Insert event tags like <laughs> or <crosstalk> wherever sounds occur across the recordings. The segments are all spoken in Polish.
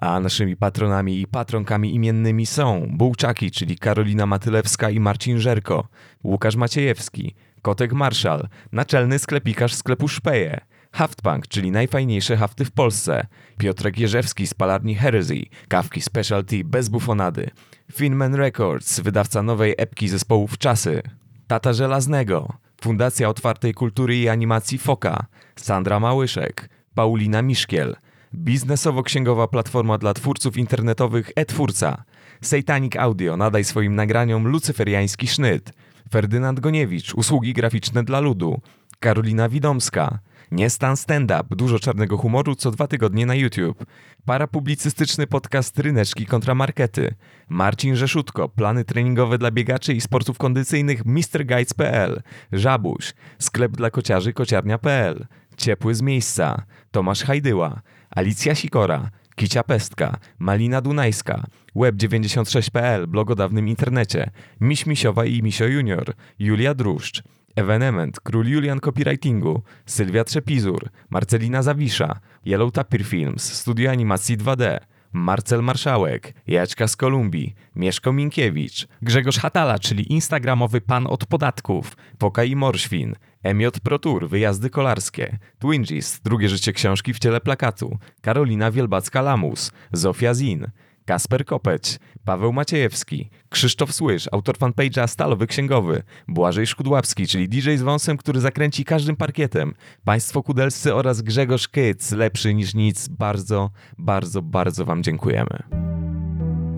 A naszymi patronami i patronkami imiennymi są Bułczaki, czyli Karolina Matylewska i Marcin Żerko, Łukasz Maciejewski, Kotek Marszal, naczelny sklepikarz sklepu Szpeje, Haftpunk, czyli najfajniejsze hafty w Polsce, Piotrek Jerzewski z palarni Heresy, kawki specialty bez bufonady, Finman Records, wydawca nowej epki zespołów Czasy, Tata Żelaznego, Fundacja Otwartej Kultury i Animacji Foka, Sandra Małyszek, Paulina Miszkiel, biznesowo-księgowa platforma dla twórców internetowych e-twórca, Satanic Audio, nadaj swoim nagraniom lucyferiański sznyt, Ferdynand Goniewicz, usługi graficzne dla ludu, Karolina Widomska, Niestan Stand Up, dużo czarnego humoru co dwa tygodnie na YouTube, parapublicystyczny podcast Ryneczki kontra Markety, Marcin Rzeszutko, plany treningowe dla biegaczy i sportów kondycyjnych MrGuides.pl, Żabuś, sklep dla kociarzy kociarnia.pl, Ciepły z miejsca, Tomasz Hajdyła, Alicja Sikora, Kicia Pestka, Malina Dunajska, Web96.pl, blog o dawnym internecie, Miś Misiowa i Misio Junior, Julia Druszcz, Evenement, Król Julian Copywritingu, Sylwia Trzepizur, Marcelina Zawisza, Yellow Tapir Films, Studio Animacji 2D, Marcel Marszałek, Jaćka z Kolumbii, Mieszko Minkiewicz, Grzegorz Hatala, czyli instagramowy pan od podatków, Poka i Morświn, Emiot Protur, wyjazdy kolarskie, Twinges, drugie życie książki w ciele plakatu, Karolina Wielbacka-Lamus, Zofia Zin, Kasper Kopeć, Paweł Maciejewski, Krzysztof Słysz, autor fanpage'a Stalowy Księgowy, Błażej Szkudłapski, czyli DJ z wąsem, który zakręci każdym parkietem, Państwo Kudelscy oraz Grzegorz Kyc, lepszy niż nic. Bardzo, bardzo, bardzo Wam dziękujemy.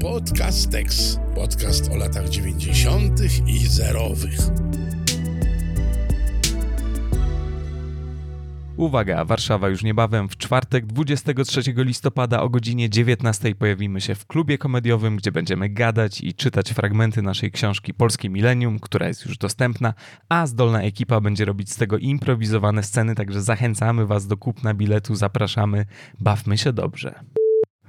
Podcast Tex. Podcast o latach 90. i zerowych. Uwaga, Warszawa już niebawem w czwartek 23 listopada o godzinie 19 pojawimy się w klubie komediowym, gdzie będziemy gadać i czytać fragmenty naszej książki Polskie Milenium, która jest już dostępna, a zdolna ekipa będzie robić z tego improwizowane sceny, także zachęcamy Was do kupna biletu, zapraszamy, bawmy się dobrze.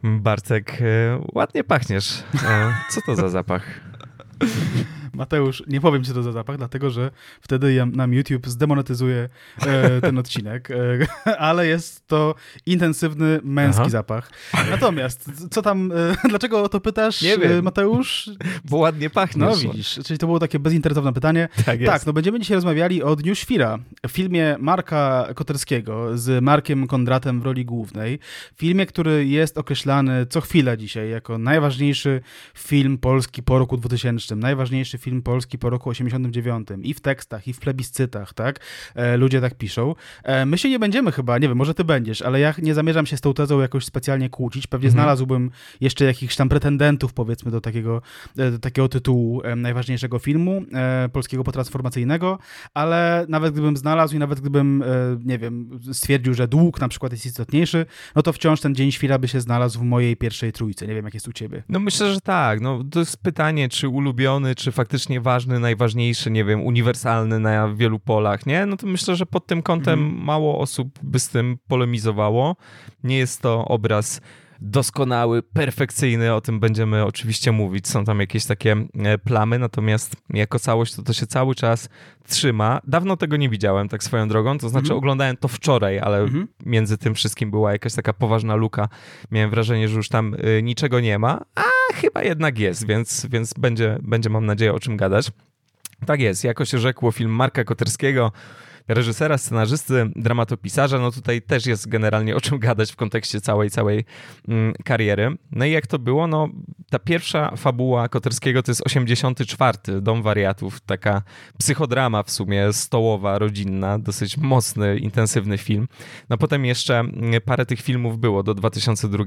Bartek, e, ładnie pachniesz. E, co to za zapach? <laughs> Mateusz, nie powiem, co to za zapach, dlatego że wtedy ja, nam YouTube zdemonetyzuje e, ten odcinek, e, <laughs> ale jest to intensywny męski Aha. zapach. Natomiast, co tam, e, <laughs> dlaczego o to pytasz, nie wiem. E, Mateusz? Bo ładnie pachnie. No widzisz, czyli to było takie bezinteresowne pytanie. Tak, jest. tak, no będziemy dzisiaj rozmawiali o Dniu Świra, w filmie Marka Koterskiego z Markiem Kondratem w roli głównej. Filmie, który jest określany co chwilę dzisiaj jako najważniejszy film polski po roku 2000, najważniejszy film polski po roku 89 i w tekstach, i w plebiscytach, tak? E, ludzie tak piszą. E, my się nie będziemy chyba, nie wiem, może ty będziesz, ale ja nie zamierzam się z tą tezą jakoś specjalnie kłócić. Pewnie mhm. znalazłbym jeszcze jakichś tam pretendentów, powiedzmy, do takiego, e, do takiego tytułu najważniejszego filmu polskiego potransformacyjnego, ale nawet gdybym znalazł i nawet gdybym, nie wiem, stwierdził, że dług na przykład jest istotniejszy, no to wciąż ten Dzień Świra by się znalazł w mojej pierwszej trójce. Nie wiem, jak jest u ciebie. No myślę, że tak. No, to jest pytanie, czy ulubiony, czy faktycznie faktycznie ważny, najważniejszy, nie wiem, uniwersalny na wielu polach, nie? No to myślę, że pod tym kątem mm. mało osób by z tym polemizowało. Nie jest to obraz doskonały, perfekcyjny, o tym będziemy oczywiście mówić. Są tam jakieś takie e, plamy, natomiast jako całość to to się cały czas trzyma. Dawno tego nie widziałem, tak swoją drogą, to znaczy mm -hmm. oglądałem to wczoraj, ale mm -hmm. między tym wszystkim była jakaś taka poważna luka. Miałem wrażenie, że już tam y, niczego nie ma, a chyba jednak jest, więc, więc będzie, będzie, mam nadzieję, o czym gadać. Tak jest, jako się rzekło, film Marka Koterskiego reżysera, scenarzysty, dramatopisarza, no tutaj też jest generalnie o czym gadać w kontekście całej, całej mm, kariery. No i jak to było? No ta pierwsza fabuła Koterskiego to jest 84, Dom Wariatów, taka psychodrama w sumie, stołowa, rodzinna, dosyć mocny, intensywny film. No potem jeszcze mm, parę tych filmów było do 2002,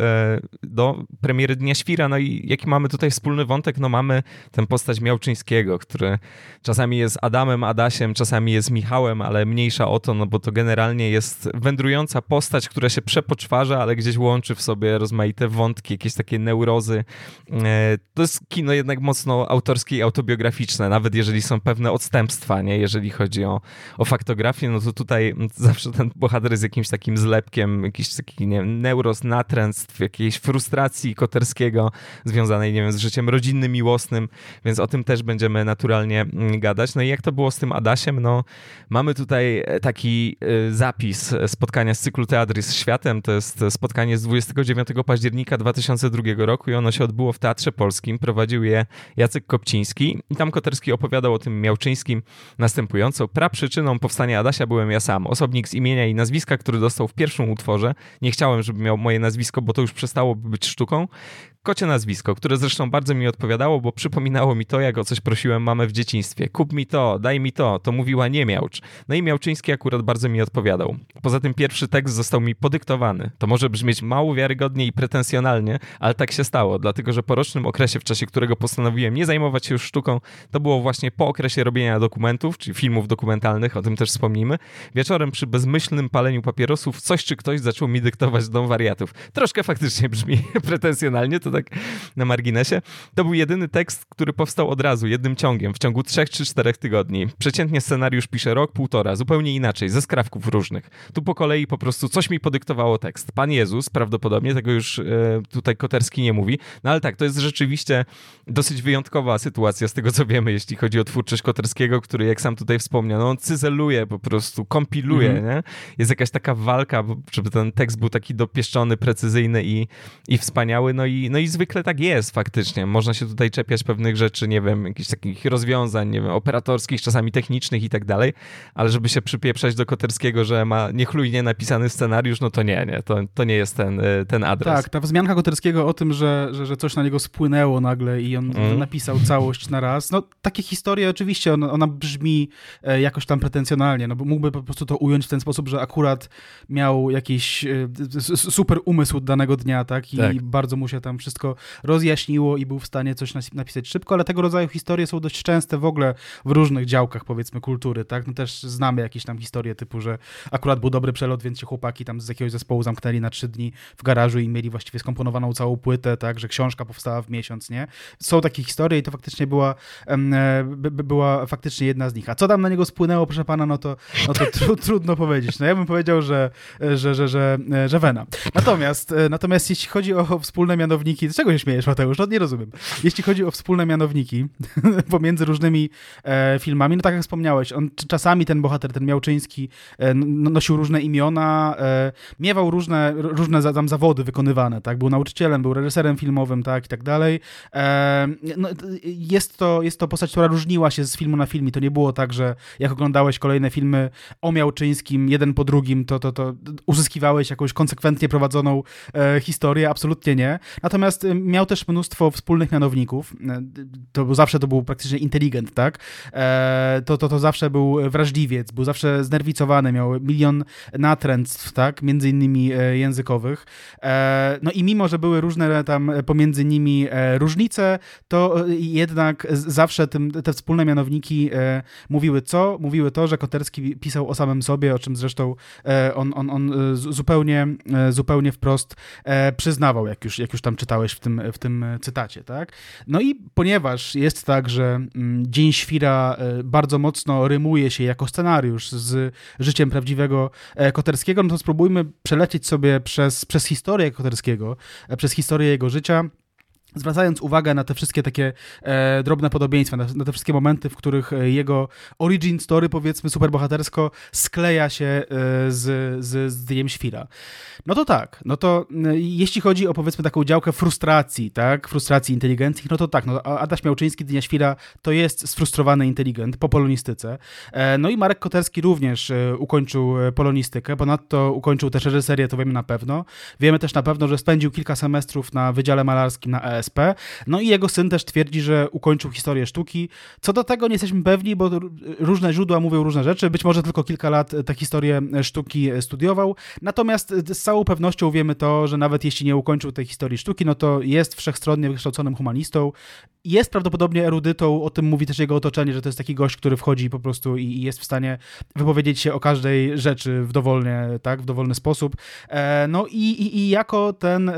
e, do premiery Dnia Świra, no i jaki mamy tutaj wspólny wątek? No mamy tę postać Miałczyńskiego, który czasami jest Adamem, Adasiem, czasami jest Michałem, ale mniejsza o to, no bo to generalnie jest wędrująca postać, która się przepoczwarza, ale gdzieś łączy w sobie rozmaite wątki, jakieś takie neurozy, E, to jest kino jednak mocno autorskie i autobiograficzne, nawet jeżeli są pewne odstępstwa, nie? Jeżeli chodzi o, o faktografię, no to tutaj zawsze ten bohater jest jakimś takim zlepkiem, jakiś taki, nie wiem, neuros, natręctw, jakiejś frustracji Koterskiego związanej, nie wiem, z życiem rodzinnym, miłosnym, więc o tym też będziemy naturalnie gadać. No i jak to było z tym Adasiem? No, mamy tutaj e, taki e, zapis spotkania z cyklu Teatry z Światem, to jest spotkanie z 29 października 2002 roku i ono się odbyło w Teatrze Polskim. Prowadził je Jacek Kopciński i tam Koterski opowiadał o tym Miałczyńskim następująco. Praprzyczyną powstania Adasia byłem ja sam, osobnik z imienia i nazwiska, który dostał w pierwszym utworze. Nie chciałem, żeby miał moje nazwisko, bo to już przestałoby być sztuką kocie nazwisko, które zresztą bardzo mi odpowiadało, bo przypominało mi to, jak o coś prosiłem mamę w dzieciństwie. Kup mi to, daj mi to, to mówiła nie miałcz. No i Miałczyński akurat bardzo mi odpowiadał. Poza tym pierwszy tekst został mi podyktowany. To może brzmieć mało wiarygodnie i pretensjonalnie, ale tak się stało, dlatego że po rocznym okresie, w czasie którego postanowiłem nie zajmować się już sztuką, to było właśnie po okresie robienia dokumentów, czyli filmów dokumentalnych, o tym też wspomnimy. Wieczorem przy bezmyślnym paleniu papierosów coś czy ktoś zaczął mi dyktować dom wariatów. Troszkę faktycznie brzmi <laughs> pretensjonalnie, to tak na marginesie. To był jedyny tekst, który powstał od razu, jednym ciągiem, w ciągu trzech czy czterech tygodni. Przeciętnie scenariusz pisze rok, półtora, zupełnie inaczej, ze skrawków różnych. Tu po kolei po prostu coś mi podyktowało tekst. Pan Jezus, prawdopodobnie, tego już e, tutaj Koterski nie mówi, no ale tak, to jest rzeczywiście dosyć wyjątkowa sytuacja z tego, co wiemy, jeśli chodzi o twórczość Koterskiego, który, jak sam tutaj wspomniał, no on cyzeluje po prostu, kompiluje, mm -hmm. nie? Jest jakaś taka walka, żeby ten tekst był taki dopieszczony, precyzyjny i, i wspaniały, no i, no i zwykle tak jest faktycznie. Można się tutaj czepiać pewnych rzeczy, nie wiem, jakichś takich rozwiązań, nie wiem, operatorskich, czasami technicznych i tak dalej, ale żeby się przypieprzać do Koterskiego, że ma niechlujnie napisany scenariusz, no to nie, nie, to, to nie jest ten, y, ten adres. Tak, ta wzmianka Koterskiego o tym, że, że, że coś na niego spłynęło nagle i on mm. napisał całość na raz, no takie historie oczywiście, ona, ona brzmi e, jakoś tam pretensjonalnie, no bo mógłby po prostu to ująć w ten sposób, że akurat miał jakiś e, super umysł danego dnia, tak, i tak. bardzo mu się tam wszystko rozjaśniło i był w stanie coś napisać szybko, ale tego rodzaju historie są dość częste w ogóle w różnych działkach, powiedzmy, kultury, tak? No też znamy jakieś tam historie typu, że akurat był dobry przelot, więc się chłopaki tam z jakiegoś zespołu zamknęli na trzy dni w garażu i mieli właściwie skomponowaną całą płytę, tak? Że książka powstała w miesiąc, nie? Są takie historie i to faktycznie była, e, była faktycznie jedna z nich. A co tam na niego spłynęło, proszę pana, no to, no to tru, <laughs> trudno powiedzieć. No ja bym powiedział, że, że, że, że, że Wena. Natomiast, e, natomiast jeśli chodzi o wspólne mianowniki, czego się śmiejesz, Mateusz? No nie rozumiem. Jeśli chodzi o wspólne mianowniki <laughs> pomiędzy różnymi e, filmami, no tak jak wspomniałeś, on czasami ten bohater, ten Miałczyński e, nosił różne imiona, e, miewał różne, różne za, tam zawody wykonywane, tak? Był nauczycielem, był reżyserem filmowym, tak? I tak dalej. E, no, jest, to, jest to postać, która różniła się z filmu na film. To nie było tak, że jak oglądałeś kolejne filmy o Miałczyńskim, jeden po drugim, to, to, to uzyskiwałeś jakąś konsekwentnie prowadzoną e, historię. Absolutnie nie. Natomiast miał też mnóstwo wspólnych mianowników. E, to zawsze to był praktycznie inteligent, tak? E, to, to, to zawsze był wrażliwiec, był zawsze znerwicowany, miał milion natręctw, tak? Między innymi e, językowych. No i mimo, że były różne tam pomiędzy nimi różnice, to jednak zawsze tym, te wspólne mianowniki mówiły co? Mówiły to, że Koterski pisał o samym sobie, o czym zresztą on, on, on zupełnie, zupełnie wprost przyznawał, jak już, jak już tam czytałeś w tym, w tym cytacie, tak? No i ponieważ jest tak, że mm, Dzień Świra e, bardzo mocno rymuje się jako scenariusz z życiem prawdziwego e, Koterskiego, no to spróbujmy przelecieć sobie przez, przez historię Koterskiego, e, przez historię jego życia, zwracając uwagę na te wszystkie takie e, drobne podobieństwa, na, na, te wszystkie momenty, w których e, jego origin story, powiedzmy, superbohatersko skleja się e, z, z, z Dniem Świra. No to tak, no to e, jeśli chodzi o, powiedzmy, taką działkę frustracji, tak, frustracji inteligencji, no to tak, no Adaś Miałczyński, Dnia Świra, to jest sfrustrowany inteligent po polonistyce. E, no i Marek Koterski również e, ukończył polonistykę, ponadto ukończył też reżyserię, to wiemy na pewno. Wiemy też na pewno, że spędził kilka semestrów na Wydziale Malarskim na ES no i jego syn też twierdzi, że ukończył historię sztuki. Co do tego nie jesteśmy pewni, bo różne źródła mówią różne rzeczy. Być może tylko kilka lat tę historię sztuki studiował. Natomiast z całą pewnością wiemy to, że nawet jeśli nie ukończył tej historii sztuki, no to jest wszechstronnie wykształconym humanistą. Jest prawdopodobnie erudytą, o tym mówi też jego otoczenie, że to jest taki gość, który wchodzi po prostu i jest w stanie wypowiedzieć się o każdej rzeczy w dowolnie, tak, w dowolny sposób. E, no i, i, i jako ten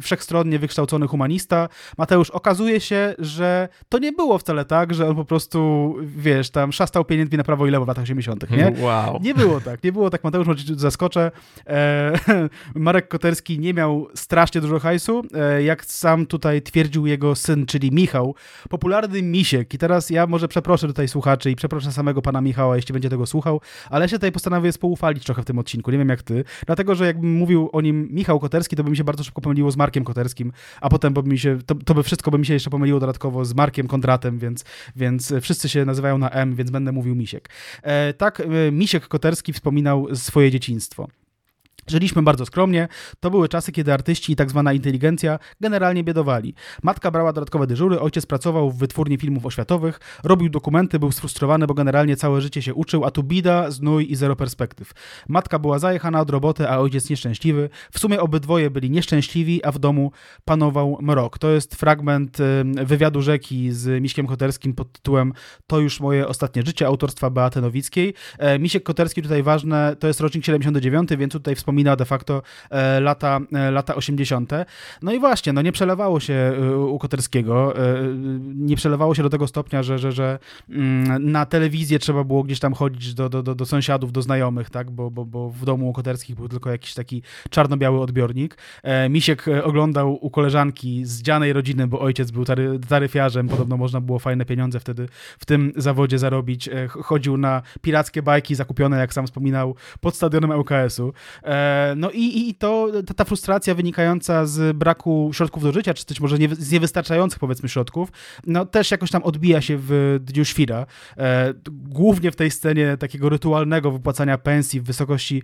wszechstronnie wykształcony humanista. Mateusz, okazuje się, że to nie było wcale tak, że on po prostu, wiesz, tam szastał pieniędzmi na prawo i lewo w latach 80., nie? <laughs> Wow. Nie było tak, nie było tak, Mateusz, może zaskoczę. E, <laughs> Marek Koterski nie miał strasznie dużo hajsu, e, jak sam tutaj twierdził jego syn, czyli Michał, popularny misiek. I teraz ja może przeproszę tutaj słuchaczy i przeproszę samego pana Michała, jeśli będzie tego słuchał, ale ja się tutaj postanowię spoufalić trochę w tym odcinku, nie wiem jak ty, dlatego, że jakbym mówił o nim Michał Koterski, to by mi się bardzo szybko pomyliło z Markiem Koterskim, a potem by mi się, to, to by wszystko by mi się jeszcze pomyliło dodatkowo z Markiem Kondratem, więc, więc wszyscy się nazywają na M, więc będę mówił Misiek. E, tak, e, Misiek Koterski wspominał swoje dzieciństwo. Żyliśmy bardzo skromnie. To były czasy, kiedy artyści i tak zwana inteligencja generalnie biedowali. Matka brała dodatkowe dyżury, ojciec pracował w wytwórni filmów oświatowych, robił dokumenty, był sfrustrowany, bo generalnie całe życie się uczył, a tu bida, znój i zero perspektyw. Matka była zajechana od roboty, a ojciec nieszczęśliwy. W sumie obydwoje byli nieszczęśliwi, a w domu panował mrok. To jest fragment wywiadu rzeki z Miśkiem Koterskim pod tytułem To już moje ostatnie życie, autorstwa Beaty Nowickiej. E, Misiek Koterski tutaj ważne, to jest rocznik 79, więc tutaj wspomina wspomina de facto e, lata, e, lata 80. No i właśnie, no nie przelewało się e, u Koterskiego, nie przelewało się do tego stopnia, że, że, że mm, na telewizję trzeba było gdzieś tam chodzić do, do, do, do sąsiadów, do znajomych, tak, bo, bo, bo w domu u Koterskich był tylko jakiś taki czarno-biały odbiornik. Misiek oglądał u koleżanki z dzianej rodziny, bo ojciec był tary, taryfiarzem, podobno można było fajne pieniądze wtedy w tym zawodzie zarobić. Chodził na pirackie bajki zakupione, jak sam wspominał, pod stadionem ŁKS-u. No i, i to, ta, frustracja wynikająca z braku środków do życia, czy też może nie, z niewystarczających powiedzmy środków, no też jakoś tam odbija się w Dniu Świra. E, głównie w tej scenie takiego rytualnego wypłacania pensji w wysokości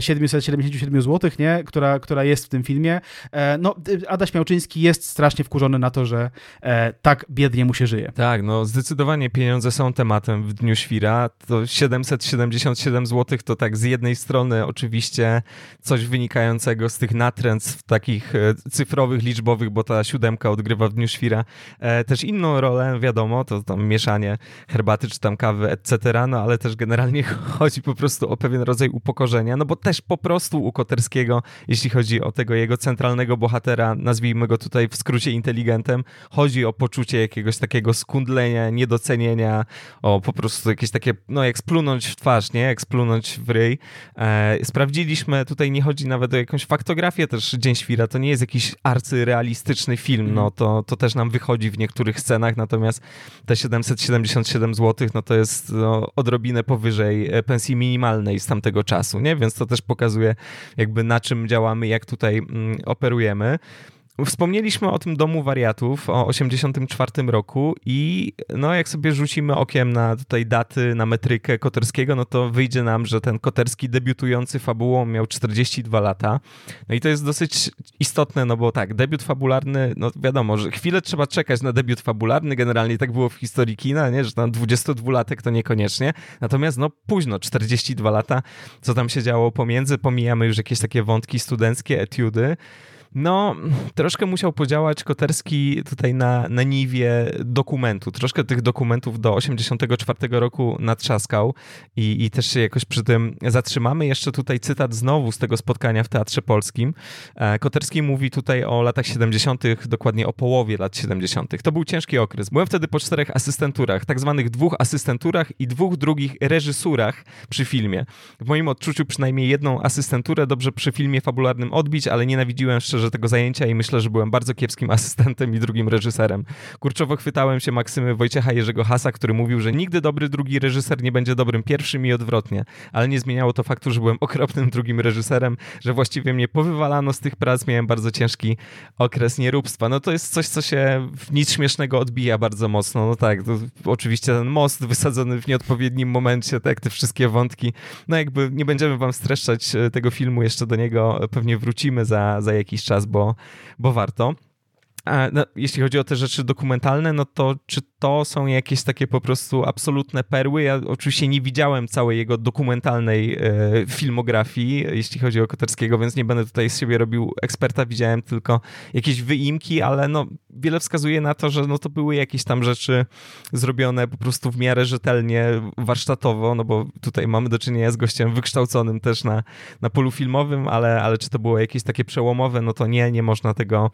777 e, zł, nie? Która, która jest w tym filmie. E, no, Adaś Miałczyński jest strasznie wkurzony na to, że e, tak biednie mu się żyje. Tak, no zdecydowanie pieniądze są tematem w Dniu Świra. To 777 zł to tak z jednej strony oczywiście coś wynikającego z tych natręctw takich e, cyfrowych, liczbowych, bo ta siódemka odgrywa w Dniu Świra e, też inną rolę, wiadomo, to tam mieszanie herbaty czy tam kawy, etc., no ale też generalnie <laughs> chodzi po prostu o pewien rodzaj upokorzenia, no bo też po prostu u Koterskiego, jeśli chodzi o tego jego centralnego bohatera, nazwijmy go tutaj w skrócie inteligentem, chodzi o poczucie jakiegoś takiego skundlenia, niedocenienia, o po prostu jakieś takie, no jak splunąć w twarz, nie? Jak splunąć w ryj. E, sprawdziliśmy tutaj tutaj nie chodzi nawet o jakąś faktografię też Dzień Świra, to nie jest jakiś arcyrealistyczny film, no to, to też nam wychodzi w niektórych scenach, natomiast te 777 zł, no to jest no, odrobinę powyżej e, pensji minimalnej z tamtego czasu, nie? Więc to też pokazuje jakby na czym działamy, jak tutaj mm, operujemy. Wspomnieliśmy o tym domu wariatów o 84 roku i no jak sobie rzucimy okiem na tutaj daty, na metrykę Koterskiego, no to wyjdzie nam, że ten Koterski debiutujący fabułą miał 42 lata. No i to jest dosyć istotne, no bo tak, debiut fabularny, no wiadomo, że chwilę trzeba czekać na debiut fabularny, generalnie tak było w historii kina, nie, że tam 22-latek to niekoniecznie, natomiast no późno, 42 lata, co tam się działo pomiędzy, pomijamy już jakieś takie wątki studenckie, etiudy, no, troszkę musiał podziałać Koterski tutaj na, na niwie dokumentu. Troszkę tych dokumentów do 84 roku natrzaskał i, i też się jakoś przy tym zatrzymamy. Jeszcze tutaj cytat znowu z tego spotkania w Teatrze Polskim. E, Koterski mówi tutaj o latach 70., dokładnie o połowie lat 70. To był ciężki okres. Byłem wtedy po czterech asystenturach, tak zwanych dwóch asystenturach i dwóch drugich reżysurach przy filmie. W moim odczuciu przynajmniej jedną asystenturę dobrze przy filmie fabularnym odbić, ale nienawidziłem szczerze szczerze tego zajęcia i myślę, że byłem bardzo kiepskim <laughs> asystentem i drugim reżyserem. Kurczowo chwytałem się Maksymy Wojciecha Jerzego Hasa, który mówił, że nigdy dobry drugi reżyser nie będzie dobrym pierwszym i odwrotnie, ale nie zmieniało to faktu, że byłem okropnym drugim reżyserem, że właściwie mnie powywalano z tych prac, miałem bardzo ciężki okres nieróbstwa. No to jest coś, co się w nic śmiesznego odbija bardzo mocno. No tak, oczywiście ten most wysadzony w nieodpowiednim momencie, tak, te wszystkie wątki. No jakby nie będziemy wam streszczać e, tego filmu, jeszcze do niego pewnie wrócimy za, za jakiś czas, bo, bo warto. No, jeśli chodzi o te rzeczy dokumentalne, no to czy to są jakieś takie po prostu absolutne perły? Ja oczywiście nie widziałem całej jego dokumentalnej e, filmografii, jeśli chodzi o Koterskiego, więc nie będę tutaj z siebie robił eksperta, widziałem tylko jakieś wyimki, ale no wiele wskazuje na to, że no to były jakieś tam rzeczy zrobione po prostu w miarę rzetelnie, warsztatowo, no bo tutaj mamy do czynienia z gościem wykształconym też na, na polu filmowym, ale, ale czy to było jakieś takie przełomowe, no to nie, nie można tego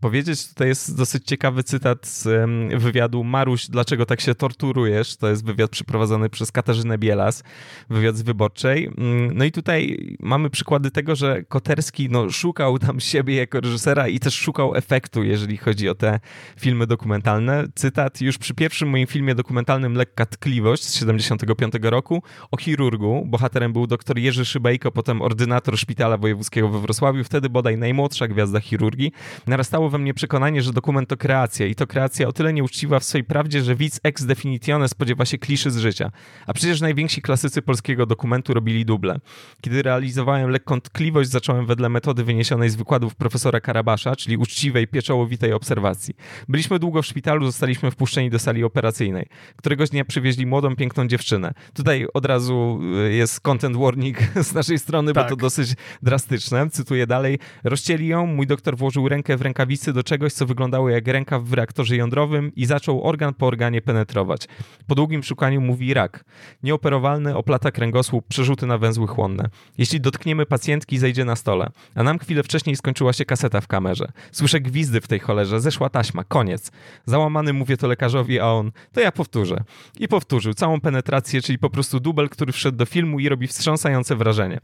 powiedzieć. Tutaj jest dosyć ciekawy cytat z wywiadu Maruś, dlaczego tak się torturujesz? To jest wywiad przeprowadzony przez Katarzynę Bielas, wywiad z Wyborczej. Mm, no i tutaj mamy przykłady tego, że Koterski no, szukał tam siebie jako reżysera i też szukał efektu, jeżeli chodzi o te filmy dokumentalne. Cytat, już przy pierwszym moim filmie dokumentalnym Lekka tkliwość z 75 roku o chirurgu, bohaterem był dr Jerzy Szybejko, potem ordynator szpitala wojewódzkiego we Wrocławiu, wtedy bodaj najmłodsza gwiazda chirurgii, narastało we mnie przekonanie, że dokument to kreacja i to kreacja o tyle nieuczciwa w swojej prawdzie, że widz ex definitione spodziewa się kliszy z życia. A przecież najwięksi klasycy polskiego dokumentu robili duble. Kiedy realizowałem lekką tkliwość, zacząłem wedle metody wyniesionej z wykładów profesora Karabasza, czyli uczciwej, pieczołowitej obserwacji. Byliśmy długo w szpitalu, zostaliśmy wpuszczeni do sali operacyjnej. Któregoś dnia przywieźli młodą, piękną dziewczynę. Tutaj od razu y, jest content warning <laughs> z naszej strony, tak. bo to dosyć drastyczne. Cytuję dalej. Rozcięli ją, mój doktor włożył rękę w rękawicy do czegoś, co wyglądało jak ręka w reaktorze jądrowym i zaczął organ po organie penetrować. Po długim szukaniu mówi rak. Nieoperowalny, oplata kręgosłup, przerzuty na węzły chłonne. Jeśli dotkniemy pacjentki, zejdzie na stole. A nam chwilę wcześniej skończyła się kaseta w kamerze. Słyszę gwizdy w tej cholerze, zeszła taśma, koniec. Załamany mówię to lekarzowi, a on, to ja powtórzę. I powtórzył całą penetrację, czyli po prostu dubel, który wszedł do filmu i robi wstrząsające wrażenie.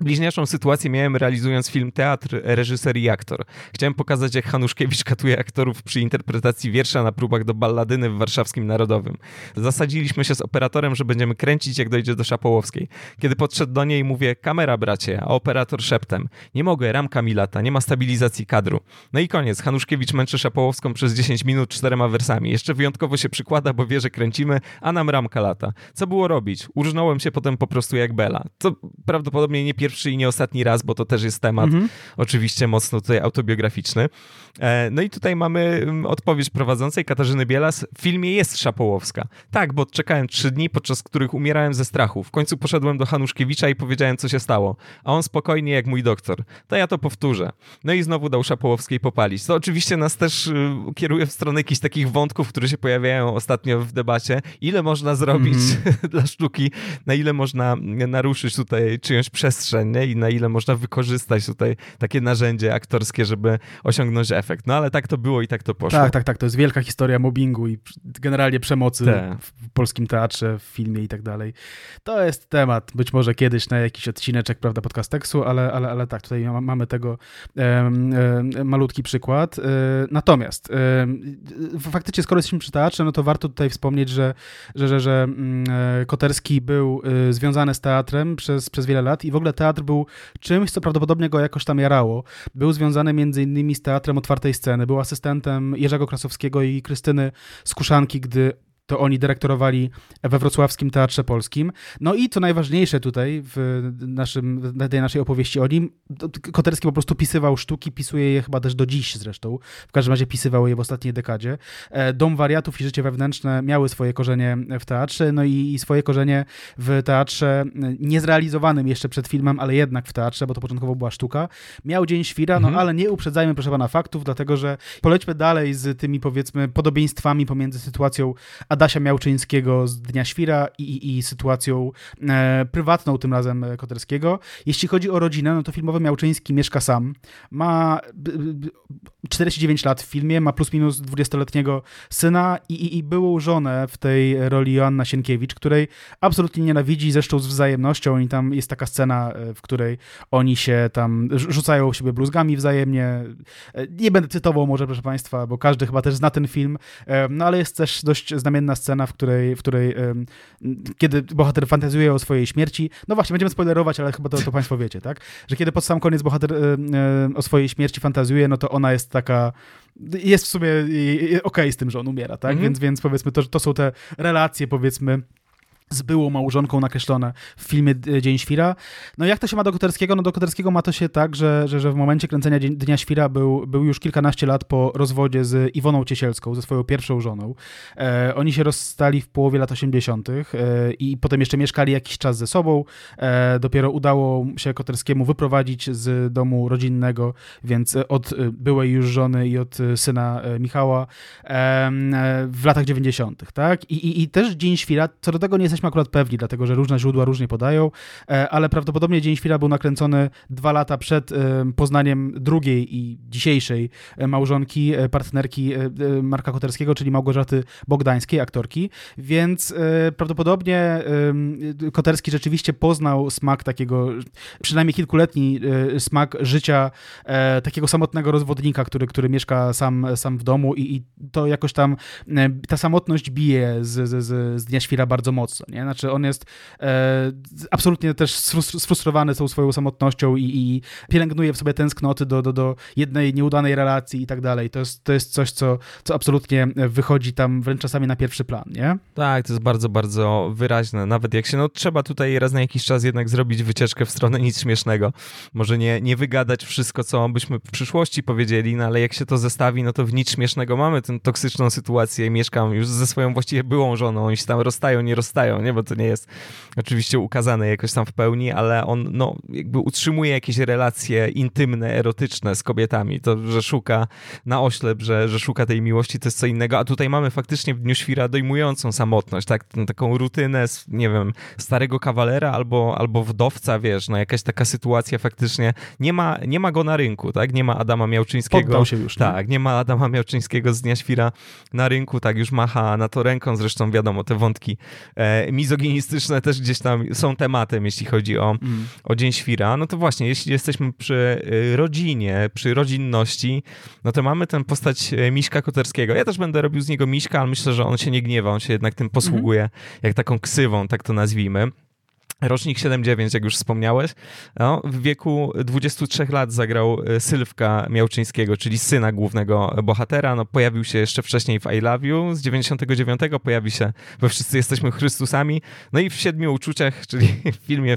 Bliźniaczą sytuację miałem realizując film Teatr, reżyser i aktor. Chciałem pokazać, jak Hanuszkiewicz katuje aktorów przy interpretacji wiersza na próbach do balladyny w warszawskim Narodowym. Zasadziliśmy się z operatorem, że będziemy kręcić, jak dojdzie do Szapołowskiej. Kiedy podszedł do niej, mówię, kamera bracie, a operator szeptem. Nie mogę, ramka mi lata, nie ma stabilizacji kadru. No i koniec, Hanuszkiewicz męczy Szapołowską przez 10 minut czterema wersami. Jeszcze wyjątkowo się przykłada, bo wie, że kręcimy, a nam ramka lata. Co było robić? Urżnąłem się potem po prostu jak Bela. Co prawdopodobnie nie pierwszy i nie ostatni raz, bo to też jest temat mhm. oczywiście mocno tutaj autobiograficzny. E, no i tutaj mamy mm, odpowiedź prowadzącej Katarzyny Bielas. W filmie jest Szapołowska. Tak, bo czekałem trzy dni, podczas których umierałem ze strachu. W końcu poszedłem do Hanuszkiewicza i powiedziałem, co się stało. A on spokojnie jak mój doktor. To ja to powtórzę. No i znowu dał Szapołowskiej popalić. To oczywiście nas też y, kieruje w stronę jakichś takich wątków, które się pojawiają ostatnio w debacie. Ile można zrobić mm. <laughs> dla sztuki, na ile można naruszyć tutaj czyjąś przestrzeń przestrzeń nie? i na ile można wykorzystać tutaj takie narzędzie aktorskie, żeby osiągnąć efekt. No ale tak to było i tak to poszło. Tak, tak, tak. To jest wielka historia mobbingu i generalnie przemocy Te. w polskim teatrze, w filmie i tak dalej. To jest temat być może kiedyś na jakiś odcineczek, prawda, podcasteksu, ale, ale, ale tak, tutaj mamy tego um, um, malutki przykład. Um, natomiast faktycznie, skoro jesteśmy przy teatrze, no to warto tutaj wspomnieć, że, że, że, że mm, e, Koterski był y, związany z teatrem przez, przez wiele lat i w ogóle teatr był czymś, co prawdopodobnie go jakoś tam jarało. Był związany między innymi z teatrem otwartej sceny, był asystentem Jerzego Krasowskiego i Krystyny Skuszanki, gdy to oni dyrektorowali we Wrocławskim Teatrze Polskim. No i co najważniejsze tutaj w, naszym, w tej naszej opowieści o nim, Koterski po prostu pisywał sztuki, pisuje je chyba też do dziś zresztą. W każdym razie pisywał je w ostatniej dekadzie. E, Dom Wariatów i Życie Wewnętrzne miały swoje korzenie w teatrze, no i, i swoje korzenie w teatrze niezrealizowanym jeszcze przed filmem, ale jednak w teatrze, bo to początkowo była sztuka. Miał Dzień Świra, no mhm. ale nie uprzedzajmy proszę pana faktów, dlatego że polećmy dalej z tymi powiedzmy podobieństwami pomiędzy sytuacją Adasia Miałczyńskiego z Dnia Świra i, i, i sytuacją e, prywatną tym razem Koterskiego. Jeśli chodzi o rodzinę, no to filmowy Miałczyński mieszka sam. Ma 49 lat w filmie, ma plus minus 20-letniego syna i, i, i byłą żonę w tej roli Joanna Sienkiewicz, której absolutnie nienawidzi, zresztą z wzajemnością i tam jest taka scena, e, w której oni się tam rzucają siebie bluzgami wzajemnie. E, nie będę cytował może, proszę Państwa, bo każdy chyba też zna ten film, e, no ale jest też dość znamienna scena, w której, w której kiedy bohater fantazjuje o swojej śmierci, no właśnie, będziemy spoilerować, ale chyba to, to Państwo wiecie, tak? Że kiedy pod sam koniec bohater o swojej śmierci fantazjuje, no to ona jest taka jest w sumie okej okay z tym, że on umiera, tak? Mhm. Więc, więc powiedzmy, to, to są te relacje, powiedzmy, z byłą małżonką nakreślone w filmie Dzień Świra. No jak to się ma do Koterskiego? No do Koterskiego ma to się tak, że, że, że w momencie kręcenia Dnia Świra był, był już kilkanaście lat po rozwodzie z Iwoną Ciesielską, ze swoją pierwszą żoną. E, oni się rozstali w połowie lat 80. E, i potem jeszcze mieszkali jakiś czas ze sobą. E, dopiero udało się Koterskiemu wyprowadzić z domu rodzinnego, więc od byłej już żony i od syna Michała e, w latach 90. Tak? I, i, I też Dzień Świra, co do tego nie jesteśmy akurat pewni, dlatego że różne źródła różnie podają, e, ale prawdopodobnie Dzień Świra był nakręcony dwa lata przed e, poznaniem drugiej i dzisiejszej e, małżonki, partnerki Marka Koterskiego, czyli Małgorzaty Bogdańskiej, aktorki, więc prawdopodobnie Koterski rzeczywiście poznał smak takiego, przynajmniej kilkuletni smak życia takiego samotnego rozwodnika, który, który mieszka sam, sam w domu i, i to jakoś tam ta samotność bije z, z, z Dnia Świra bardzo mocno nie? Znaczy on jest e, absolutnie też sfrustrowany tą swoją samotnością i, i, pielęgnuje w sobie tęsknoty do, do, do jednej nieudanej relacji i tak dalej. To jest, to jest coś, co, co absolutnie wychodzi tam wręcz czasami na pierwszy plan, nie? Tak, to jest bardzo, bardzo wyraźne. Nawet jak się, no trzeba tutaj raz na jakiś czas jednak zrobić wycieczkę w stronę nic śmiesznego. Może nie, nie wygadać wszystko, co byśmy w przyszłości powiedzieli, no ale jak się to zestawi, no to w nic śmiesznego mamy tę toksyczną sytuację. Mieszkam już ze swoją właściwie byłą żoną, oni się tam rozstają, nie rozstają, nie? Bo to nie jest oczywiście ukazane jakoś tam w pełni, ale on no, jakby utrzymuje jakieś relacje intymne, erotyczne z kobietami. To, że szuka na oślep, że, że szuka tej miłości, to jest co innego. A tutaj mamy faktycznie w Dniu Świra dojmującą samotność, tak? Taką rutynę, nie wiem, starego kawalera albo, albo wdowca, wiesz, no jakaś taka sytuacja faktycznie. Nie ma, nie ma go na rynku, tak? Nie ma Adama Miałczyńskiego. Poddał się już. Nie? Tak, nie ma Adama Miałczyńskiego z Dnia Świra na rynku, tak, już macha na to ręką, zresztą wiadomo, te wątki e, mizoginistyczne też gdzieś tam są tematem, jeśli chodzi o, mm. o Dzień Świra. No to właśnie, jeśli jesteśmy przy y, rodzinie, przy rodzinności, no to mamy tę postać y, Miśka Koterskiego. Ja też będę robił z niego Miśka, ale myślę, że on się nie gniewa, on się jednak tym posługuje, mm. jak taką ksywą, tak to nazwijmy. Rocznik 7-9, jak już wspomniałeś. No, w wieku 23 lat zagrał e, Sylwka Miałczyńskiego, czyli syna głównego bohatera. No, pojawił się jeszcze wcześniej w I Love You. Z 99 pojawi się we Wszyscy Jesteśmy Chrystusami. No i w Siedmiu Uczuciach, <laughs> czyli w filmie,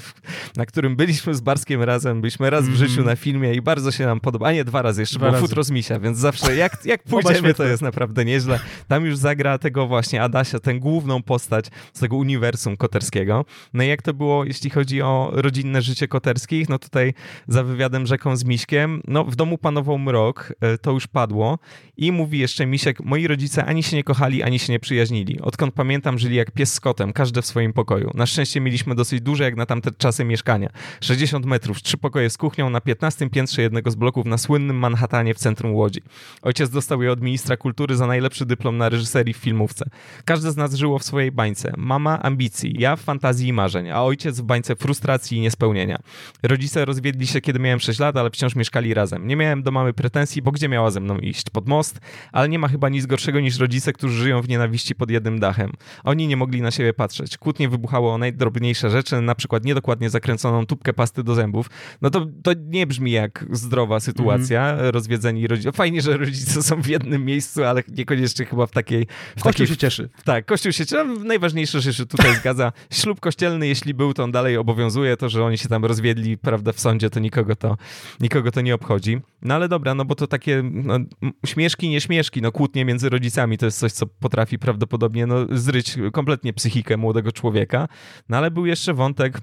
na którym byliśmy z Barskiem razem. Byliśmy raz w życiu mhm. na filmie i bardzo się nam podoba. A nie, dwa razy jeszcze, dwa bo razy. futro z misia, więc zawsze jak, jak <laughs> pójdziemy, to jest naprawdę nieźle. Tam już zagra tego właśnie Adasia, tę główną postać z tego uniwersum koterskiego. No i jak to było było, jeśli chodzi o rodzinne życie koterskich, no tutaj za wywiadem rzeką z Miśkiem, no w domu panował mrok, e, to już padło i mówi jeszcze Misiek, moi rodzice ani się nie kochali, ani się nie przyjaźnili. Odkąd pamiętam, żyli jak pies z kotem, każdy w swoim pokoju. Na szczęście mieliśmy dosyć duże jak na tamte czasy mieszkania. 60 metrów, trzy pokoje z kuchnią na 15 piętrze jednego z bloków na słynnym Manhattanie w centrum Łodzi. Ojciec dostał je od ministra kultury za najlepszy dyplom na reżyserii w filmówce. Każdy z nas żyło w swojej bańce. Mama ambicji, ja w fantazji i marzeń, a ojciec ojciec w bańce frustracji i niespełnienia. Rodzice rozwiedli się, kiedy miałem 6 lat, ale wciąż mieszkali razem. Nie miałem do mamy pretensji, bo gdzie miała ze mną iść? Pod most? Ale nie ma chyba nic gorszego niż rodzice, którzy żyją w nienawiści pod jednym dachem. Oni nie mogli na siebie patrzeć. Kłótnie wybuchało o najdrobniejsze rzeczy, na przykład niedokładnie zakręconą tubkę pasty do zębów. No to, to nie brzmi jak zdrowa sytuacja, mm. rozwiedzeni rodzice. Fajnie, że rodzice są w jednym miejscu, ale niekoniecznie chyba w takiej... W kościół takiej... się cieszy. Tak, Kościół się cieszy. Najważniejsze, że się tutaj zgadza. Ślub kościelny, jeśli był, to on dalej obowiązuje. To, że oni się tam rozwiedli, prawda, w sądzie, to nikogo to, nikogo to nie obchodzi. No ale dobra, no bo to takie no, śmieszki, nie śmieszki, no kłótnie między rodzicami to jest coś, co potrafi prawdopodobnie no, zryć kompletnie psychikę młodego człowieka. No ale był jeszcze wątek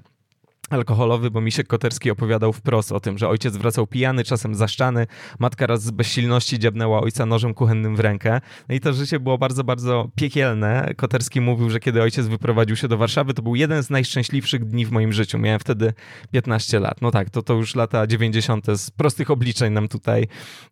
alkoholowy, bo Misiek Koterski opowiadał wprost o tym, że ojciec wracał pijany, czasem zaszczany, matka raz z bezsilności dziabnęła ojca nożem kuchennym w rękę. No i to życie było bardzo, bardzo piekielne. Koterski mówił, że kiedy ojciec wyprowadził się do Warszawy, to był jeden z najszczęśliwszych dni w moim życiu. Miałem wtedy 15 lat. No tak, to, to już lata 90. z prostych obliczeń nam tutaj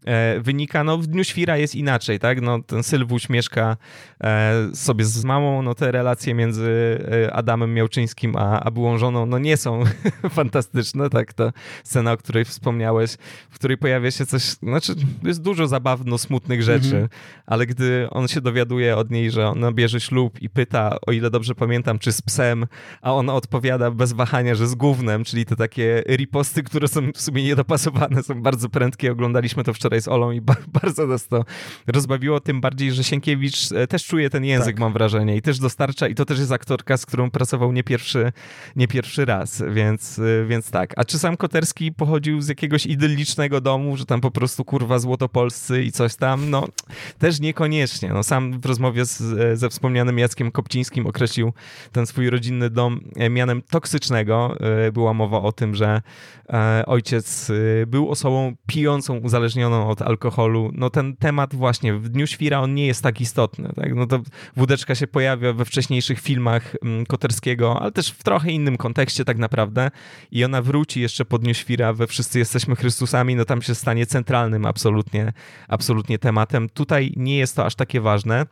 e, wynika. No w Dniu Świra jest inaczej, tak? No ten Sylwuś mieszka e, sobie z mamą, no te relacje między e, Adamem Miałczyńskim a, a byłą żoną, no nie są <laughs> fantastyczne, tak, ta scena, o której wspomniałeś, w której pojawia się coś, znaczy jest dużo zabawno smutnych rzeczy, mhm. ale gdy on się dowiaduje od niej, że ona bierze ślub i pyta, o ile dobrze pamiętam, czy z psem, a ona odpowiada bez wahania, że z gównem, czyli te takie riposty, które są w sumie niedopasowane, są bardzo prędkie. Oglądaliśmy to wczoraj z Olą i ba <laughs> bardzo nas to rozbawiło, tym bardziej, że Sienkiewicz e, też czuje ten język, tak. mam wrażenie, i też dostarcza, i to też jest aktorka, z którą pracował nie pierwszy, nie pierwszy raz, więc, e, więc tak. A czy sam Koterski pochodził z jakiegoś idyllicznego domu, że tam po prostu kurwa złotopolscy i coś tam? No, też niekoniecznie. No, sam w rozmowie z, e, ze wspomnianym Jackiem Kopcińskim określił ten swój rodzinny dom mianem toksycznego. Była mowa o tym, że ojciec był osobą pijącą, uzależnioną od alkoholu. No ten temat właśnie w Dniu Świra on nie jest tak istotny. Tak? No to wódeczka się pojawia we wcześniejszych filmach mm, Koterskiego, ale też w trochę innym kontekście tak naprawdę i ona wróci jeszcze po Dniu Świra we Wszyscy jesteśmy Chrystusami, no tam się stanie centralnym absolutnie, absolutnie tematem. Tutaj nie jest to aż takie ważne.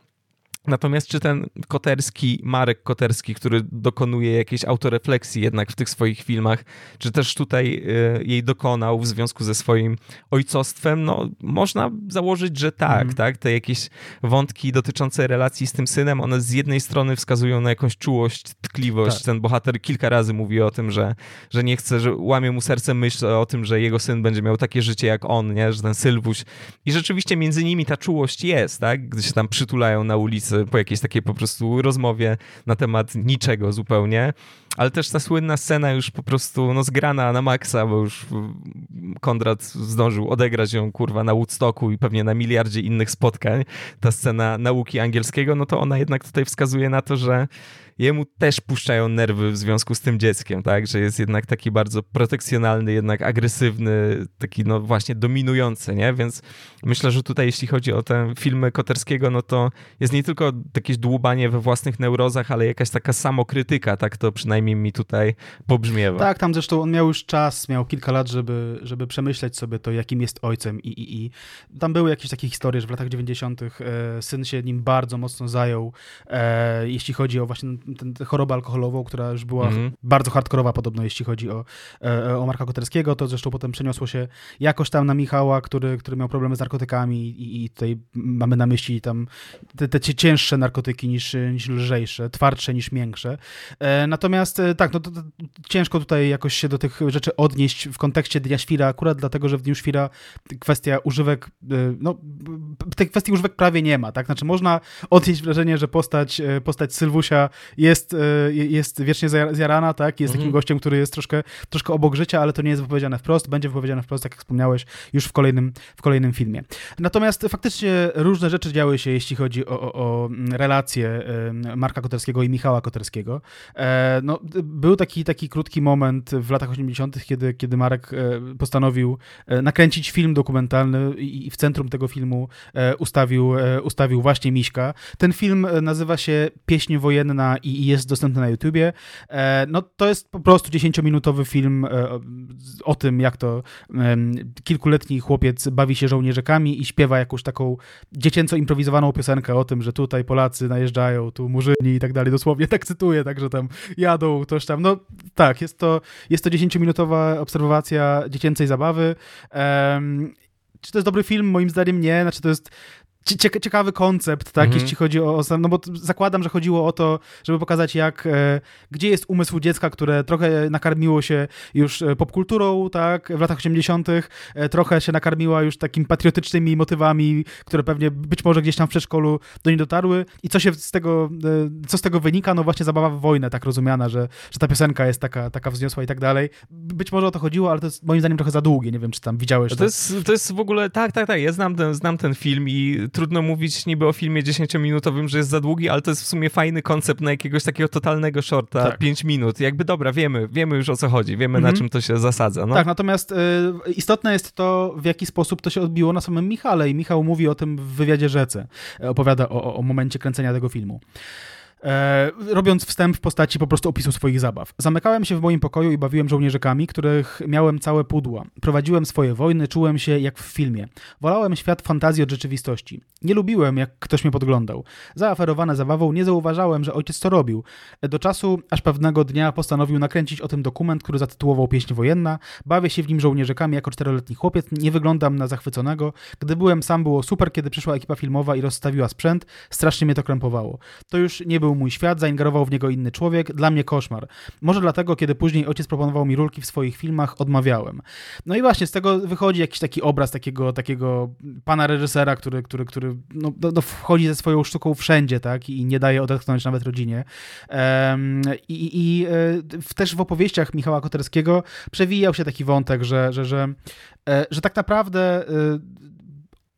Natomiast czy ten Koterski, Marek Koterski, który dokonuje jakiejś autorefleksji jednak w tych swoich filmach, czy też tutaj y, jej dokonał w związku ze swoim ojcostwem, no można założyć, że tak, mm. tak? Te jakieś wątki dotyczące relacji z tym synem, one z jednej strony wskazują na jakąś czułość, tkliwość. Tak. Ten bohater kilka razy mówi o tym, że, że nie chce, że łamie mu serce myśl o tym, że jego syn będzie miał takie życie jak on, nie? Że ten Sylwuś. I rzeczywiście między nimi ta czułość jest, tak? Gdy się tam przytulają na ulicy po jakiejś takiej po prostu rozmowie na temat niczego zupełnie, ale też ta słynna scena już po prostu no zgrana na maksa, bo już Konrad zdążył odegrać ją kurwa na Woodstocku i pewnie na miliardzie innych spotkań, ta scena nauki angielskiego, no to ona jednak tutaj wskazuje na to, że jemu też puszczają nerwy w związku z tym dzieckiem, tak, że jest jednak taki bardzo protekcjonalny, jednak agresywny, taki no właśnie dominujący, nie, więc myślę, że tutaj jeśli chodzi o te filmy Koterskiego, no to jest nie tylko jakieś dłubanie we własnych neurozach, ale jakaś taka samokrytyka, tak to przynajmniej mi tutaj pobrzmiewa. Tak, tam zresztą on miał już czas, miał kilka lat, żeby, żeby przemyśleć sobie to, jakim jest ojcem i, i, i tam były jakieś takie historie, że w latach 90. E, syn się nim bardzo mocno zajął, e, jeśli chodzi o właśnie tę chorobę alkoholową, która już była mm. bardzo hardkorowa podobno, jeśli chodzi o, e, o Marka Koterskiego, to zresztą potem przeniosło się jakoś tam na Michała, który, który miał problemy z narkotykami i, i tutaj mamy na myśli tam te, te cięższe narkotyki niż, niż lżejsze, twardsze niż miększe. E, natomiast tak, no to, to, ciężko tutaj jakoś się do tych rzeczy odnieść w kontekście Dnia Świra, akurat dlatego, że w Dniu Świra kwestia używek, no tej kwestii używek prawie nie ma, tak? Znaczy można odnieść wrażenie, że postać, postać Sylwusia jest, e, jest wiecznie zjarana, tak? Jest mhm. takim gościem, który jest troszkę, troszkę obok życia, ale to nie jest wypowiedziane wprost. Będzie wypowiedziane wprost, tak jak wspomniałeś, już w kolejnym, w kolejnym filmie. Natomiast faktycznie różne rzeczy działy się, jeśli chodzi o, o, o relacje Marka Koterskiego i Michała Koterskiego. E, no, był taki, taki krótki moment w latach 80., kiedy, kiedy Marek e, postanowił nakręcić film dokumentalny i w centrum tego filmu ustawił, ustawił właśnie Miśka. Ten film nazywa się Pieśń wojenna i jest dostępny na YouTubie. E, no to jest po prostu 10-minutowy film e, o tym, jak to kilkuletni chłopiec bawi się żołnierzekami i śpiewa jakąś taką dziecięco improwizowaną piosenkę o tym, że tutaj Polacy najeżdżają, tu murzyni i tak dalej. Dosłownie tak cytuję, także tam jadą, ktoś tam. No tak, jest to, jest to 10-minutowa obserwacja dziecięcej zabawy. Czy to jest dobry film? Moim zdaniem nie. Znaczy, to jest ciekawy koncept, tak, mhm. jeśli chodzi o, no bo zakładam, że chodziło o to, żeby pokazać jak, e, gdzie jest umysł dziecka, które trochę nakarmiło się już e, popkulturą, tak, w latach 80., e, trochę się nakarmiła już takimi patriotycznymi motywami, które pewnie być może gdzieś tam w przedszkolu do niej dotarły i co się z tego, e, co z tego wynika, no właśnie zabawa w wojnę, tak rozumiana, że, że ta piosenka jest taka, taka wzniosła i tak dalej. Być może o to chodziło, ale to jest moim zdaniem trochę za długie, nie wiem, czy tam widziałeś to. To jest, to jest w ogóle, tak, tak, tak, ja znam ten, znam ten film i trudno mówić niby o filmie 10-minutowym, że jest za długi, ale to jest w sumie fajny koncept na jakiegoś takiego totalnego shorta, tak. 5 minut. Jakby dobra, wiemy, wiemy już o co chodzi, wiemy mhm. na czym to się zasadza. No. Tak, natomiast y, istotne jest to, w jaki sposób to się odbiło na samym Michale i Michał mówi o tym w wywiadzie Rzece. Opowiada o, o momencie kręcenia tego filmu. E, robiąc wstęp w postaci po prostu opisu swoich zabaw. Zamykałem się w moim pokoju i bawiłem żołnierzykami, których miałem całe pudła. Prowadziłem swoje wojny, czułem się jak w filmie. Wolałem świat fantazji od rzeczywistości. Nie lubiłem, jak ktoś mnie podglądał. Zaaferowane zabawą nie zauważałem, że ojciec to robił. Do czasu, aż pewnego dnia postanowił nakręcić o tym dokument, który zatytułował Pieśń Wojenna. Bawię się w nim żołnierzykami jako czteroletni chłopiec, nie wyglądam na zachwyconego. Gdy byłem sam, było super, kiedy przyszła ekipa filmowa i rozstawiła sprzęt, strasznie mnie to krępowało. To już nie był mój świat, zaingerował w niego inny człowiek, dla mnie koszmar. Może dlatego, kiedy później ojciec proponował mi rulki w swoich filmach, odmawiałem. No i właśnie z tego wychodzi jakiś taki obraz takiego, takiego pana reżysera, który, który, który no, no, wchodzi ze swoją sztuką wszędzie, tak, i nie daje odetchnąć nawet rodzinie. Um, I i e, też w opowieściach Michała Koterskiego przewijał się taki wątek, że, że, że, e, że tak naprawdę e,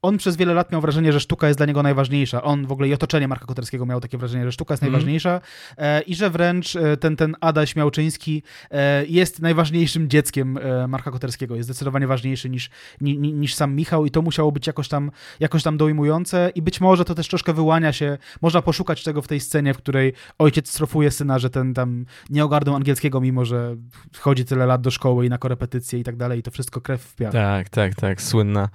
on przez wiele lat miał wrażenie, że sztuka jest dla niego najważniejsza. On w ogóle i otoczenie Marka Koterskiego miało takie wrażenie, że sztuka jest mm. najważniejsza e, i że wręcz e, ten, ten Adaś Miałczyński e, jest najważniejszym dzieckiem e, Marka Koterskiego. Jest zdecydowanie ważniejszy niż, ni, niż sam Michał i to musiało być jakoś tam, jakoś tam dojmujące i być może to też troszkę wyłania się, można poszukać tego w tej scenie, w której ojciec strofuje syna, że ten tam nie ogarnął angielskiego, mimo że chodzi tyle lat do szkoły i na korepetycje i tak dalej i to wszystko krew w piach. Tak, tak, tak, słynna,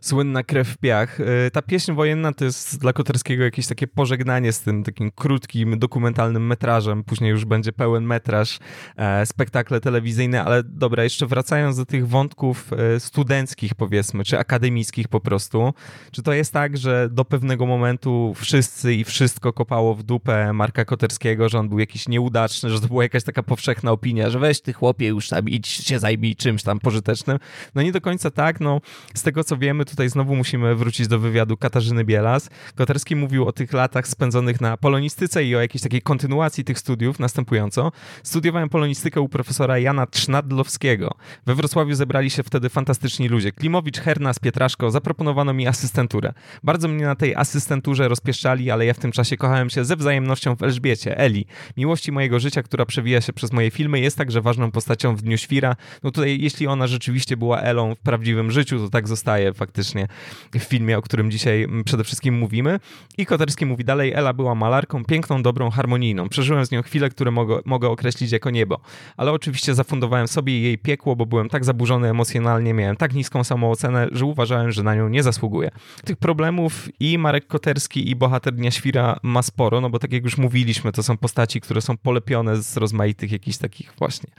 słynna krew w piach. Y, ta pieśń wojenna to jest dla Koterskiego jakieś takie pożegnanie z tym takim krótkim, dokumentalnym metrażem. Później już będzie pełen metraż, e, spektakle telewizyjne, ale dobra, jeszcze wracając do tych wątków e, studenckich powiedzmy, czy akademickich po prostu, czy to jest tak, że do pewnego momentu wszyscy i wszystko kopało w dupę Marka Koterskiego, że on był jakiś nieudaczny, że to była jakaś taka powszechna opinia, że weź ty chłopie już tam idź się zajmij czymś tam pożytecznym. No nie do końca tak, no z tego co wiemy, tutaj znowu musimy wrócić do wywiadu Katarzyny Bielas. Koterski mówił o tych latach spędzonych na polonistyce i o jakiejś takiej kontynuacji tych studiów następująco. Studiowałem polonistykę u profesora Jana Trznadlowskiego. We Wrocławiu zebrali się wtedy fantastyczni ludzie. Klimowicz, Hernas, Pietraszko. Zaproponowano mi asystenturę. Bardzo mnie na tej asystenturze rozpieszczali, ale ja w tym czasie kochałem się ze wzajemnością w Elżbiecie, Eli. Miłości mojego życia, która przewija się przez moje filmy, jest także ważną postacią w Dniu Świra. No tutaj, jeśli ona rzeczywiście była Elą w prawdziwym życiu, to tak zostaje faktycznie w filmie, o którym dzisiaj przede wszystkim mówimy. I Koterski mówi dalej, Ela była malarką, piękną, dobrą, harmonijną. Przeżyłem z nią chwilę, które mogę, mogę określić jako niebo. Ale oczywiście zafundowałem sobie jej piekło, bo byłem tak zaburzony emocjonalnie, miałem tak niską samoocenę, że uważałem, że na nią nie zasługuję. Tych problemów i Marek Koterski i bohater Dnia Świra ma sporo, no bo tak jak już mówiliśmy, to są postaci, które są polepione z rozmaitych jakichś takich właśnie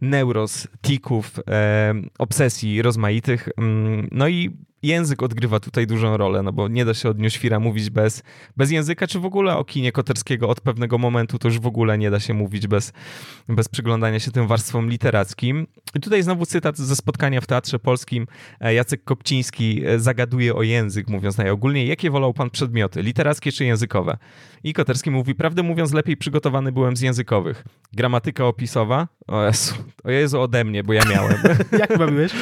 neuros, tików, e, obsesji rozmaitych. Mm, no i język odgrywa tutaj dużą rolę, no bo nie da się od Newsfira mówić bez, bez języka, czy w ogóle o kinie Koterskiego od pewnego momentu to już w ogóle nie da się mówić bez, bez przyglądania się tym warstwom literackim. I tutaj znowu cytat ze spotkania w Teatrze Polskim. E, Jacek Kopciński e, zagaduje o język, mówiąc najogólniej. Jakie wolał pan przedmioty, literackie czy językowe? I Koterski mówi, prawdę mówiąc, lepiej przygotowany byłem z językowych. Gramatyka opisowa? O Jezu, o Jezu ode mnie, bo ja miałem. <laughs> Jak bawiłeś?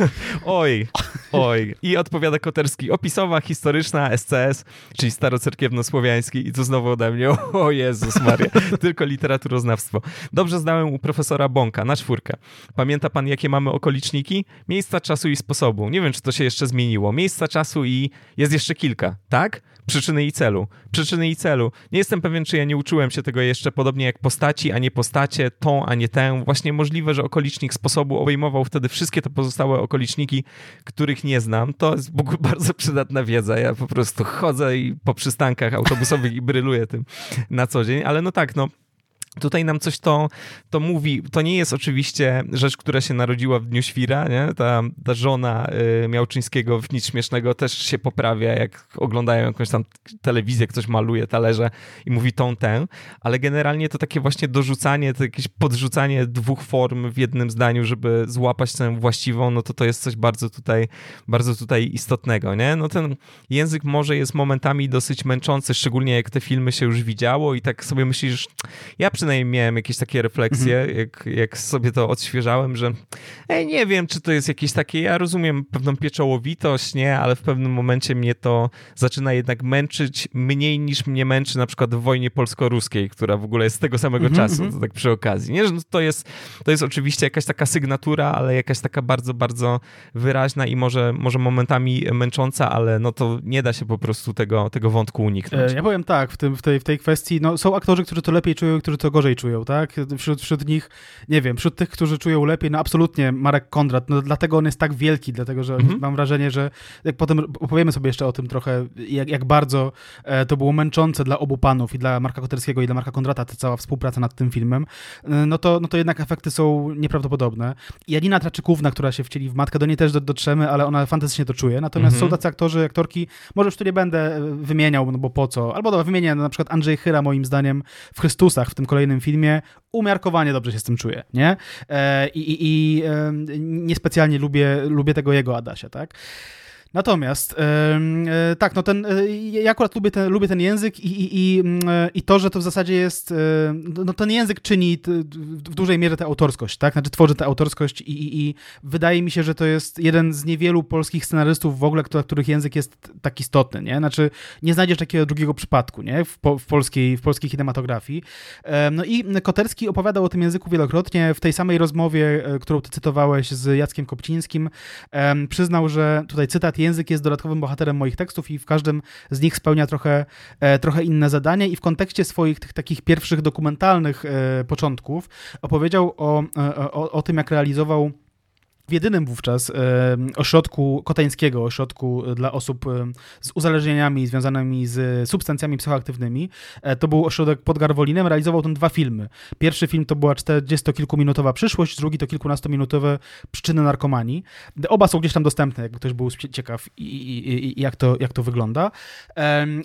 <laughs> oj, oj. I odpowiada Koterski, opisowa, historyczna, SCS, czyli starocerkiewno-słowiański i to znowu ode mnie, <laughs> o Jezus Maria, tylko literaturoznawstwo. Dobrze znałem u profesora Bąka, na czwórkę. Pamięta pan, jakie mamy okoliczniki? Miejsca, czasu i sposobu. Nie wiem, czy to się jeszcze zmieniło. Miejsca, czasu i jest jeszcze kilka, tak? Przyczyny i celu. Przyczyny i celu. Nie jestem pewien, czy ja nie uczyłem się tego jeszcze podobnie jak postaci, a nie postacie, tą, a nie tę. Właśnie możliwe, że okolicznik sposobu obejmował wtedy wszystkie te pozostałe okoliczniki, których nie znam. To jest ogóle <laughs> bardzo przydatna wiedza. Ja po prostu chodzę i po przystankach autobusowych i bryluję tym na co dzień, ale no tak, no Tutaj nam coś to, to mówi. To nie jest oczywiście rzecz, która się narodziła w Dniu Świra, nie? Ta, ta żona y, Miałczyńskiego w nic śmiesznego też się poprawia, jak oglądają jakąś tam telewizję, ktoś maluje talerze i mówi tą, tę, ale generalnie to takie właśnie dorzucanie, to jakieś podrzucanie dwóch form w jednym zdaniu, żeby złapać tę właściwą, no to to jest coś bardzo tutaj, bardzo tutaj istotnego, nie? No ten język może jest momentami dosyć męczący, szczególnie jak te filmy się już widziało i tak sobie myślisz, ja przy przynajmniej miałem jakieś takie refleksje, mhm. jak, jak sobie to odświeżałem, że ej, nie wiem, czy to jest jakieś takie, ja rozumiem pewną pieczołowitość, nie, ale w pewnym momencie mnie to zaczyna jednak męczyć mniej niż mnie męczy na przykład w wojnie polsko-ruskiej, która w ogóle jest z tego samego mhm, czasu, mhm. to tak przy okazji, nie, że no to jest, to jest oczywiście jakaś taka sygnatura, ale jakaś taka bardzo, bardzo wyraźna i może, może momentami męcząca, ale no to nie da się po prostu tego, tego wątku uniknąć. E, ja powiem tak, w, tym, w, tej, w tej kwestii, no są aktorzy, którzy to lepiej czują, którzy to gorzej czują, tak? Wśród, wśród nich, nie wiem, wśród tych, którzy czują lepiej, no absolutnie Marek Kondrat, no dlatego on jest tak wielki, dlatego, że mhm. mam wrażenie, że jak potem opowiemy sobie jeszcze o tym trochę, jak, jak bardzo e, to było męczące dla obu panów, i dla Marka Koterskiego, i dla Marka Kondrata, ta cała współpraca nad tym filmem, e, no to, no to jednak efekty są nieprawdopodobne. Janina Traczykówna, która się wcieli w matkę, do niej też dotrzemy, ale ona fantastycznie to czuje, natomiast mhm. są tacy aktorzy, aktorki, może już tu nie będę wymieniał, no bo po co, albo dobra, wymienię na przykład Andrzej Chyra, moim zdaniem, w Chrystusach, w tym kolejnym filmie, umiarkowanie dobrze się z tym czuje, nie? E, I, i, i niespecjalnie lubię, lubię tego jego Adasia, tak? Natomiast e, tak, no ten, e, ja akurat lubię ten, lubię ten język i, i, i, mm, e, i to, że to w zasadzie jest, no ten język czyni w dużej mierze tę autorskość, tak? Znaczy tworzy tę autorskość i, i, wydaje mi się, że to jest jeden z niewielu polskich scenarystów w ogóle, których język jest tak istotny, nie? Znaczy nie znajdziesz takiego drugiego przypadku, nie? W, po, w, polskiej, w polskiej kinematografii. No i Koterski opowiadał o tym języku wielokrotnie. W tej samej rozmowie, którą ty cytowałeś z Jackiem Kopcińskim, przyznał, że tutaj cytat język jest dodatkowym bohaterem moich tekstów i w każdym z nich spełnia trochę, e, trochę inne zadanie. I w kontekście swoich tych takich pierwszych dokumentalnych e, początków opowiedział o, e, o, o tym, jak realizował w jedynym wówczas ośrodku kotańskiego, ośrodku dla osób z uzależnieniami związanymi z substancjami psychoaktywnymi. E, to był ośrodek pod Garwolinem, realizował ten dwa filmy. Pierwszy film to była 40-kilkuminutowa przyszłość, drugi to kilkunastominutowe przyczyny narkomanii. Oba są gdzieś tam dostępne, jakby ktoś był ciekaw i, i, i jak, to, jak to wygląda.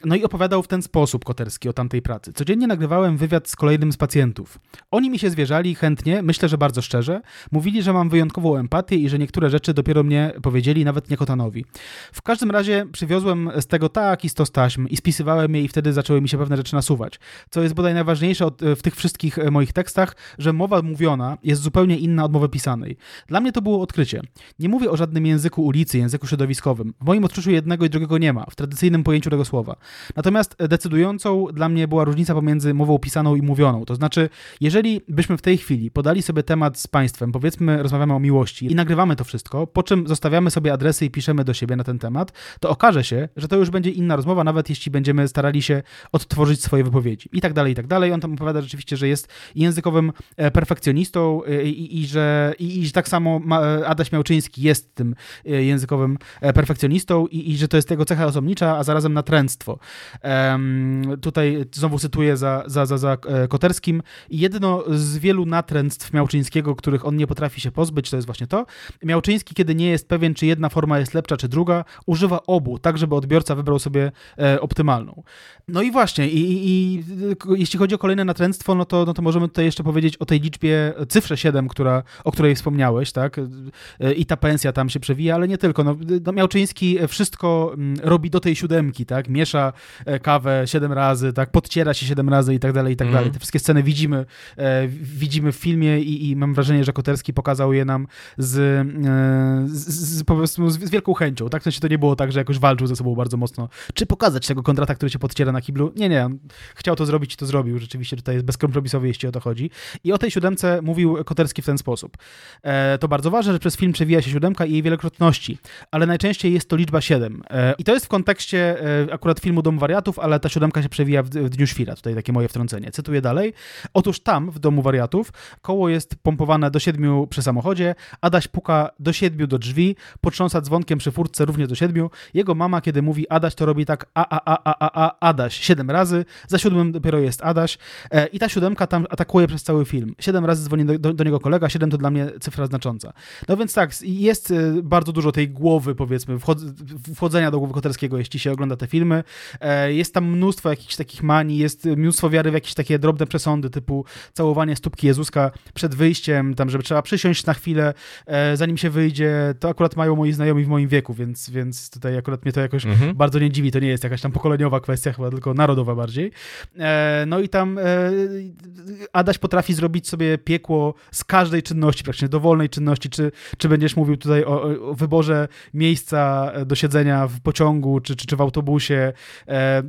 No i opowiadał w ten sposób Koterski o tamtej pracy. Codziennie nagrywałem wywiad z kolejnym z pacjentów. Oni mi się zwierzali chętnie, myślę, że bardzo szczerze. Mówili, że mam wyjątkową empatię, i że niektóre rzeczy dopiero mnie powiedzieli, nawet nie Kotanowi. W każdym razie przywiozłem z tego tak i stos taśm i spisywałem je i wtedy zaczęły mi się pewne rzeczy nasuwać. Co jest bodaj najważniejsze od, w tych wszystkich e, moich tekstach, że mowa mówiona jest zupełnie inna od mowy pisanej. Dla mnie to było odkrycie. Nie mówię o żadnym języku ulicy, języku środowiskowym. W moim odczuciu jednego i drugiego nie ma, w tradycyjnym pojęciu tego słowa. Natomiast decydującą dla mnie była różnica pomiędzy mową pisaną i mówioną. To znaczy, jeżeli byśmy w tej chwili podali sobie temat z państwem, powiedzmy, rozmawiamy o miłości i nagrywamy to wszystko, po czym zostawiamy sobie adresy i piszemy do siebie na ten temat, to okaże się, że to już będzie inna rozmowa, nawet jeśli będziemy starali się odtworzyć swoje wypowiedzi i tak dalej, i tak dalej. On tam opowiada rzeczywiście, że jest językowym e, perfekcjonistą e, i, i, że, i, i, tak samo Adaś Miałczyński jest tym e, językowym perfekcjonistą i, i że to jest jego cecha osobnicza, a zarazem natręctwo. Um, tutaj znowu cytuję za, za, za, za Koterskim. Jedno z wielu natręctw Miałczyńskiego, których on nie potrafi się pozbyć, to jest właśnie to, Miałczyński, kiedy nie jest pewien, czy jedna forma jest lepsza, czy druga, używa obu, tak żeby odbiorca wybrał sobie e, optymalną. No i właśnie, i, i, i, jeśli chodzi o kolejne natręctwo, no to, no to możemy tutaj jeszcze powiedzieć o tej liczbie, cyfrze 7, która, o której wspomniałeś, tak? E, I ta pensja tam się przewija, ale nie tylko. No, no Miałczyński wszystko mm, robi do tej siódemki, tak? Miesza e, kawę 7 razy, tak? Podciera się 7 razy i tak dalej, i tak mm. dalej. Te wszystkie sceny widzimy, e, widzimy w filmie i, i mam wrażenie, że Koterski pokazał je nam z E, z, z, po prostu z, z, wielką chęcią, tak? To, się to nie było tak, że jakoś walczył ze sobą bardzo mocno. Czy pokazać tego kontrata, który się podciera na kiblu? Nie, nie, on chciał to zrobić i to zrobił. Rzeczywiście tutaj jest bezkompromisowy, jeśli o to chodzi. I o tej siódemce mówił Koterski w ten sposób. E, to bardzo ważne, że przez film przewija się siódemka i jej wielokrotności, ale najczęściej jest to liczba siedem. E, I to jest w kontekście e, akurat filmu Dom Wariatów, ale ta siódemka się przewija w, w Dniu Świra. Tutaj takie moje wtrącenie. Cytuję dalej. Otóż tam, w Domu Wariatów, koło jest pompowane do siedmiu przy samochodzie, Adaś puka do siedmiu do drzwi, potrząsa dzwonkiem przy furtce również do siedmiu. Jego mama, kiedy mówi Adaś, to robi tak a, a, a, a, a, a Adaś siedem razy, za siódmym dopiero jest Adaś e, i ta siódemka tam atakuje przez cały film. Siedem razy dzwoni do, do, do, niego kolega, siedem to dla mnie cyfra znacząca. No więc tak, jest e, bardzo dużo tej głowy, powiedzmy, wchodzenia do głowy Koterskiego, jeśli się ogląda te filmy. E, jest tam mnóstwo jakichś takich manii, jest mnóstwo wiary w jakieś takie drobne przesądy, typu całowanie stópki Jezuska przed wyjściem, tam, żeby trzeba przysiąść na chwilę, zanim się wyjdzie, to akurat mają moi znajomi w moim wieku, więc, więc tutaj akurat mnie to jakoś mhm. bardzo nie dziwi, to nie jest jakaś tam pokoleniowa kwestia chyba, tylko narodowa bardziej. E, no i tam e, Adaś potrafi zrobić sobie piekło z każdej czynności, praktycznie dowolnej czynności, czy, czy będziesz mówił tutaj o, o wyborze miejsca do siedzenia w pociągu, czy, czy, czy w autobusie. E,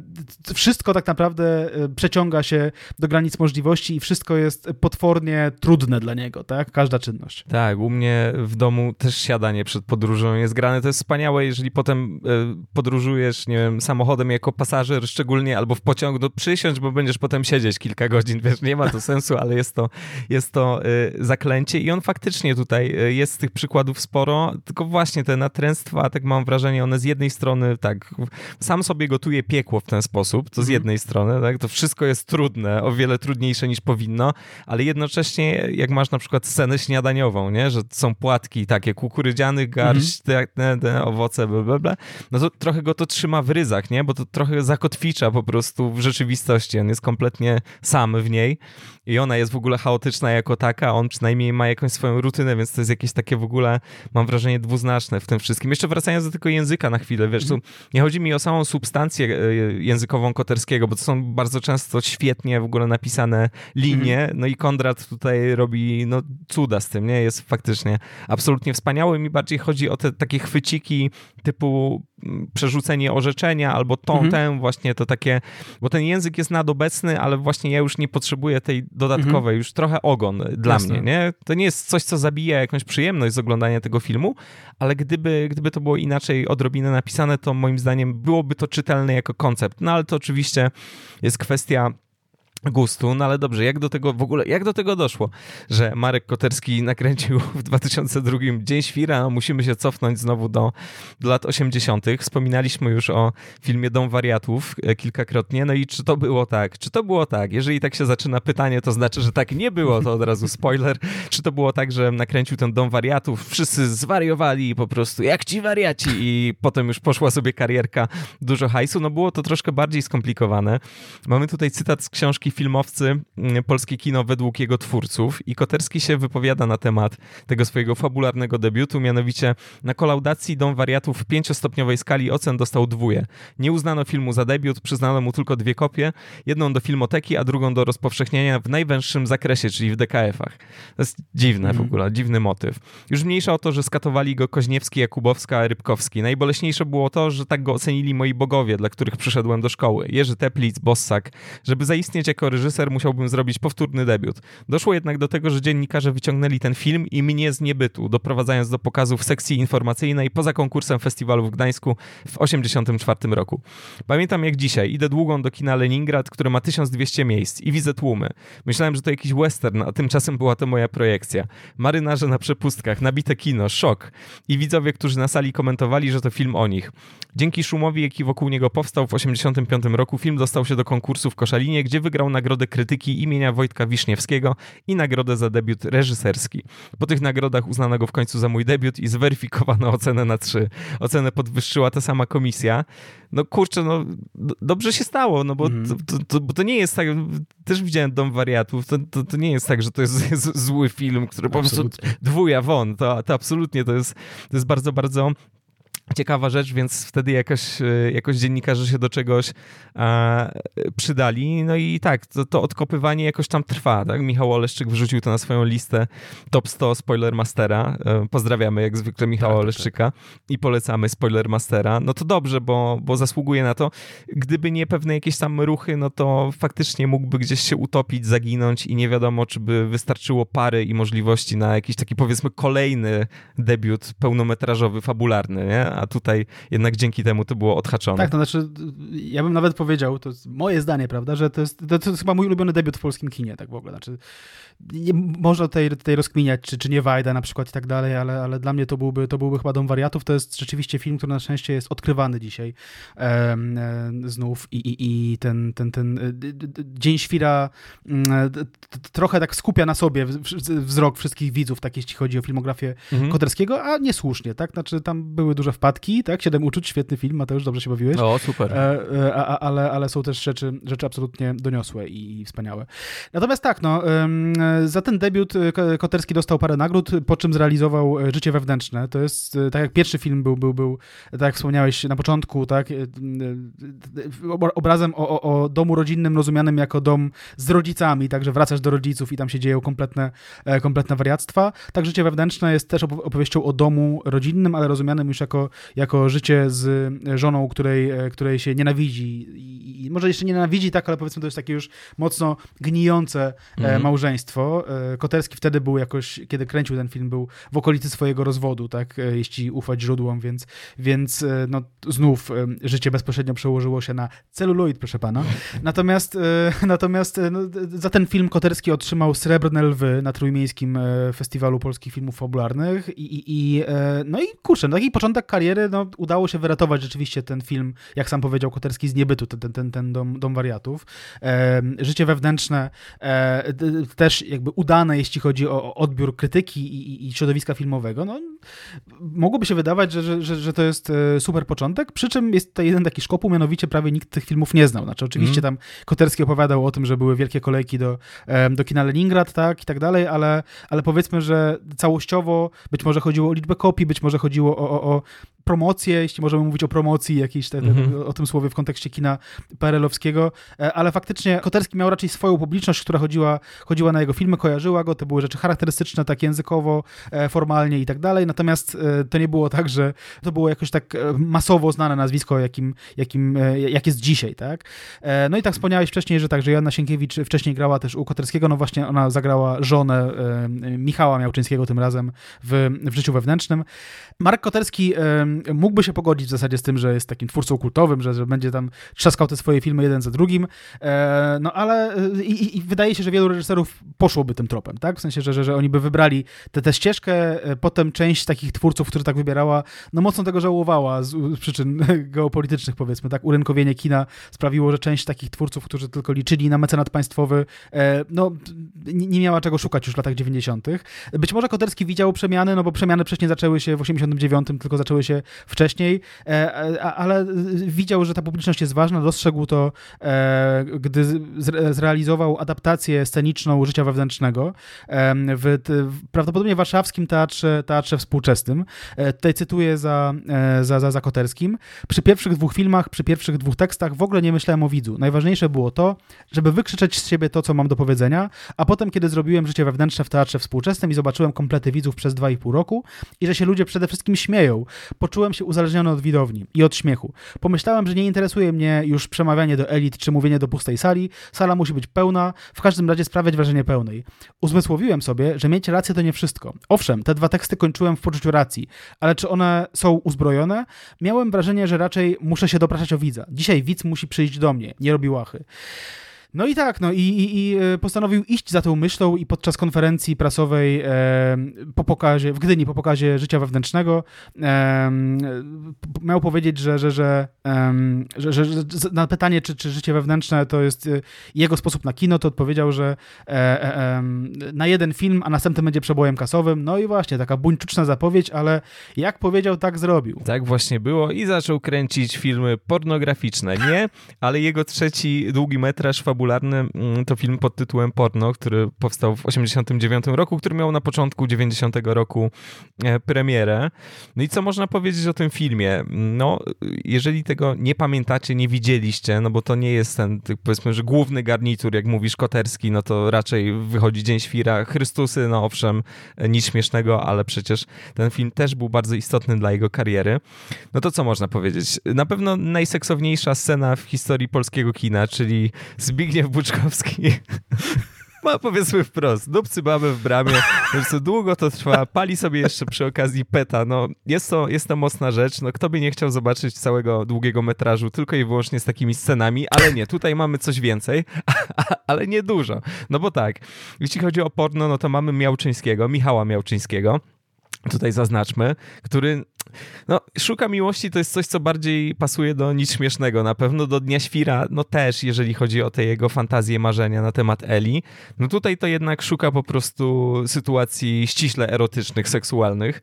wszystko tak naprawdę przeciąga się do granic możliwości i wszystko jest potwornie trudne dla niego, tak? Każda czynność. Tak, u mnie w domu też siadanie przed podróżą jest grane. To jest wspaniałe, jeżeli potem e, podróżujesz, nie wiem, samochodem jako pasażer szczególnie, albo w pociągu, no przysiądź, bo będziesz potem siedzieć kilka godzin, wiesz, nie ma to <laughs> sensu, ale jest to, jest to zaklęcie i on faktycznie tutaj jest z tych przykładów sporo, tylko właśnie te natręstwa, tak mam wrażenie, one z jednej strony tak, sam sobie gotuje piekło w ten sposób, to z mhm. jednej strony, tak, to wszystko jest trudne, o wiele trudniejsze niż powinno, ale jednocześnie jak masz na przykład scenę śniadaniową, nie, że są płatki takie kukurydzianych garść, mhm. te, te, owoce, bla, bla, no to trochę go to trzyma w ryzach, nie, bo to trochę zakotwicza po prostu w rzeczywistości, on jest kompletnie sam w niej i ona jest w ogóle chaotyczna jako taka, on przynajmniej ma jakąś swoją rutynę, więc to jest jakieś takie w ogóle, mam wrażenie, dwuznaczne w tym wszystkim. Jeszcze wracając do tego języka na chwilę, wiesz, tu nie chodzi mi o samą substancję e, językową Koterskiego, bo to są bardzo często świetnie w ogóle napisane linie, mhm. no i Kondrat tutaj robi no, cuda z tym, nie? Jest faktycznie absolutnie wspaniały. Mi bardziej chodzi o te takie chwyciki typu mm, przerzucenie orzeczenia albo tą, mhm. tę właśnie to takie, bo ten język jest nadobecny, ale właśnie ja już nie potrzebuję tej dodatkowej, mhm. już trochę ogon dla Jasne. mnie, nie? To nie jest coś, co zabija jakąś przyjemność z oglądania tego filmu, ale gdyby, gdyby to było inaczej odrobinę napisane, to moim zdaniem byłoby to czytelne jako koncept. No ale to oczywiście jest kwestia gustu, no ale dobrze, jak do tego w ogóle, jak do tego doszło, że Marek Koterski nakręcił w 2002 Dzień Świra, musimy się cofnąć znowu do, do lat 80. Wspominaliśmy już o filmie Dom Wariatów e, kilkakrotnie, no i czy to było tak? Czy to było tak? Jeżeli tak się zaczyna pytanie, to znaczy, że tak nie było, to od razu spoiler. Czy to było tak, że nakręcił ten Dom Wariatów, wszyscy zwariowali po prostu, jak ci wariaci i potem już poszła sobie karierka, dużo hajsu, no było to troszkę bardziej skomplikowane. Mamy tutaj cytat z książki filmowcy mm, polskie kino według jego twórców i Koterski się wypowiada na temat tego swojego fabularnego debiutu, mianowicie na kolaudacji Dom Wariatów w pięciostopniowej skali ocen dostał dwóje. Nie uznano filmu za debiut, przyznano mu tylko dwie kopie, jedną do filmoteki, a drugą do rozpowszechnienia w najwęższym zakresie, czyli w DKF-ach. To jest dziwne mm. w mhm. ogóle, dziwny motyw. Już mniejsza o to, że skatowali go Koźniewski, Jakubowska, Rybkowski. Najboleśniejsze było to, że tak go ocenili moi bogowie, dla których przyszedłem do szkoły. Jerzy Teplic, Bossak. Żeby zaistnieć jako jako reżyser musiałbym zrobić powtórny debiut. Doszło jednak do tego, że dziennikarze wyciągnęli ten film i mnie z niebytu, doprowadzając do pokazu w sekcji informacyjnej poza konkursem festiwalu w Gdańsku w 1984 roku. Pamiętam jak dzisiaj, idę długą do kina Leningrad, które ma 1200 miejsc i widzę tłumy. Myślałem, że to jakiś western, a tymczasem była to moja projekcja. Marynarze na przepustkach, nabite kino, szok. I widzowie, którzy na sali komentowali, że to film o nich. Dzięki szumowi, jaki wokół niego powstał w 1985 roku, film dostał się do konkursu w Koszalinie, gdzie wygrał nagrodę krytyki imienia Wojtka Wiszniewskiego i nagrodę za debiut reżyserski. Po tych nagrodach uznano go w końcu za mój debiut i zweryfikowano ocenę na trzy. Ocenę podwyższyła ta sama komisja. No kurczę, no dobrze się stało, no bo, mm. to, to, to, bo to nie jest tak, też widziałem Dom Wariatów, to, to, to nie jest tak, że to jest, jest zły film, który po prostu dwuja won, to, to absolutnie to jest, to jest bardzo, bardzo ciekawa rzecz, więc wtedy jakoś, e, jakoś dziennikarze się do czegoś e, przydali. No i tak, to, to, odkopywanie jakoś tam trwa. Tak? Michał Oleszczyk wrzucił to na swoją listę top 100 Spoilermastera. E, pozdrawiamy jak zwykle Michała tak, tak, Oleszczyka tak. i polecamy Spoilermastera. No to dobrze, bo, bo zasługuje na to. Gdyby nie pewne jakieś tam ruchy, no to faktycznie mógłby gdzieś się utopić, zaginąć i nie wiadomo, czy by wystarczyło pary i możliwości na jakiś taki powiedzmy kolejny debiut pełnometrażowy, fabularny, nie? A tutaj jednak dzięki temu to było odhaczone. Tak, to znaczy, ja bym nawet powiedział, to jest moje zdanie, prawda, że to jest, to jest chyba mój ulubiony debiut w polskim kinie, tak w ogóle. Znaczy, nie, można tutaj, tutaj rozkminiać, czy, czy nie Wajda na przykład i tak dalej, ale, ale dla mnie to byłby, to byłby chyba Dom Wariatów. To jest rzeczywiście film, który na szczęście jest odkrywany dzisiaj e, e, znów i, i, i ten, ten, ten e, Dzień Świra mm, trochę tak skupia na sobie wzrok wszystkich widzów, tak jeśli chodzi o filmografię mhm. Koterskiego, a niesłusznie, tak? Znaczy tam były duże wpadki, tak? Siedem uczuć, świetny film, Mateusz, dobrze się bawiłeś. O, super. E, a, ale, ale są też rzeczy, rzeczy absolutnie doniosłe i wspaniałe. Natomiast tak, no, za ten debiut Koterski dostał parę nagród, po czym zrealizował Życie wewnętrzne. To jest, tak jak pierwszy film był, był, był tak jak wspomniałeś na początku, tak, obrazem o, o, o domu rodzinnym rozumianym jako dom z rodzicami, także wracasz do rodziców i tam się dzieją kompletne, kompletne wariactwa. Tak, Życie wewnętrzne jest też opowieścią o domu rodzinnym, ale rozumianym już jako, jako życie z żoną, której, której się nienawidzi. I, może jeszcze nie nienawidzi, tak, ale powiedzmy to jest takie już mocno gnijące mhm. małżeństwo. Koterski wtedy był jakoś, kiedy kręcił ten film, był w okolicy swojego rozwodu, tak, jeśli ufać źródłom, więc, więc no, znów życie bezpośrednio przełożyło się na celuloid, proszę pana. <laughs> Natomiast, natomiast no, za ten film Koterski otrzymał Srebrne Lwy na Trójmiejskim Festiwalu Polskich Filmów Fabularnych i, i, i no i kurczę, no taki początek kariery, no udało się wyratować rzeczywiście ten film, jak sam powiedział Koterski, z niebytu, ten, ten, ten dom, dom wariatów. E, życie wewnętrzne e, też jakby udane, jeśli chodzi o, o odbiór krytyki i, i, środowiska filmowego. No, mogłoby się wydawać, że, że, że, to jest e, super początek, przy czym jest to jeden taki szkopuł, mianowicie prawie nikt tych filmów nie znał. Znaczy oczywiście mm. tam Koterski opowiadał o tym, że były wielkie kolejki do, do kina Leningrad, tak, i tak dalej, ale, ale powiedzmy, że całościowo być może chodziło o liczbę kopii, być może chodziło o, o, o promocję, jeśli możemy mówić o promocji jakiejś, te, -hmm. o tym słowie w kontekście kina PRL-owskiego, e, ale faktycznie Koterski miał raczej swoją publiczność, która chodziła, chodziła na jego filmy, kojarzyła go, to były rzeczy charakterystyczne, tak językowo, e, formalnie i tak dalej, natomiast e, to nie było tak, że to było jakoś tak masowo znane nazwisko, jakim, jakim, jak jest dzisiaj, tak? No i tak wspomniałeś wcześniej, że także Joanna Sienkiewicz wcześniej grała też u Koterskiego, no właśnie ona zagrała żonę Michała Miałczyńskiego tym razem w, w życiu wewnętrznym. Mark Koterski mógłby się pogodzić w zasadzie z tym, że jest takim twórcą kultowym, że, że będzie tam trzaskał te swoje filmy jeden za drugim, e, no ale e, i, i, wydaje się, że wielu reżyserów poszłoby tym tropem, tak? W sensie, że, że, że oni by wybrali tę ścieżkę, e, potem część takich twórców, którzy tak wybierała, no mocno tego żałowała z, z przyczyn <laughs> geopolitycznych, powiedzmy, tak? Urynkowienie kina sprawiło, że część takich twórców, którzy tylko liczyli na mecenat państwowy, no nie, nie miała czego szukać już w latach 90. Być może Koterski widział przemiany, no bo przemiany wcześniej zaczęły się w 89, tylko zaczęły się wcześniej, e, ale widział, że ta publiczność jest ważna, dostrzegł to, e, gdy zrealizował adaptację sceniczną życia wewnętrznego w, prawdopodobnie warszawskim teatrze, teatrze współczesnym. E, tutaj cytuję za, za, za, za Koterskim. Przy pierwszych dwóch filmach, przy pierwszych dwóch tekstach w ogóle nie myślałem o widzu. Najważniejsze było to, żeby wykrzyczeć z siebie to, co mam do powiedzenia, a potem, kiedy zrobiłem życie wewnętrzne w teatrze współczesnym i zobaczyłem komplety widzów przez dwa i pół roku i że się ludzie przede wszystkim śmieją, poczułem się uzależniony od widowni i od śmiechu. Pomyślałem, że nie interesuje mnie już przemawianie do elit czy mówienie do pustej sali. Sala musi być pełna, w każdym razie sprawiać wrażenie pełnej. Uzmysłowiłem sobie, że mieć rację to nie wszystko. Owszem, te dwa teksty kończyłem w poczuciu racji, ale czy one są uzbrojone? Miałem wrażenie, że raczej muszę się dopraszać o widza. Dzisiaj widz musi przyjść do mnie, nie robi łachy. No i tak, no i, i, i, e, postanowił iść za tą myślą i podczas konferencji prasowej e, po pokazie, w Gdyni po pokazie życia wewnętrznego e, miał powiedzieć, że, że, że, że, że, że na pytanie, czy, czy życie wewnętrzne to jest e, jego sposób na kino, to odpowiedział, że e, na jeden film, a następny będzie przebojem kasowym. No i właśnie, taka buńczuczna zapowiedź, ale jak powiedział, tak zrobił. Tak właśnie było i zaczął kręcić filmy pornograficzne. Nie, ale jego trzeci długi metraż fabularny fabularny mm, to film pod tytułem Porno, który powstał w 89 roku, który miał na początku 90 roku e, premierę. No i co można powiedzieć o tym filmie? No, jeżeli tego nie pamiętacie, nie widzieliście, no bo to nie jest ten, powiedzmy, że główny garnitur, jak mówisz, Koterski, no to raczej wychodzi Dzień Świra, Chrystusy, no owszem, nic śmiesznego, ale przecież ten film też był bardzo istotny dla jego kariery. No to co można powiedzieć? Na pewno najseksowniejsza scena w historii polskiego kina, czyli Zbigniew Zbigniew Buczkowski. <laughs> Ma powiedzmy wprost, dupcy mamy w bramie, po długo to trwa, pali sobie jeszcze przy okazji peta, no jest to, jest to mocna rzecz, no kto by nie chciał zobaczyć całego długiego metrażu tylko i wyłącznie z takimi scenami, ale nie, tutaj mamy coś więcej, <laughs> ale nie dużo, no bo tak, jeśli chodzi o porno, no to mamy Miałczyńskiego, Michała Miałczyńskiego, tutaj zaznaczmy, który no, Szuka Miłości to jest coś, co bardziej pasuje do nic śmiesznego. Na pewno do Dnia Świra, no też, jeżeli chodzi o te jego fantazje, marzenia na temat Eli. No tutaj to jednak szuka po prostu sytuacji ściśle erotycznych, seksualnych.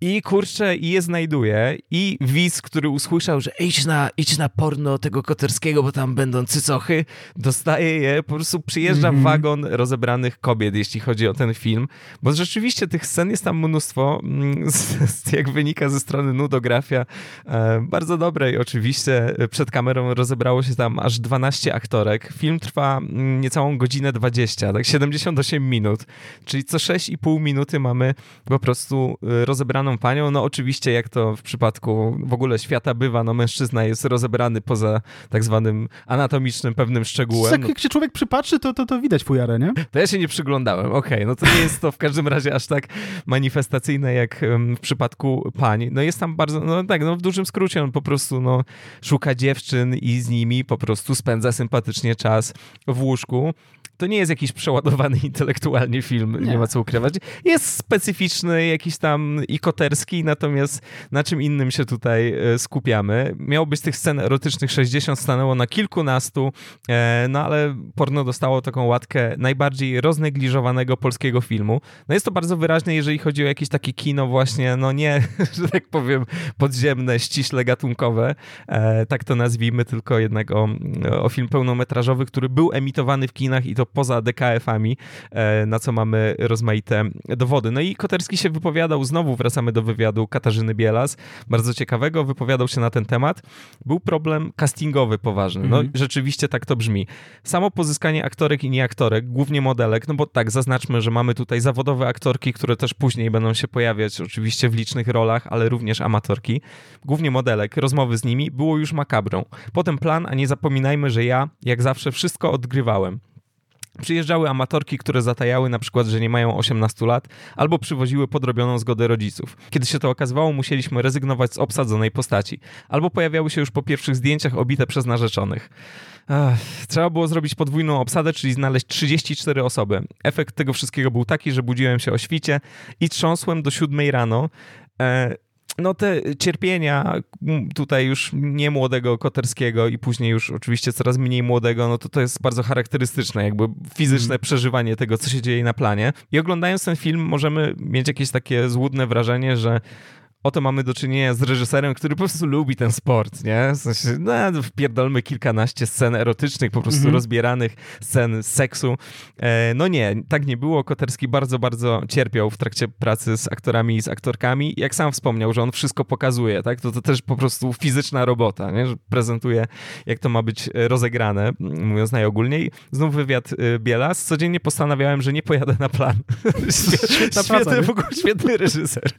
I kurczę, i je znajduje. I widz, który usłyszał, że idź na, idź na porno tego Koterskiego, bo tam będą cycochy, dostaje je, po prostu przyjeżdża mm -hmm. wagon rozebranych kobiet, jeśli chodzi o ten film. Bo rzeczywiście tych scen jest tam mnóstwo, mm, <laughs> jak wynika ze strony nudografia, e, bardzo dobrej oczywiście. Przed kamerą rozebrało się tam aż 12 aktorek. Film trwa mm, niecałą godzinę 20, tak 78 minut, czyli co 6,5 minuty mamy po prostu e, panią. No oczywiście, jak to w przypadku w ogóle świata bywa, no mężczyzna jest rozebrany poza tak zwanym anatomicznym pewnym szczegółem. Jak, jak się człowiek przypatrzy, to, to, to widać fujarę, nie? To ja się nie przyglądałem, okej, okay, no to nie jest to w każdym razie aż tak manifestacyjne jak w przypadku pań. No jest tam bardzo, no tak, no w dużym skrócie on po prostu no, szuka dziewczyn i z nimi po prostu spędza sympatycznie czas w łóżku to nie jest jakiś przeładowany intelektualnie film, nie. nie. ma co ukrywać. Jest specyficzny, jakiś tam ikoterski, natomiast na czym innym się tutaj e, skupiamy. Miało być tych scen erotycznych 60, stanęło na kilkunastu, e, no ale porno dostało taką łatkę najbardziej roznegliżowanego polskiego filmu. No jest to bardzo wyraźne, jeżeli chodzi o jakieś takie kino właśnie, no nie, <laughs> że tak powiem, podziemne, ściśle gatunkowe, e, tak to nazwijmy, tylko jednak o, o film pełnometrażowy, który był emitowany w kinach i to poza DKF-ami, e, na co mamy rozmaite dowody. No i Koterski się wypowiadał, znowu wracamy do wywiadu Katarzyny Bielas, bardzo ciekawego, wypowiadał się na ten temat. Był problem castingowy poważny. No mhm. rzeczywiście tak to brzmi. Samo pozyskanie aktorek i nieaktorek, głównie modelek, no bo tak, zaznaczmy, że mamy tutaj zawodowe aktorki, które też później będą się pojawiać oczywiście w licznych rolach, ale również amatorki. Głównie modelek, rozmowy z nimi było już makabrą. Potem plan, a nie zapominajmy, że ja, jak zawsze, wszystko odgrywałem. Przyjeżdżały amatorki, które zatajały na przykład, że nie mają 18 lat, albo przywoziły podrobioną zgodę rodziców. Kiedy się to okazywało, musieliśmy rezygnować z obsadzonej postaci, albo pojawiały się już po pierwszych zdjęciach obite przez narzeczonych. Ech, trzeba było zrobić podwójną obsadę, czyli znaleźć 34 osoby. Efekt tego wszystkiego był taki, że budziłem się o świcie i trząsłem do 7 rano. E, no te cierpienia tutaj już nie młodego Koterskiego i później już oczywiście coraz mniej młodego, no to to jest bardzo charakterystyczne, jakby fizyczne mm. przeżywanie tego, co się dzieje na planie. I oglądając ten film możemy mieć jakieś takie złudne wrażenie, że oto mamy do czynienia z reżyserem, który po prostu lubi ten sport, nie? W sensie, no, wpierdolmy kilkanaście scen erotycznych, po prostu mm -hmm. rozbieranych, scen seksu. E, no nie, tak nie było. Koterski bardzo, bardzo cierpiał w trakcie pracy z aktorami i z aktorkami. Jak sam wspomniał, że on wszystko pokazuje, tak? To, to też po prostu fizyczna robota, nie? Że prezentuje, jak to ma być rozegrane, mówiąc najogólniej. Znów wywiad y, Bielas. Codziennie postanawiałem, że nie pojadę na plan. <laughs> Świetny, świetny, w ogóle świetny reżyser.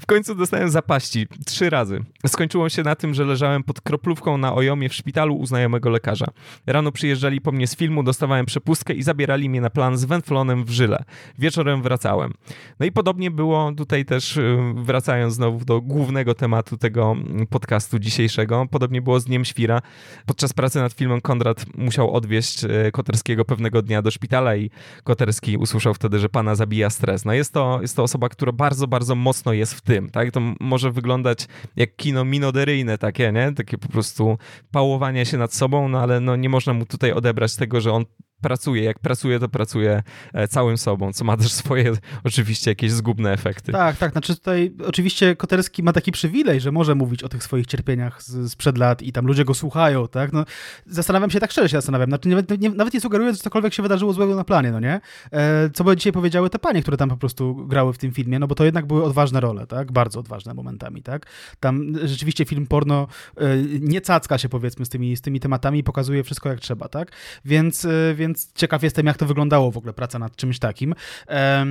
W końcu dostałem dostałem zapaści trzy razy. Skończyło się na tym, że leżałem pod kroplówką na ojomie w szpitalu u znajomego lekarza. Rano przyjeżdżali po mnie z filmu, dostawałem przepustkę i zabierali mnie na plan z węflonem w żyle. Wieczorem wracałem. No i podobnie było tutaj też, y, wracając znowu do głównego tematu tego podcastu dzisiejszego, podobnie było z Dniem Świra. Podczas pracy nad filmem Konrad musiał odwieźć y, Koterskiego pewnego dnia do szpitala i Koterski usłyszał wtedy, że pana zabija stres. No jest to, jest to osoba, która bardzo, bardzo mocno jest w tym, tak? To może wyglądać jak kino minoderyjne takie, nie? Takie po prostu pałowanie się nad sobą, no ale no nie można mu tutaj odebrać tego, że on pracuje. Jak pracuje, to pracuje e, całym sobą, co ma też swoje <laughs> oczywiście jakieś zgubne efekty. Tak, tak. Znaczy tutaj oczywiście Koterski ma taki przywilej, że może mówić o tych swoich cierpieniach z, sprzed lat i tam ludzie go słuchają, tak? No, zastanawiam się, tak szczerze się zastanawiam. Znaczy, nie, nie, nawet nie sugeruję, że cokolwiek się wydarzyło złego na planie, no nie? E, co by dzisiaj powiedziały te panie, które tam po prostu grały w tym filmie, no bo to jednak były odważne role, tak? Bardzo odważne momentami, tak? Tam rzeczywiście film porno e, nie cacka się powiedzmy z tymi, z tymi tematami i pokazuje wszystko jak trzeba, tak? Więc, e, więc więc ciekaw jestem, jak to wyglądało w ogóle, praca nad czymś takim. E,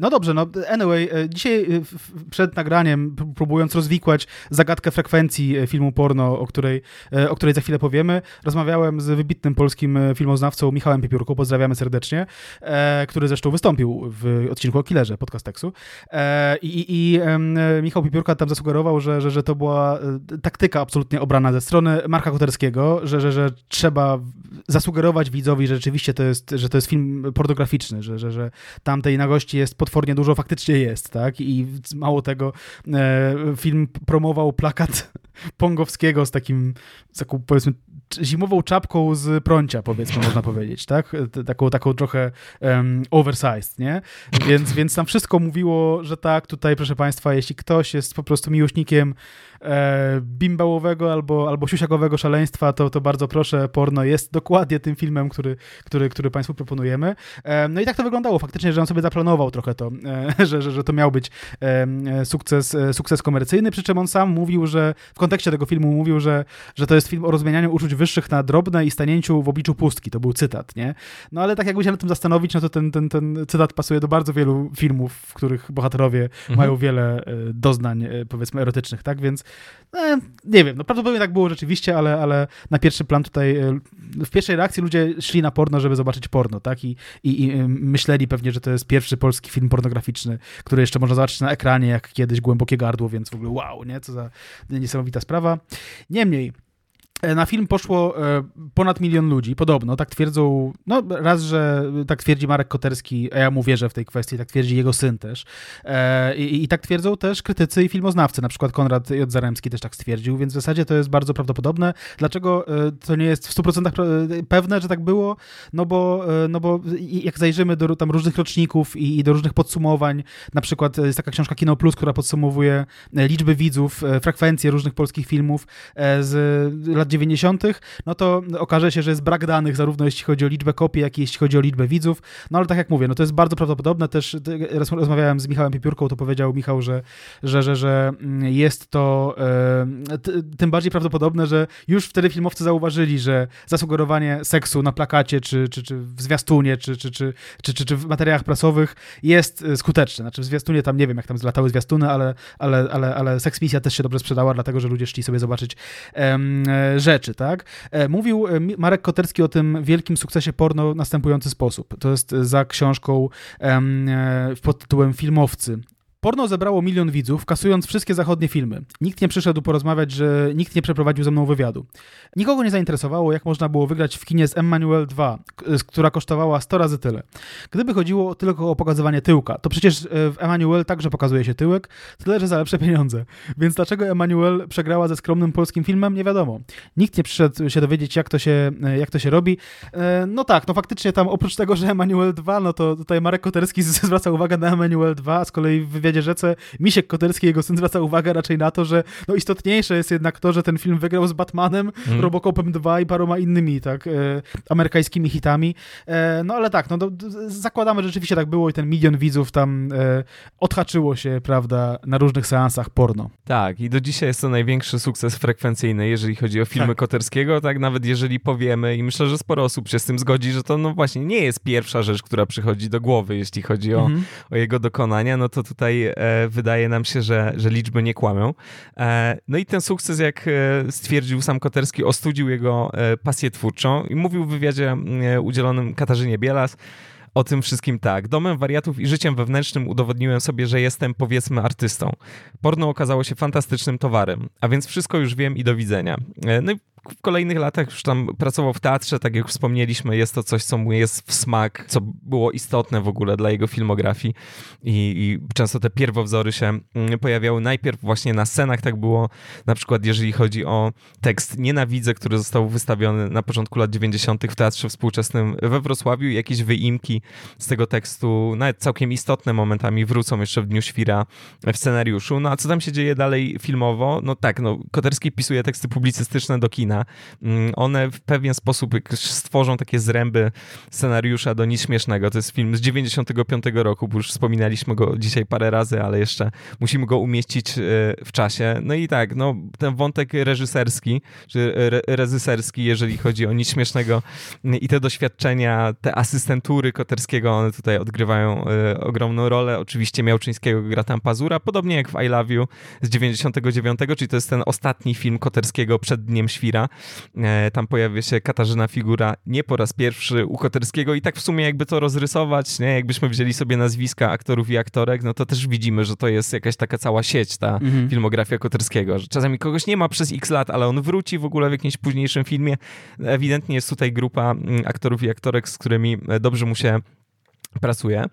no dobrze, no anyway, e, dzisiaj e, przed nagraniem, próbując rozwikłać zagadkę frekwencji filmu porno, o której, o której za chwilę powiemy, rozmawiałem z wybitnym polskim filmoznawcą Michałem Piepiórką, pozdrawiamy serdecznie, który zresztą wystąpił w odcinku o Killerze, podcast tekstu. I, i, Michał Piepiórka tam zasugerował, że, że, że to była taktyka absolutnie obrana ze strony Marka Koterskiego, że, że, że trzeba zasugerować widzowi, że rzeczywiście to jest, że to jest film pornograficzny, że, że, że tam tej nagości jest potwornie dużo, faktycznie jest, tak? I mało tego, e, film promował plakat <laughs> Pongowskiego z takim, z taką powiedzmy zimową czapką z prącia, powiedzmy, <laughs> można powiedzieć, tak? Taką, taką trochę um, oversized, nie? Więc, więc tam wszystko mówiło, że tak, tutaj, proszę Państwa, jeśli ktoś jest po prostu miłośnikiem e, bimbałowego albo, albo siusiakowego szaleństwa, to, to bardzo proszę, porno jest dokładnie tym filmem, który, który, który Państwu proponujemy. E, no i tak to wyglądało faktycznie, że on sobie zaplanował trochę to, e, <laughs> że, że, że to miał być e, sukces, e, sukces komercyjny, przy czym on sam mówił, że w kontekście tego filmu mówił, że, że to jest film o rozmienianiu uczuć wyższych na drobne i stanięciu w obliczu pustki. To był cytat, nie? No ale tak jakby się nad tym zastanowić, no to ten, ten, ten cytat pasuje do bardzo wielu filmów, w których bohaterowie mhm. mają wiele e, doznań, powiedzmy, erotycznych, tak? Więc no, nie wiem, no prawdopodobnie tak było rzeczywiście, ale, ale na pierwszy plan tutaj, e, w pierwszej reakcji ludzie szli na porno, żeby zobaczyć porno, tak? I, i, i myśleli pewnie, że to jest pierwszy polski film pornograficzny, który jeszcze można zobaczyć na ekranie, jak kiedyś Głębokie Gardło, więc w ogóle wow, nie? Co za niesamowita sprawa. Niemniej, E, na film poszło e, ponad milion ludzi, podobno, tak twierdzą, no raz, że tak twierdzi Marek Koterski, a ja mu wierzę w tej kwestii, tak twierdzi jego syn też. E, I, i tak twierdzą też krytycy i filmoznawcy, na przykład Konrad J. Zaremski też tak stwierdził, więc w zasadzie to jest bardzo prawdopodobne. Dlaczego to nie jest w 100% pewne, że tak było? No bo, no bo jak zajrzymy do tam różnych roczników i, i do różnych podsumowań, na przykład jest taka książka Kino Plus, która podsumowuje liczby widzów, frekwencje różnych polskich filmów z lat 90., no to okaże się, że jest brak danych, zarówno jeśli chodzi o liczbę kopii, jak i jeśli chodzi o liczbę widzów. No ale tak jak mówię, no to jest bardzo prawdopodobne. Też rozmawiałem z Michałem Piepiórką, to powiedział Michał, że, że, że, że mm, jest to e, tym bardziej prawdopodobne, że już wtedy filmowcy zauważyli, że zasugerowanie seksu na plakacie, czy, czy, czy w zwiastunie, czy, czy, czy, czy, czy, czy w materiałach prasowych jest e, skuteczne. Znaczy w zwiastunie tam nie wiem, jak tam zlatały zwiastuny, ale, ale, ale, ale Sex Misja też się dobrze sprzedała, dlatego że ludzie szli sobie zobaczyć rzeczy, tak? E, mówił e, Marek Koterski o tym wielkim sukcesie porno w następujący sposób. To jest za książką e, pod tytułem Filmowcy Porno zebrało milion widzów, kasując wszystkie zachodnie filmy. Nikt nie przyszedł porozmawiać, że nikt nie przeprowadził ze mną wywiadu. Nikogo nie zainteresowało, jak można było wygrać w kinie z Emmanuel 2, która kosztowała 100 razy tyle. Gdyby chodziło tylko o pokazywanie tyłka, to przecież e, w Emmanuel także pokazuje się tyłek, tyle że za lepsze pieniądze. Więc dlaczego Emmanuel przegrała ze skromnym polskim filmem, nie wiadomo. Nikt nie przyszedł się dowiedzieć, jak to się, e, jak to się robi. E, no tak, no faktycznie tam oprócz tego, że Emmanuel 2, no to tutaj Marek Koterski <laughs> zwraca uwagę na Emmanuel 2, a z kolei w wywiadzie rzece Misiek Koterski, jego syn, zwraca uwagę raczej na to, że no istotniejsze jest jednak to, że ten film wygrał z Batmanem, mm. Robocopem 2 i paroma innymi, tak, e, amerykańskimi hitami. E, no ale tak, no do, zakładamy, że rzeczywiście tak było i ten milion widzów tam e, odhaczyło się, prawda, na różnych seansach porno. Tak, i do dzisiaj jest to największy sukces frekwencyjny, jeżeli chodzi o filmy tak. Koterskiego, tak nawet jeżeli powiemy i myślę, że sporo osób się z tym zgodzi, że to no właśnie nie jest pierwsza rzecz, która przychodzi do głowy, jeśli chodzi o, mm o jego dokonania, no to tutaj e, wydaje nam się, że, że liczby nie kłamią. E, no i ten sukces, jak e, stwierdził sam Koterski, ostudził jego pasję twórczą i mówił w wywiadzie udzielonym Katarzynie Bielas, o tym wszystkim tak. Domem wariatów i życiem wewnętrznym udowodniłem sobie, że jestem powiedzmy artystą. Porno okazało się fantastycznym towarem, a więc wszystko już wiem i do widzenia. No i w kolejnych latach już tam pracował w teatrze, tak jak wspomnieliśmy, jest to coś, co mu jest w smak, co było istotne w ogóle dla jego filmografii i, i często te pierwowzory się mm, pojawiały najpierw właśnie na scenach, tak było na przykład jeżeli chodzi o tekst Nienawidzę, który został wystawiony na początku lat 90. w Teatrze Współczesnym we Wrocławiu, jakieś wyimki z tego tekstu, nawet całkiem istotne momentami wrócą jeszcze w Dniu Świra w scenariuszu. No a co tam się dzieje dalej filmowo? No tak, no Koterski pisuje teksty publicystyczne do kina, mm, one w pewien sposób stworzą takie zręby scenariusza do nic śmiesznego. To jest film z 95 roku, bo już wspominaliśmy go dzisiaj parę razy, ale jeszcze musimy go umieścić e, w czasie. No i tak, no, ten wątek reżyserski, czy re reżyserski, jeżeli chodzi o nic śmiesznego i te doświadczenia, te asystentury Koterskiego, one tutaj odgrywają y, ogromną rolę. Oczywiście Miałczyńskiego gra tam Pazura, podobnie jak w I Love You z 99, czyli to jest ten ostatni film Koterskiego przed Dniem Świra, E, tam pojawia się Katarzyna Figura nie po raz pierwszy u Koterskiego i tak w sumie jakby to rozrysować, nie? jakbyśmy wzięli sobie nazwiska aktorów i aktorek, no to też widzimy, że to jest jakaś taka cała sieć, ta mhm. filmografia Koterskiego, że czasami kogoś nie ma przez x lat, ale on wróci w ogóle w jakimś późniejszym filmie. Ewidentnie jest tutaj grupa mm, aktorów i aktorek, z którymi e, dobrze mu się pracuje.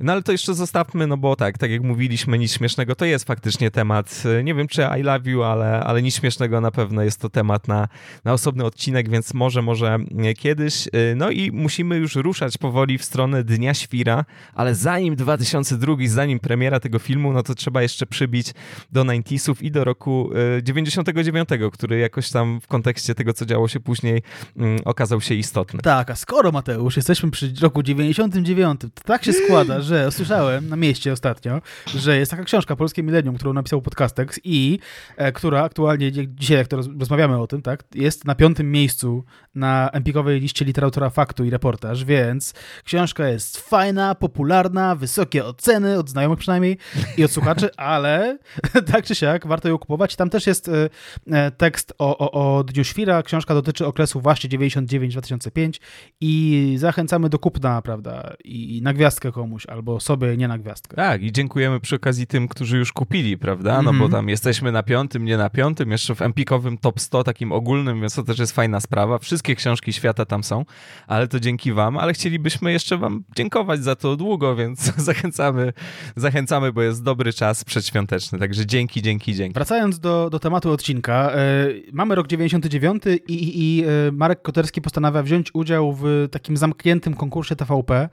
No ale to jeszcze zostawmy, no bo tak, tak jak mówiliśmy, nic śmiesznego to jest faktycznie temat, nie wiem czy I love you, ale, ale nic śmiesznego na pewno jest to temat na, na osobny odcinek, więc może, może kiedyś. No i musimy już ruszać powoli w stronę Dnia Świra, ale zanim 2002, zanim premiera tego filmu, no to trzeba jeszcze przybić do 90sów i do roku 99, który jakoś tam w kontekście tego, co działo się później, mm, okazał się istotny. Tak, a skoro Mateusz, jesteśmy przy roku 99, to tak się składa, że usłyszałem na mieście ostatnio, że jest taka książka Polskie Milenium, którą napisał Podcastex i e, która aktualnie, dzisiaj jak to rozmawiamy o tym, tak, jest na piątym miejscu na empikowej liście literatura faktu i reportaż, więc książka jest fajna, popularna, wysokie oceny, od znajomych przynajmniej i od słuchaczy, <laughs> ale <laughs> tak czy siak warto ją kupować. Tam też jest e, e, tekst o, o, o Dniu Świra. Książka dotyczy okresu właśnie 99-2005 i zachęcamy do kupna, prawda, i na gwiazdkę komuś, albo sobie nie na gwiazdkę. Tak, i dziękujemy przy okazji tym, którzy już kupili, prawda? No mm -hmm. bo mhm. tam jesteśmy na piątym, nie na piątym, jeszcze w empikowym top 100, takim ogólnym, więc to też jest fajna sprawa. Wszystkie książki świata tam są, ale to dzięki wam, ale chcielibyśmy jeszcze wam dziękować za to długo, więc <laughs> zachęcamy, zachęcamy, bo jest dobry czas przedświąteczny, także dzięki, dzięki, dzięki. Wracając do, do tematu odcinka, yy, mamy rok 99 i, i, i yy, Marek Koterski postanawia wziąć udział w takim zamkniętym konkursie TVP,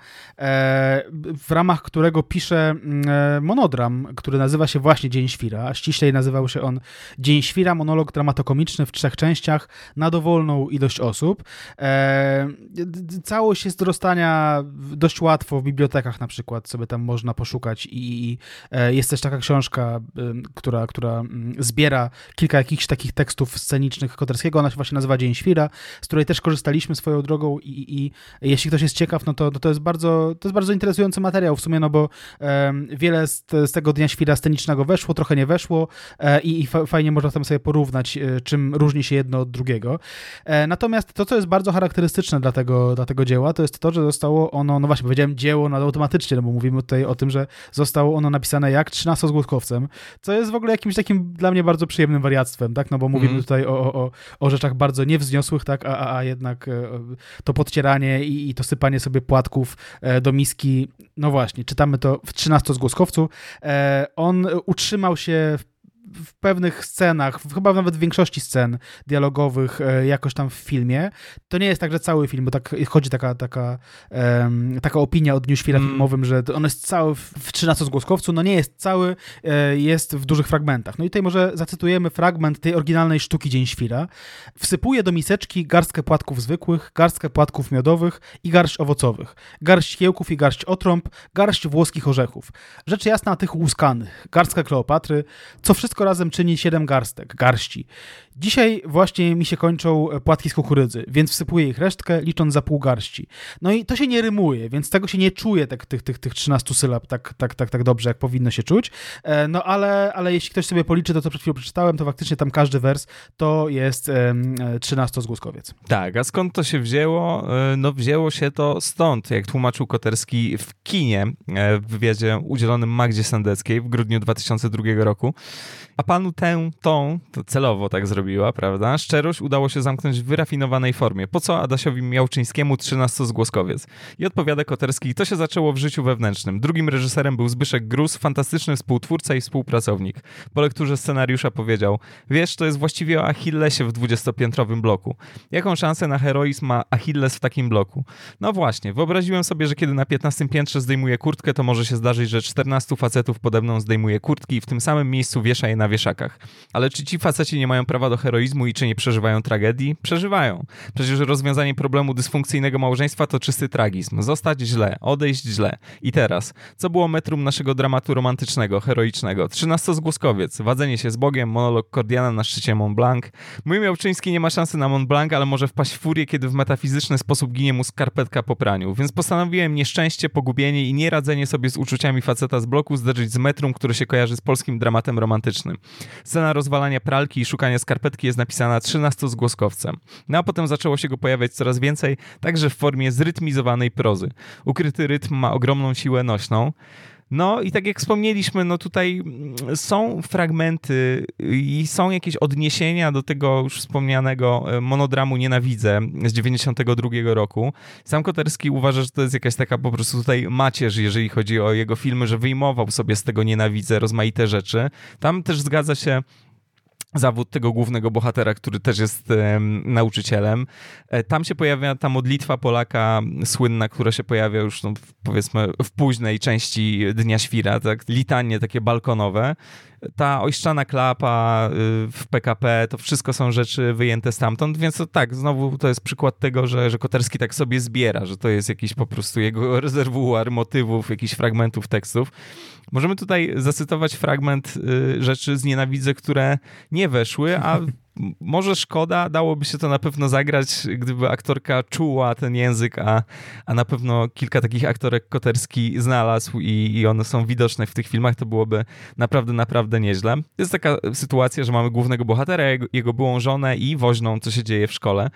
w ramach którego pisze mm, monodram, który nazywa się właśnie Dzień Świra, a ściślej nazywał się on Dzień Świra, monolog dramatokomiczny w trzech częściach na dowolną ilość osób. E, całość jest do dostania dość łatwo w bibliotekach na przykład, sobie tam można poszukać i e, jest też taka książka, która, która mm, zbiera kilka jakichś takich tekstów scenicznych Koterskiego, ona się właśnie nazywa Dzień Świra, z której też korzystaliśmy swoją drogą i, i jeśli ktoś jest ciekaw, no to, no to, jest bardzo, to jest bardzo interesujący materiał w sumie, no bo um, wiele z, z, tego Dnia Świra scenicznego weszło, trochę nie weszło e, i, i fajnie można tam sobie porównać, e, czym różni się jedno od drugiego. E, natomiast to, co jest bardzo charakterystyczne dla tego, dla tego dzieła, to jest to, że zostało ono, no właśnie, powiedziałem dzieło no automatycznie, no bo mówimy tutaj o tym, że zostało ono napisane jak 13 zgłoskowcem, co jest w ogóle jakimś takim dla mnie bardzo przyjemnym wariactwem, tak, no bo mówimy mm. tutaj o, o, o rzeczach bardzo niewzniosłych, tak, a, a, a jednak to podcieranie i, i to sypanie sobie płatków do miski, no właśnie, czytamy to w 13 zgłoskowcu. On utrzymał się w w pewnych scenach, chyba nawet w większości scen dialogowych e, jakoś tam w filmie. To nie jest tak, że cały film, bo tak chodzi taka, taka, um, taka opinia o Dniu Świra mm. filmowym, że on jest cały w 13 zgłoskowcu, no nie jest cały, e, jest w dużych fragmentach. No i tutaj może zacytujemy fragment tej oryginalnej sztuki Dzień Świra. Wsypuje do miseczki garstkę płatków zwykłych, garstkę płatków miodowych i garść owocowych, garść kiełków i garść otrąb, garść włoskich orzechów. Rzecz jasna tych łuskanych, garstka Kleopatry, co wszystko wszystko razem czyni 7 garstek, garści. Dzisiaj właśnie mi się kończą e, płatki z kukurydzy, więc wsypuję ich resztkę, licząc za pół garści. No i to się nie rymuje, więc tego się nie czuje, tak, tych, tych, tych 13 sylab tak, tak, tak, tak dobrze, jak powinno się czuć. E, no ale, ale jeśli ktoś sobie policzy to, co przed chwilą przeczytałem, to faktycznie tam każdy wers to jest 13-zgłoskowiec. E, tak, a skąd to się wzięło? No wzięło się to stąd, jak tłumaczył Koterski w kinie w wywiadzie udzielonym Magdzie Sandeckiej w grudniu 2002 roku. A panu tę, tą, to celowo tak zrobiła, prawda? Szczerość udało się zamknąć w wyrafinowanej formie. Po co Adasiowi Miałczyńskiemu 13-zgłoskowiec? I odpowiada Koterski, to się zaczęło w życiu wewnętrznym. Drugim reżyserem był Zbyszek Gruz, fantastyczny współtwórca i współpracownik. Po lekturze scenariusza powiedział, wiesz, to jest właściwie o Achillesie w dwudziestopiętrowym bloku. Jaką szansę na heroizm ma Achilles w takim bloku? No właśnie, wyobraziłem sobie, że kiedy na 15 piętrze zdejmuje kurtkę, to może się zdarzyć, że 14 facetów pode mną zdejmuje kurtki i w tym samym miejscu wiesza je na wieszakach. Ale czy ci faceci nie mają prawa do heroizmu i czy nie przeżywają tragedii? Przeżywają. Przecież rozwiązanie problemu dysfunkcyjnego małżeństwa to czysty tragizm. Zostać źle, odejść źle. I teraz, co było metrum naszego dramatu romantycznego, heroicznego? Trzynastozgłoskowiec, wadzenie się z Bogiem, monolog Kordiana na szczycie Mont Blanc. Mój Miałczyński nie ma szansy na Mont Blanc, ale może wpaść w furię, kiedy w metafizyczny sposób ginie mu skarpetka po praniu. Więc postanowiłem nieszczęście, pogubienie i nieradzenie sobie z uczuciami faceta z bloku zderzyć z metrum, które się kojarzy z polskim dramatem romantycznym. Scena rozwalania pralki i szukania skarpetki jest napisana 13 zgłoskowcem. No a potem zaczęło się go pojawiać coraz więcej, także w formie zrytmizowanej prozy. Ukryty rytm ma ogromną siłę nośną. No i tak jak wspomnieliśmy, no tutaj mm, są fragmenty i są jakieś odniesienia do tego już wspomnianego e, monodramu Nienawidzę z 92 roku. Sam Koterski uważa, że to jest jakaś taka po prostu tutaj macierz, jeżeli chodzi o jego filmy, że wyjmował sobie z tego Nienawidzę rozmaite rzeczy. Tam też zgadza się zawód tego głównego bohatera, który też jest e, nauczycielem. E, tam się pojawia ta modlitwa Polaka słynna, która się pojawia już no, powiedzmy w późnej części Dnia Świra, tak? litanie takie balkonowe. Ta ojszczana klapa y, w PKP, to wszystko są rzeczy wyjęte stamtąd, więc to tak, znowu to jest przykład tego, że, że Koterski tak sobie zbiera, że to jest jakiś po prostu jego <laughs> rezerwuar motywów, jakichś fragmentów tekstów. Możemy tutaj zacytować fragment y, rzeczy z Nienawidzę, które nie weszły, a <laughs> może szkoda, dałoby się to na pewno zagrać, gdyby aktorka czuła ten język, a, a na pewno kilka takich aktorek Koterski znalazł i, i one są widoczne w tych filmach, to byłoby naprawdę, naprawdę nieźle. Jest taka sytuacja, że mamy głównego bohatera, jego, jego byłą żonę i woźną, co się dzieje w szkole.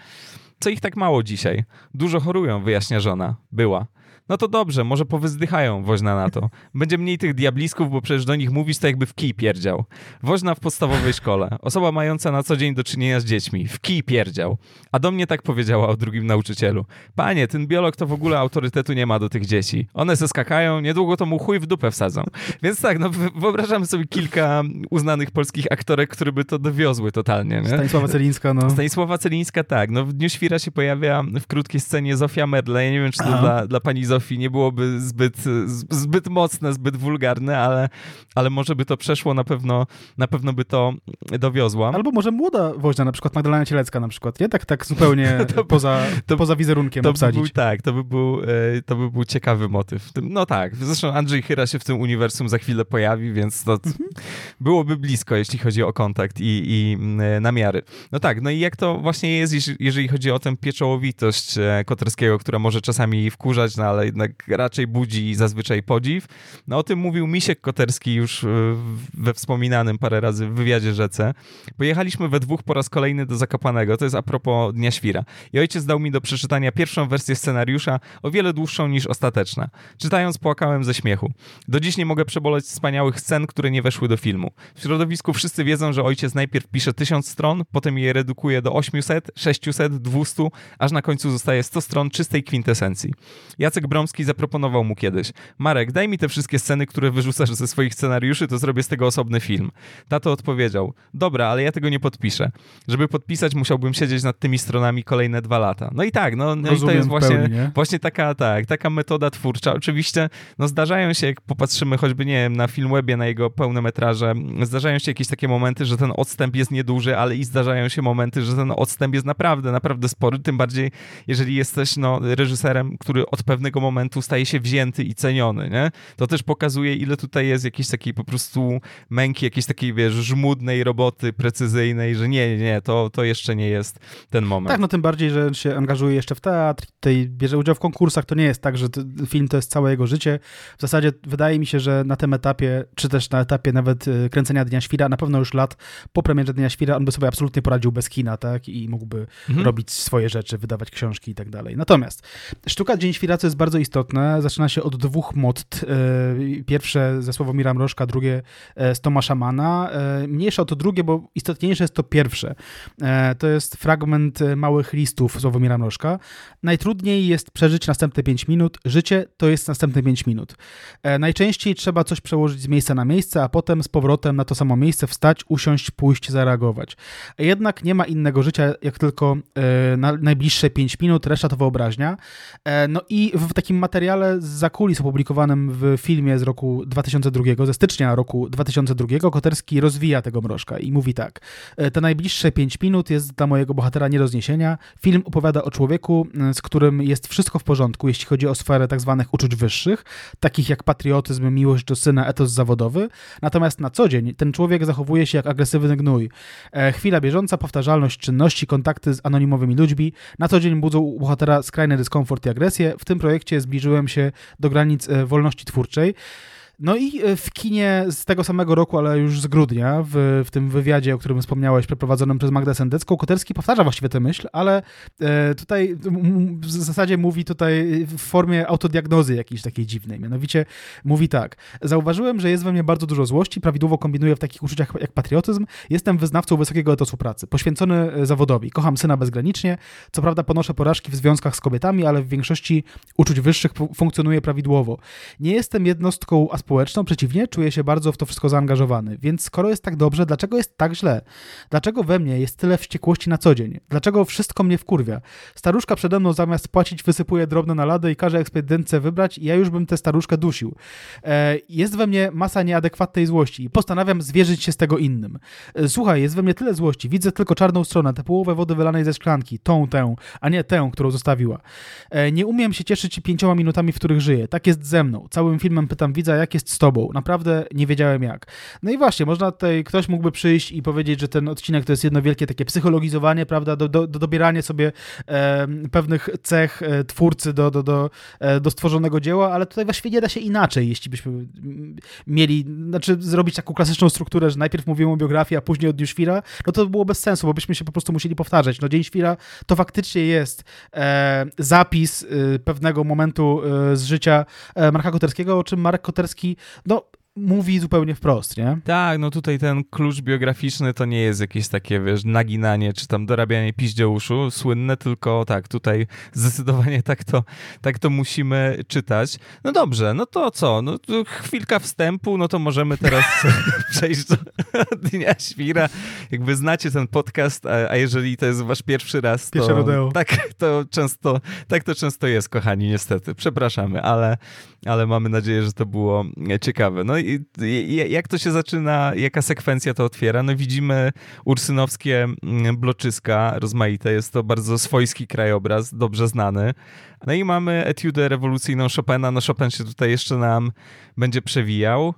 Co ich tak mało dzisiaj? Dużo chorują, wyjaśnia żona. Była. No to dobrze, może powyzdychają woźna na to. Będzie mniej tych diablisków, bo przecież do nich mówisz to jakby w kij pierdział. Woźna w podstawowej szkole. Osoba mająca na co dzień do czynienia z dziećmi. W kij pierdział. A do mnie tak powiedziała o drugim nauczycielu. Panie, ten biolog to w ogóle autorytetu nie ma do tych dzieci. One se skakają, niedługo to mu chuj w dupę wsadzą. Więc tak, no wyobrażamy sobie kilka uznanych polskich aktorek, które by to dowiozły totalnie. Nie? Stanisława Celińska, no. Stanisława Celińska, tak. No w Dniu Świra się pojawia w krótkiej scenie Zofia Medle. Ja nie wiem, czy to dla, dla pani Zofii nie byłoby zbyt, zbyt mocne, zbyt wulgarne, ale, ale może by to przeszło, na pewno, na pewno by to dowiozła. Albo może młoda woźna, na przykład Magdalena Cielecka na przykład, nie? Tak, tak zupełnie <laughs> to, poza, to, poza wizerunkiem to obsadzić. By był, tak, to by, był, e, to by był ciekawy motyw. No tak, zresztą Andrzej Chyra się w tym uniwersum za chwilę pojawi, więc to mhm. byłoby blisko, jeśli chodzi o kontakt i, i e, namiary. No tak, no i jak to właśnie jest, jeżeli chodzi o tę pieczołowitość e, Koterskiego, która może czasami wkurzać, no ale jednak raczej budzi zazwyczaj podziw. No o tym mówił Misiek Koterski już e, we wspominanym parę razy w wywiadzie Rzece. Pojechaliśmy we dwóch po raz kolejny do Zakopanego, to jest a propos Dnia Świra. I ojciec dał mi do przeczytania pierwszą wersję scenariusza, o wiele dłuższą niż ostateczna. Czytając płakałem ze śmiechu. Do dziś nie mogę przeboleć wspaniałych scen, które nie weszły do filmu. W środowisku wszyscy wiedzą, że ojciec najpierw pisze tysiąc stron, potem je redukuje do 800, 600, 200, aż na końcu zostaje 100 stron czystej kwintesencji. Jacek Bromski zaproponował mu kiedyś: Marek, daj mi te wszystkie sceny, które wyrzucasz ze swoich scenariuszy, to zrobię z tego osobny film. Tato odpowiedział: Dobra, ale ja tego nie podpiszę. Żeby podpisać, musiałbym siedzieć nad tymi stronami kolejne dwa lata. No i tak, no, no i to jest właśnie, pełni, właśnie taka, tak, taka metoda twórcza. Oczywiście, no zdarzają się, jak popatrzymy choćby, nie wiem, na Filmwebie, na jego pełne metraże, zdarzają się jakieś takie momenty, że ten odstęp jest nieduży, ale i zdarzają się momenty, że ten odstęp jest naprawdę, naprawdę spory, tym bardziej, jeżeli jesteś, no, reżyserem, który od pewnego momentu staje się wzięty i ceniony, nie? To też pokazuje, ile tutaj jest jakiejś takiej po prostu męki, jakiejś takiej, wiesz, żmudnej roboty precyzyjnej, że nie, nie, to, to jeszcze nie jest ten moment. Tak, no tym bardziej, że się angażuje jeszcze w teatr, tutaj bierze udział w konkursach, to nie jest tak, że film to jest całe jego życie. W zasadzie wydaje mi się, że na tym etapie, czy też na etapie nawet y, kręcenia Dnia Świra, na pewno już lat po premierze Dnia Świra, on by sobie absolutnie poradził bez kina, tak? I mógłby mhm. robić swoje rzeczy, wydawać książki i tak dalej. Natomiast sztuka Dzień Świra, co jest bardzo istotne, zaczyna się od dwóch mott. Y, pierwsze ze Sławomira Mrożka, drugie e, z Tomasza Mana. E, mniejsze to drugie, bo istotniejsze jest to pierwsze. E, to jest fragment małych listów Sławomira Mrożka. Najtrudniej jest przeżyć następne 5 minut. Życie to jest następne 5 minut. Najczęściej trzeba coś przełożyć z miejsca na miejsce, a potem z powrotem na to samo miejsce wstać, usiąść, pójść, zareagować. Jednak nie ma innego życia, jak tylko na najbliższe 5 minut, reszta to wyobraźnia. No i w takim materiale z zakulis opublikowanym w filmie z roku 2002, ze stycznia roku 2002, Koterski rozwija tego mrożka i mówi tak. E, te najbliższe 5 minut jest dla mojego bohatera nie do zniesienia. Film opowiada o człowieku, z którym jest wszystko w porządku, jeśli chodzi o sferę tak zwanych uczuć wyższych, takich jak patriotyzm, miłość do syna, etos zawodowy. Natomiast na co dzień ten człowiek zachowuje się jak agresywny gnój. E, chwila bieżąca, powtarzalność czynności, kontakty z anonimowymi ludźmi na co dzień budzą u bohatera skrajny dyskomfort i agresję. W tym projekcie zbliżyłem się do granic e, wolności twórczej. No i e, w kinie z tego samego roku, ale już z grudnia, w, w tym wywiadzie, o którym wspomniałeś, przeprowadzonym przez Magdę Sendecką, Koterski powtarza właściwie tę myśl, ale e, tutaj w zasadzie mówi tutaj w formie autodiagnozy jakiejś takiej dziwnej. Mianowicie mówi tak. Zauważyłem, że jest we mnie bardzo dużo złości, prawidłowo kombinuję w takich uczuciach jak patriotyzm. Jestem wyznawcą wysokiego etosu pracy, poświęcony e, zawodowi. Kocham syna bezgranicznie. Co prawda ponoszę porażki w związkach z kobietami, ale w większości uczuć wyższych funkcjonuje prawidłowo. Nie jestem jednostką aspołeczną, przeciwnie, czuję się bardzo w to wszystko zaangażowany. Więc skoro jest tak dobrze, dlaczego jest tak źle? Dlaczego we mnie jest tyle wściekłości na co dzień? Dlaczego wszystko mnie wkurwia? Staruszka przede mną zamiast płacić wysypuje drobne nalady i każe ekspedientce wybrać i ja już bym tę staruszkę dusił. E, jest we mnie masa nieadekwatnej złości i postanawiam zwierzyć się z tego innym. E, słuchaj, jest we mnie tyle złości, widzę tylko czarną stronę, tę połowę wody wylanej ze szklanki, tą, tę, a nie tę, którą zostawiła. E, nie umiem się cieszyć pięcioma minutami, w których żyję. Tak jest ze mną. Całym filmem pytam widza, jak jest z tobą. Naprawdę nie wiedziałem jak. No i właśnie, można tutaj, ktoś mógłby przyjść i powiedzieć, że ten odcinek to jest jedno wielkie takie psychologizowanie, prawda, do, do, do dobieranie sobie e, pewnych cech e, twórcy do, do, do, e, do stworzonego dzieła, ale tutaj właściwie nie da się inaczej, jeśli byśmy mieli, znaczy zrobić taką klasyczną strukturę, że najpierw mówimy o biografii, a później o Dniu Świra, no to by było bez sensu, bo byśmy się po prostu musieli powtarzać. No Dzień Świra to faktycznie jest e, zapis e, pewnego momentu e, z życia e, Marka Koterskiego, o czym Marek Koterski, no mówi zupełnie wprost, nie? Tak, no tutaj ten klucz biograficzny to nie jest jakieś takie, wiesz, naginanie czy tam dorabianie piździołuszu słynne, tylko tak, tutaj zdecydowanie tak to, tak to musimy czytać. No dobrze, no to co? No to chwilka wstępu, no to możemy teraz <laughs> przejść do <laughs> Dnia Świra. Jakby znacie ten podcast, a, a jeżeli to jest wasz pierwszy raz, to... Pierwsze rodeo. Tak to często, tak to często jest, kochani, niestety. Przepraszamy, ale, ale mamy nadzieję, że to było ciekawe. No jak to się zaczyna, jaka sekwencja to otwiera? No widzimy ursynowskie mm, bloczyska rozmaite, jest to bardzo swojski krajobraz, dobrze znany. No i mamy etiudę rewolucyjną Chopina, no Chopin się tutaj jeszcze nam będzie przewijał.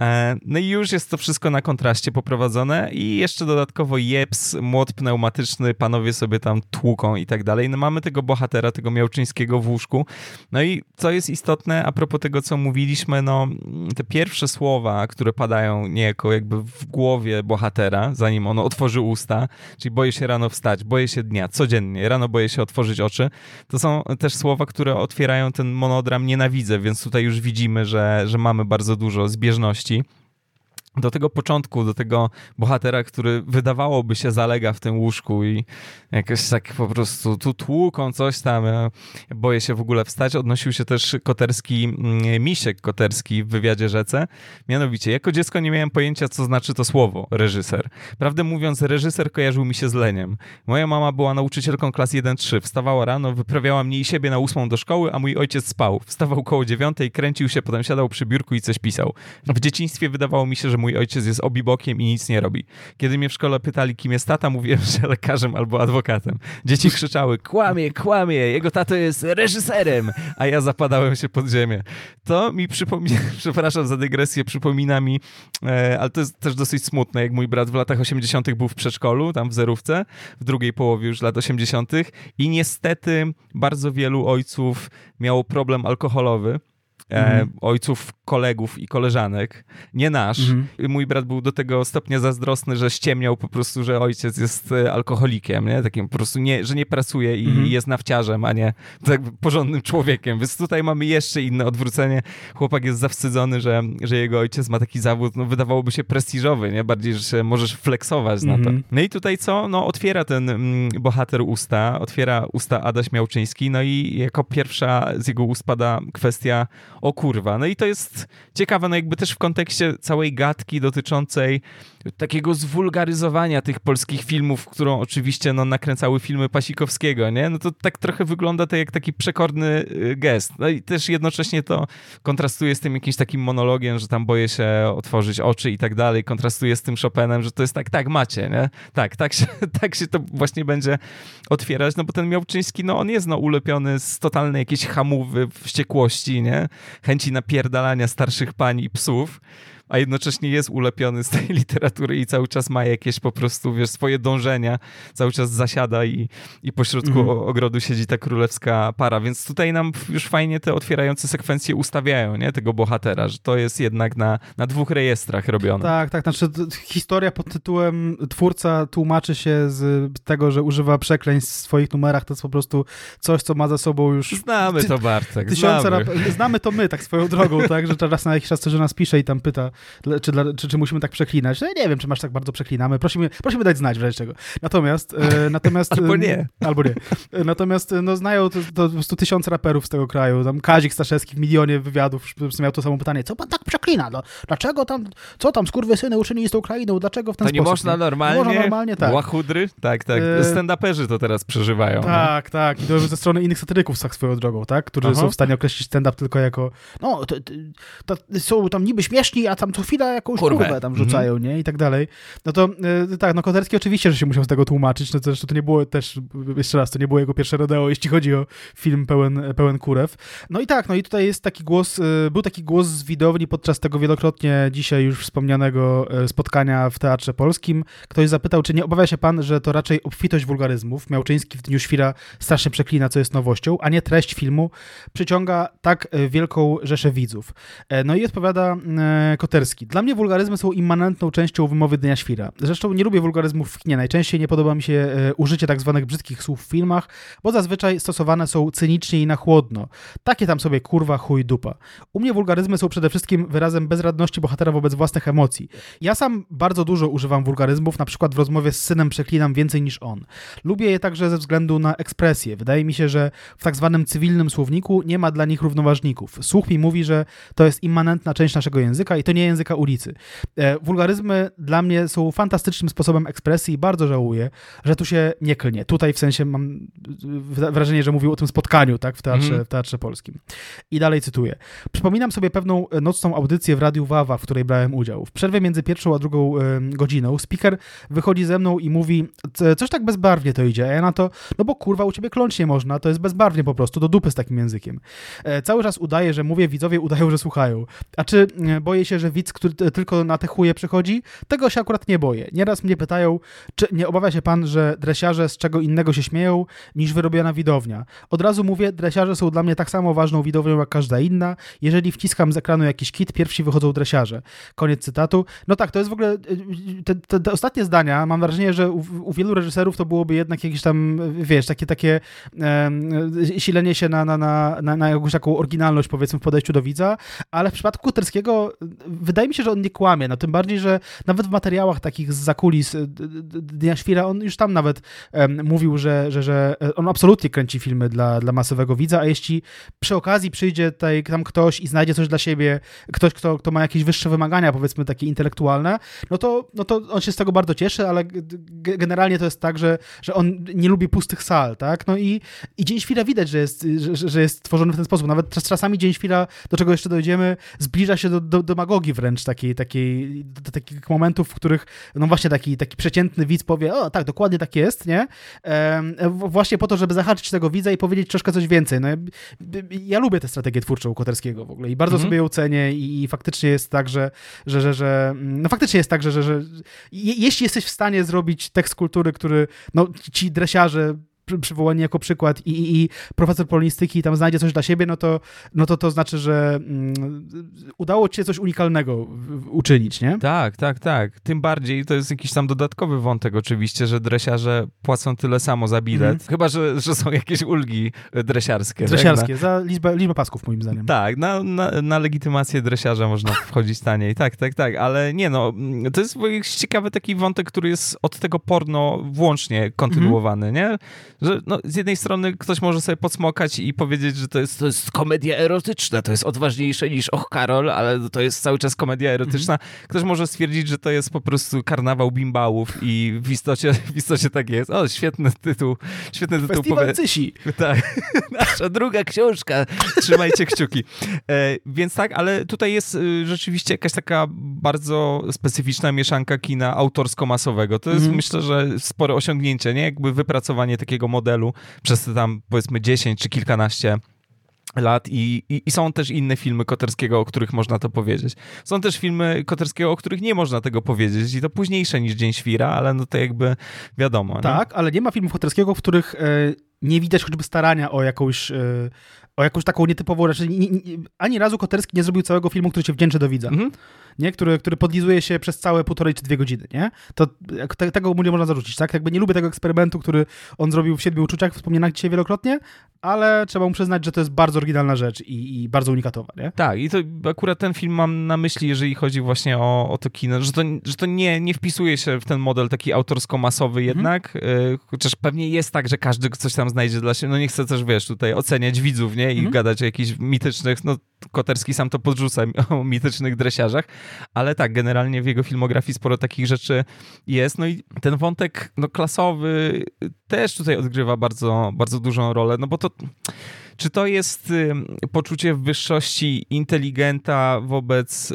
E, no i już jest to wszystko na kontraście poprowadzone i jeszcze dodatkowo jeps, młot pneumatyczny, panowie sobie tam tłuką i tak dalej. No mamy tego bohatera, tego Miałczyńskiego w łóżku. No i co jest istotne a propos tego, co mówiliśmy, no te pierwsze słowa, które padają niejako jakby w głowie bohatera, zanim ono otworzy usta, czyli boję się rano wstać, boję się dnia, codziennie, rano boję się otworzyć oczy, to są też słowa, które otwierają ten monodram nienawidzę, więc tutaj już widzimy, że, że mamy bardzo dużo zbieżności wartości do tego początku, do tego bohatera, który wydawałoby się zalega w tym łóżku i jakoś tak po prostu tu tłuką coś tam. Ja boję się w ogóle wstać. Odnosił się też Koterski, mm, Misiek Koterski w wywiadzie Rzece. Mianowicie, jako dziecko nie miałem pojęcia, co znaczy to słowo reżyser. Prawdę mówiąc, reżyser kojarzył mi się z leniem. Moja mama była nauczycielką klas 1-3. Wstawała rano, wyprawiała mnie i siebie na ósmą do szkoły, a mój ojciec spał. Wstawał koło dziewiątej, kręcił się, potem siadał przy biurku i coś pisał. W dzieciństwie wydawało mi się, że mój ojciec jest obibokiem i nic nie robi. Kiedy mnie w szkole pytali, kim jest tata, mówiłem, że lekarzem albo adwokatem. Dzieci krzyczały, kłamie, kłamie, jego tato jest reżyserem, a ja zapadałem się pod ziemię. To mi przypomina, <laughs> przepraszam za dygresję, przypomina mi, e, ale to jest też dosyć smutne, jak mój brat w latach 80. był w przedszkolu, tam w zerówce, w drugiej połowie już lat 80. i niestety bardzo wielu ojców miało problem alkoholowy mhm. ojców kolegów i koleżanek, nie nasz. Mhm. Mój brat był do tego stopnia zazdrosny, że ściemniał po prostu, że ojciec jest e, alkoholikiem, nie? Takim po prostu, nie, że nie pracuje i mhm. jest nawciarzem, a nie tak porządnym człowiekiem. Więc tutaj mamy jeszcze inne odwrócenie. Chłopak jest zawstydzony, że, że jego ojciec ma taki zawód, no wydawałoby się prestiżowy, nie? Bardziej, że się możesz flexować na to. Mhm. No i tutaj co? No otwiera ten mm, bohater usta, otwiera usta Adaś Miałczyński, no i jako pierwsza z jego ust pada kwestia o kurwa. No i to jest ciekawe, no jakby też w kontekście całej gadki dotyczącej takiego zwulgaryzowania tych polskich filmów, którą oczywiście no, nakręcały filmy Pasikowskiego, nie? No to tak trochę wygląda to jak taki przekorny y, gest. No i też jednocześnie to kontrastuje z tym jakimś takim monologiem, że tam boję się otworzyć oczy i tak dalej, kontrastuje z tym Chopinem, że to jest tak, tak macie, nie? Tak, tak się, <laughs> tak się to właśnie będzie otwierać, no bo ten Miałczyński, no on jest no ulepiony z totalnej jakiejś hamowy, wściekłości, nie? Chęci napierdalania starszych pań i psów, a jednocześnie jest ulepiony z tej <laughs> literatury i cały czas ma jakieś po prostu, wiesz, swoje dążenia, cały czas zasiada i, i pośrodku mhm. ogrodu siedzi ta królewska para, więc tutaj nam już fajnie te otwierające sekwencje ustawiają, nie, tego bohatera, że to jest jednak na, na dwóch rejestrach robione. Tak, tak, znaczy historia pod tytułem twórca tłumaczy się z tego, że używa przekleństw w swoich numerach, to jest po prostu coś, co ma za sobą już... Znamy to, Bartek, tysiące znamy. znamy to my, tak swoją drogą, tak, że raz na jakiś czas do nas pisze i tam pyta, czy, czy, czy musimy tak przeklinać. No ja nie wiem, czy masz tak bardzo przeklinamy, prosimy, prosimy dać znać w razie czego. Natomiast... E, <laughs> natomiast albo nie. Albo nie. E, natomiast no, znają to, to po prostu tysiące raperów z tego kraju, tam Kazik Staszewski w milionie wywiadów miał to samo pytanie, co pan tak przeklina? No, dlaczego tam, co tam skurwysyny uczynili z tą krainą, dlaczego w ten to sposób? nie można normalnie? Nie można normalnie, tak. Łachudry? Tak, tak. E... Stand-uperzy to teraz przeżywają. Tak, no. tak. I to ze strony innych satyryków tak swoją drogą, tak? Którzy Aha. są w stanie określić stand-up tylko jako no, to, to, to, są tam niby śmieszni, a tam co chwila jakąś kurwę, kurwę tam rzucają, mm -hmm. nie? I tak dalej. No to e, tak, no Koterski oczywiście, że się musiał z tego tłumaczyć, no to zresztą to nie było też, jeszcze raz, to nie było jego pierwsze rodeo, jeśli chodzi o film pełen, pełen kurew. No i tak, no i tutaj jest taki głos, e, był taki głos z widowni podczas tego wielokrotnie dzisiaj już wspomnianego e, spotkania w Teatrze Polskim. Ktoś zapytał, czy nie obawia się pan, że to raczej obfitość wulgaryzmów. Miałczyński w Dniu Świra strasznie przeklina, co jest nowością, a nie treść filmu przyciąga tak wielką rzeszę widzów. No i odpowiada Koterski. Dla mnie wulgaryzmy są immanentną częścią wymowy Dnia Świra. Zresztą nie lubię wulgaryzmów w kinie. Najczęściej nie podoba mi się użycie tak zwanych brzydkich słów w filmach, bo zazwyczaj stosowane są cynicznie i na chłodno. Takie tam sobie kurwa, chuj, dupa. U mnie wulgaryzmy są przede wszystkim wyrazem bezradności bohatera wobec własnych emocji. Ja sam bardzo dużo używam wulgaryzmów, na przykład w rozmowie z synem przeklinam więcej niż on. Lubię je także ze względu na ekspresję. Wydaje mi się, że w tak zwanym cywilnym słowniku nie ma dla nich równoważników. Słuch mi mówi, że to jest immanentna część naszego języka i to nie języka ulicy. E, wulgaryzmy dla mnie są fantastycznym sposobem ekspresji i bardzo żałuję, że tu się nie klnie. Tutaj w sensie mam wrażenie, że mówił o tym spotkaniu tak, w, teatrze, mm. w Teatrze Polskim. I dalej cytuję. Przypominam sobie pewną nocną audycję w Radiu Wawa, w której brałem udział. W przerwie między pierwszą a drugą y, godziną speaker wychodzi ze mną i mówi, coś tak bezbarwnie to idzie. A ja na to, no bo kurwa, u ciebie kląć nie można, to jest bezbarwnie po prostu, do dupy z takim językiem. E, cały czas udaje, że mówię, widzowie udają, że słuchają. A czy e, boję się, że widz, który tylko na te chuje przychodzi? Tego się akurat nie boję. Nieraz mnie pytają, czy nie obawia się pan, że dresiarze z czego innego się śmieją niż wyrobiona widownia. Od razu mówię, dresiarze są dla mnie tak samo ważną widownią jak każda inna. Jeżeli wciskam z ekranu jakiś kit, pierwsi wychodzą dresiarze. Koniec cytatu. No tak, to jest w ogóle te, te, te ostatnie zdania, mam wrażenie, że u, u, wielu reżyserów to byłoby jednak jakieś tam, wiesz, takie takie silenie się na, na, na, na, na jakąś taką oryginalność, powiedzmy, w podejściu do widza, ale w przypadku Kuterskiego wydaje mi się, że on nie kłamie, no tym bardziej, że nawet w materiałach takich z zakulis Dnia Świra, on już tam nawet um, mówił, że, że, że on absolutnie kręci filmy dla, dla masowego widza, a jeśli przy okazji przyjdzie tutaj tam ktoś i znajdzie coś dla siebie, ktoś, kto, kto ma jakieś wyższe wymagania, powiedzmy takie intelektualne, no to, no to on się z tego bardzo cieszy, ale generalnie to jest tak, że, że on nie lubi pustych sal, tak? No i, i Dzień Świra widać, że jest, że, że jest tworzony w ten sposób. Nawet czasami Dzień Świra, do czego jeszcze dojdziemy, zbliża się do, do, do wręcz, takiej, takiej, do takich momentów, w których no właśnie taki, taki przeciętny widz powie, o tak, dokładnie tak jest, nie? właśnie po to, żeby zahaczyć tego widza i powiedzieć troszkę coś więcej. No, ja lubię tę strategię twórczą Koterskiego w ogóle i bardzo mhm. sobie ją cenię i, i, faktycznie jest tak, że, że, że, że no faktycznie jest tak, że, że, że jeśli jesteś w stanie zrobić tekst kultury, który no, ci dresiarze przywołani jako przykład i, i, i, profesor polonistyki tam znajdzie coś dla siebie, no to, no to to znaczy, że mm, udało ci się coś unikalnego uczynić, nie? Tak, tak, tak. Tym bardziej to jest jakiś tam dodatkowy wątek oczywiście, że dresiarze płacą tyle samo za bilet, mm. chyba, że, że są jakieś ulgi dresiarskie. Tak? Dresiarskie, tak? za liczbę, liczbę pasków moim zdaniem. Tak, na, na, na legitymację dresiarza można wchodzić taniej, tak, tak, tak, ale nie no, to jest ciekawy taki wątek, który jest od tego porno włącznie kontynuowany, mm. nie? Że no, z jednej strony ktoś może sobie podsmokać i powiedzieć, że to jest, to jest komedia erotyczna, to jest odważniejsze niż Och Karol, ale to jest cały czas komedia erotyczna. Mhm. Ktoś może stwierdzić, że to jest po prostu karnawał bimbałów i w istocie, w istocie tak jest. O, świetny tytuł. Świetny tytuł. Festiwal Cysi. Tak. <laughs> Nasza druga książka. Trzymajcie kciuki. E, więc tak, ale tutaj jest y, rzeczywiście jakaś taka bardzo specyficzna mieszanka kina autorsko-masowego. To jest, mhm. myślę, że spore osiągnięcie, nie? Jakby wypracowanie takiego modelu przez te tam powiedzmy 10 czy kilkanaście lat i, i, i, są też inne filmy Koterskiego, o których można to powiedzieć. Są też filmy Koterskiego, o których nie można tego powiedzieć i to późniejsze niż Dzień Świra, ale no to jakby wiadomo. Tak, nie? ale nie ma filmów Koterskiego, w których e, nie widać choćby starania o jakąś, e, o jakąś taką nietypową rzecz. ani razu Koterski nie zrobił całego filmu, który się wdzięczy do widza. Mhm nie? Który, który podlizuje się przez całe półtorej czy dwie godziny, nie? To te, tego mu nie można zarzucić, tak? Jakby nie lubię tego eksperymentu, który on zrobił w Siedmiu Uczuciach, wspomnianych dzisiaj wielokrotnie, ale trzeba mu przyznać, że to jest bardzo oryginalna rzecz i, i bardzo unikatowa, nie? Tak, i to akurat ten film mam na myśli, jeżeli chodzi właśnie o, o to kino, że to, że to nie, nie wpisuje się w ten model taki autorsko-masowy mhm. jednak, mhm. chociaż pewnie jest tak, że każdy coś tam znajdzie dla siebie, no nie chcę też, wiesz, tutaj oceniać widzów, nie? I mhm. gadać o jakichś mitycznych, no Koterski sam to podrzuca o mitycznych dresiarzach, ale tak, generalnie w jego filmografii sporo takich rzeczy jest. No i ten wątek no, klasowy też tutaj odgrywa bardzo, bardzo dużą rolę, no bo to czy to jest y, poczucie wyższości inteligenta wobec y,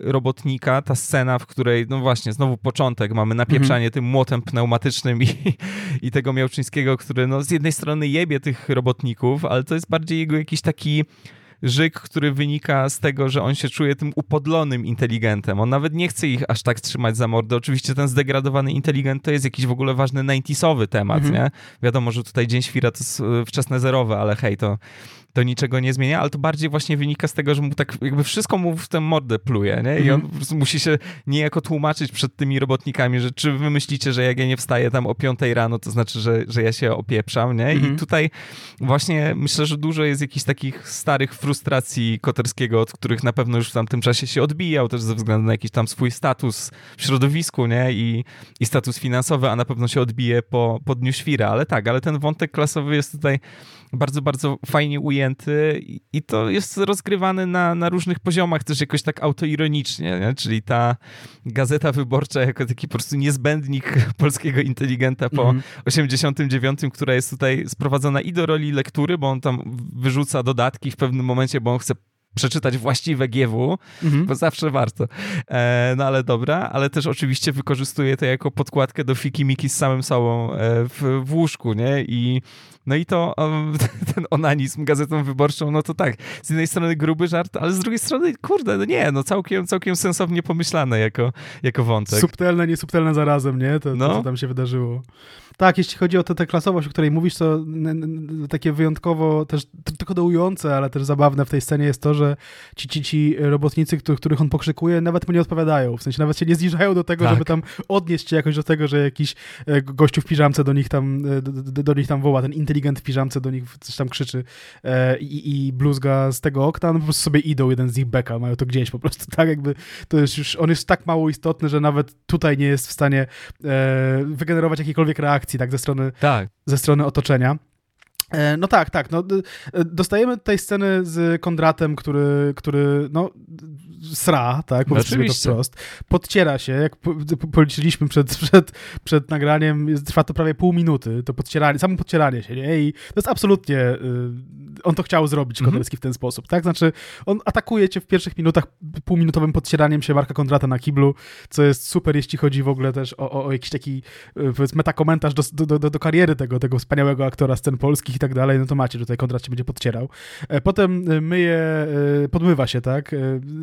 robotnika, ta scena, w której, no właśnie, znowu początek, mamy napieprzanie mhm. tym młotem pneumatycznym i, i tego Miałczyńskiego, który no z jednej strony jebie tych robotników, ale to jest bardziej jego jakiś taki żyk, który wynika z tego, że on się czuje tym upodlonym inteligentem. On nawet nie chce ich aż tak trzymać za mordę. Oczywiście ten zdegradowany inteligent to jest jakiś w ogóle ważny 90 temat, mhm. nie? Wiadomo, że tutaj Dzień Świra to jest wczesne zerowe, ale hej, to to niczego nie zmienia, ale to bardziej właśnie wynika z tego, że mu tak jakby wszystko mu w tę mordę pluje, nie? I on mm. musi się niejako tłumaczyć przed tymi robotnikami, że czy wy myślicie, że jak ja nie wstaję tam o piątej rano, to znaczy, że, że ja się opieprzam, nie? I mhm. tutaj właśnie myślę, że dużo jest jakichś takich starych frustracji Koterskiego, od których na pewno już w tamtym czasie się odbijał, też ze względu na jakiś tam swój status w środowisku, nie? I, i status finansowy, a na pewno się odbije po, po Dniu Świra, ale tak, ale ten wątek klasowy jest tutaj bardzo, bardzo fajnie ujęty i to jest rozgrywane na, na różnych poziomach, też jakoś tak autoironicznie, nie? czyli ta gazeta wyborcza jako taki po prostu niezbędnik <laughs> polskiego inteligenta po mm. 89, która jest tutaj sprowadzona i do roli lektury, bo on tam wyrzuca dodatki w pewnym momencie, bo on chce przeczytać właściwe GW, mhm. bo zawsze warto. E, no ale dobra, ale też oczywiście wykorzystuje to jako podkładkę do fiki miki z samym sobą e, w, w łóżku, nie? I no i to <laughs> ten onanizm gazetą wyborczą, no to tak, z jednej strony gruby żart, ale z drugiej strony, kurde, no nie, no całkiem, całkiem sensownie pomyślane jako, jako wątek. Subtelne, niesubtelne zarazem, nie? To, no. to co tam się wydarzyło. Tak, jeśli chodzi o tę klasowość, o której mówisz, to takie wyjątkowo też tylko dołujące, ale też zabawne w tej scenie jest to, że ci, ci, ci robotnicy, których on pokrzykuje, nawet mu nie odpowiadają. W sensie nawet się nie zniżają do tego, tak. żeby tam odnieść się jakoś do tego, że jakiś e, gościu w piżamce do nich tam, e, do, do, do nich tam woła, ten inteligent w piżamce do nich coś tam krzyczy e, i, i bluzga z tego okna, no po prostu sobie idą, jeden z nich beka, mają to gdzieś po prostu, tak jakby to jest już, on jest tak mało istotny, że nawet tutaj nie jest w stanie wygenerować jakiejkolwiek reakcji reakcji tak ze strony, tak. Ze strony otoczenia. E, no tak, tak. No, e, dostajemy tutaj sceny z Kondratem, który, który no, sra, tak, powiedzmy to wprost. Podciera się, jak policzyliśmy przed, przed, przed nagraniem, trwa to prawie pół minuty, to podcieranie, samo podcieranie się, nie? I to jest absolutnie, y, on to chciał zrobić, mhm. Konderski, w ten sposób, tak? Znaczy, on atakuje cię w pierwszych minutach półminutowym podcieraniem się Marka Kondrata na kiblu, co jest super, jeśli chodzi w ogóle też o, o, o jakiś taki, y, powiedzmy, metakomentarz do, do, do, do kariery tego, tego wspaniałego aktora scen polskich i tak dalej, no to macie, tutaj Kondrat cię będzie podcierał. E, potem myje, podmywa się, tak?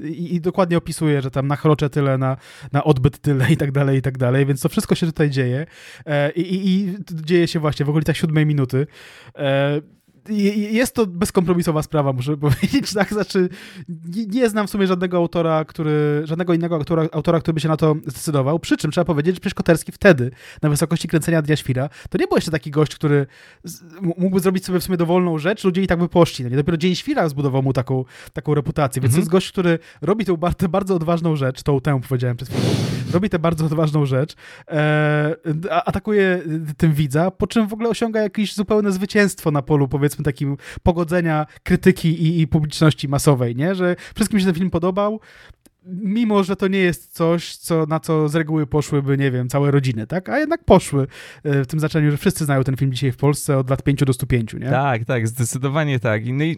I, i dokładnie opisuje, że tam nachroczę tyle, na, na odbyt tyle i tak dalej, i tak dalej, więc to wszystko się tutaj dzieje e, i, i, i dzieje się właśnie w okolicach siódmej minuty. E, jest to bezkompromisowa sprawa, muszę <laughs> powiedzieć, tak, znaczy nie, nie, znam w sumie żadnego autora, który, żadnego innego autora, autora, który by się na to zdecydował, przy czym trzeba powiedzieć, że przecież Koterski wtedy, na wysokości kręcenia Dnia Świra, to nie był jeszcze taki gość, który mógłby zrobić sobie w sumie dowolną rzecz, ludzie i tak by poszli, no nie? Dopiero Dzień Świra zbudował mu taką, taką reputację, więc mhm. to jest gość, który robi tę bardzo, bardzo odważną rzecz, tą tę powiedziałem przed chwilą, robi tę bardzo odważną rzecz, e, atakuje tym widza, po czym w ogóle osiąga jakieś zupełne zwycięstwo na polu, powiedzmy, powiedzmy takim pogodzenia krytyki i, i publiczności masowej, nie? Że wszystkim się ten film podobał, mimo, że to nie jest coś, co, na co z reguły poszłyby, nie wiem, całe rodziny, tak? A jednak poszły e, w tym znaczeniu, że wszyscy znają ten film dzisiaj w Polsce od lat 5 do 105, nie? Tak, tak, zdecydowanie tak. No i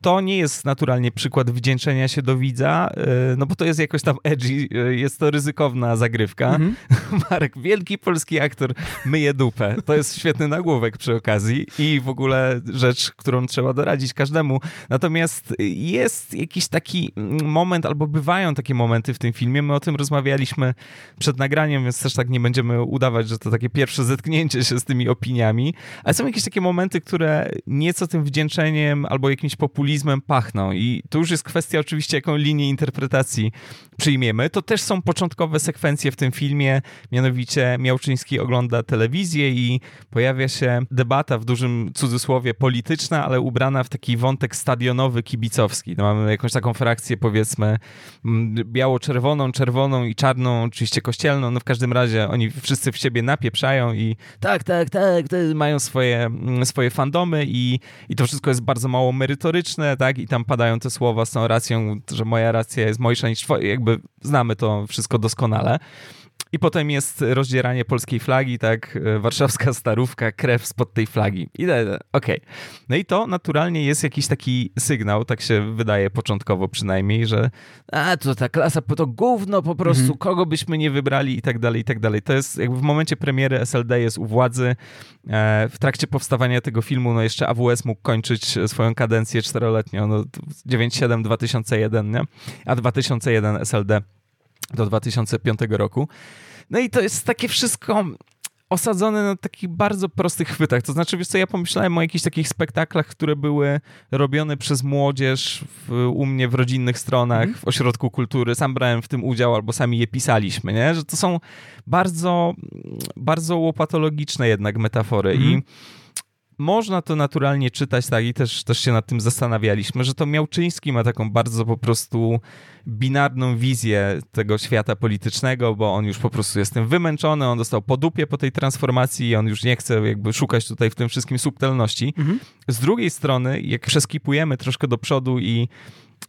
to nie jest naturalnie przykład wdzięczenia się do widza, e, no bo to jest jakoś tam edgy, e, jest to ryzykowna zagrywka. Mhm. <laughs> Marek, wielki polski aktor, myje dupę. To jest świetny nagłówek przy okazji i w ogóle rzecz, którą trzeba doradzić każdemu. Natomiast jest jakiś taki moment, albo bywają takie momenty w tym filmie. My o tym rozmawialiśmy przed nagraniem, więc też tak nie będziemy udawać, że to takie pierwsze zetknięcie się z tymi opiniami, ale są jakieś takie momenty, które nieco tym wdzięczeniem albo jakimś populizmem pachną i to już jest kwestia oczywiście, jaką linię interpretacji przyjmiemy. To też są początkowe sekwencje w tym filmie, mianowicie Miałczyński ogląda telewizję i pojawia się debata w dużym cudzysłowie polityczna, ale ubrana w taki wątek stadionowy, kibicowski. No, mamy jakąś taką frakcję, powiedzmy, biało-czerwoną, czerwoną i czarną, oczywiście kościelną, no w każdym razie oni wszyscy w siebie napieprzają i tak, tak, tak, mają swoje, mm, swoje fandomy i, i to wszystko jest bardzo mało merytoryczne, tak, i tam padają te słowa z tą racją, że moja racja jest mojsza niż twoja, jakby znamy to wszystko doskonale. I potem jest rozdzieranie polskiej flagi, tak, e, warszawska starówka, krew spod tej flagi. I okej. Okay. No i to naturalnie jest jakiś taki sygnał, tak się wydaje początkowo przynajmniej, że a, to ta klasa, to gówno po prostu, mhm. kogo byśmy nie wybrali i tak dalej, i tak dalej. To jest jakby w momencie premiery SLD jest u władzy. E, w trakcie powstawania tego filmu, no jeszcze AWS mógł kończyć swoją kadencję czteroletnią, no 97-2001, nie? A 2001 SLD do 2005 roku. No i to jest takie wszystko osadzone na takich bardzo prostych chwytach. To znaczy, wiesz co, ja pomyślałem o jakichś takich spektaklach, które były robione przez młodzież w, u mnie w rodzinnych stronach, mm. w ośrodku kultury. Sam brałem w tym udział, albo sami je pisaliśmy, nie? Że to są bardzo, bardzo łopatologiczne jednak metafory mm. i mhm można to naturalnie czytać, tak, i też, też się nad tym zastanawialiśmy, że to Miałczyński ma taką bardzo po prostu binarną wizję tego świata politycznego, bo on już po prostu jest tym wymęczony, on dostał po dupie po tej transformacji i on już nie chce jakby szukać tutaj w tym wszystkim subtelności. Mhm. Z drugiej strony, jak przeskipujemy troszkę do przodu i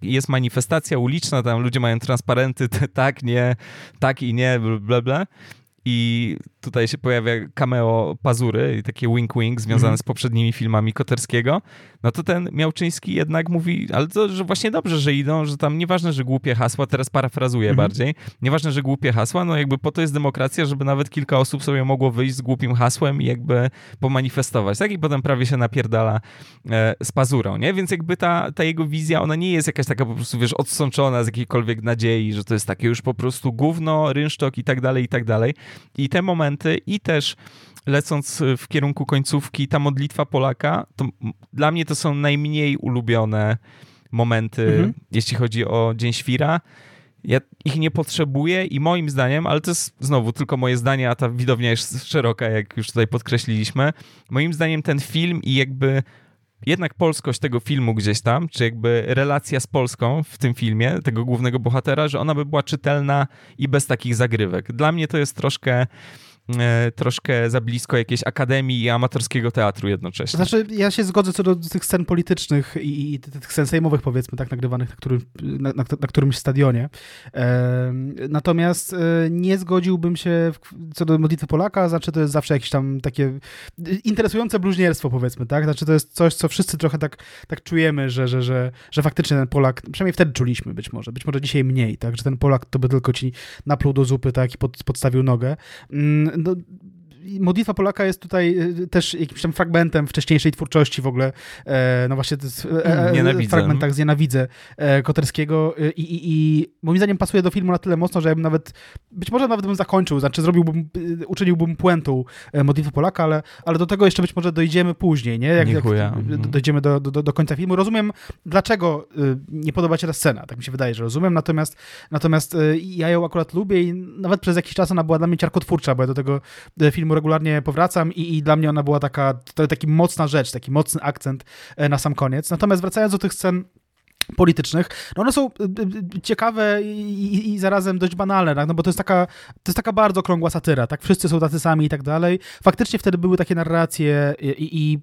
jest manifestacja uliczna, tam ludzie mają transparenty, <laughs> tak, nie, tak i nie, bla, bla, i tutaj się pojawia cameo Pazury i takie wink-wink związane mm. z poprzednimi filmami Koterskiego, no to ten Miałczyński jednak mówi, ale to, że właśnie dobrze, że idą, że tam nieważne, że głupie hasła, teraz parafrazuję mm. bardziej, nieważne, że głupie hasła, no jakby po to jest demokracja, żeby nawet kilka osób sobie mogło wyjść z głupim hasłem i jakby pomanifestować, tak? I potem prawie się napierdala e, z Pazurą, nie? Więc jakby ta, ta jego wizja, ona nie jest jakaś taka po prostu, wiesz, odsączona z jakiejkolwiek nadziei, że to jest takie już po prostu gówno, rynsztok i tak dalej, i tak dalej. I te momenty i też lecąc w kierunku końcówki, ta modlitwa Polaka, to dla mnie to są najmniej ulubione momenty, mhm. jeśli chodzi o Dzień Świra. Ja ich nie potrzebuję i moim zdaniem, ale to jest znowu tylko moje zdanie, a ta widownia jest szeroka, jak już tutaj podkreśliliśmy. Moim zdaniem ten film i jakby jednak polskość tego filmu gdzieś tam, czy jakby relacja z Polską w tym filmie, tego głównego bohatera, że ona by była czytelna i bez takich zagrywek. Dla mnie to jest troszkę troszkę za blisko jakiejś akademii i amatorskiego teatru jednocześnie. Znaczy, ja się zgodzę co do tych scen politycznych i, i tych scen sejmowych, powiedzmy, tak nagrywanych na, którym, na, na, na którymś stadionie. E, natomiast e, nie zgodziłbym się w, co do modlitwy Polaka, znaczy to jest zawsze jakieś tam takie interesujące bluźnierstwo, powiedzmy, tak? Znaczy to jest coś, co wszyscy trochę tak, tak czujemy, że, że, że, że faktycznie ten Polak, przynajmniej wtedy czuliśmy być może, być może dzisiaj mniej, tak? Że ten Polak to by tylko ci napluł do zupy, tak? I pod, podstawił nogę. Mm, no, modlitwa Polaka jest tutaj e, też jakimś tam fragmentem wcześniejszej twórczości w ogóle, e, no właśnie e, e fragment tak z Nienawidzę Koterskiego i, i, i moim zdaniem pasuje do filmu na tyle mocno, że ja bym nawet, być może nawet bym zakończył, znaczy zrobiłbym, uczyniłbym puentą modlitwę Polaka, ale, ale do tego jeszcze być może dojdziemy później, nie? Jak, jak mhm. dojdziemy do, do, do końca filmu. Rozumiem, dlaczego nie podoba ci ta scena, tak mi się wydaje, że rozumiem, natomiast, natomiast ja ją akurat lubię i nawet przez jakiś czas ona była dla mnie ciarkotwórcza, bo ja do tego filmu regularnie powracam i, i dla mnie ona była taka, to, taki mocna rzecz, taki mocny akcent e, na sam koniec. Natomiast wracając do tych scen politycznych, no one są ciekawe i, i, i, zarazem dość banalne, tak? no bo to jest, taka, to jest taka bardzo krągła satyra, tak? Wszyscy są tacy sami i tak dalej. Faktycznie wtedy były takie narracje i, i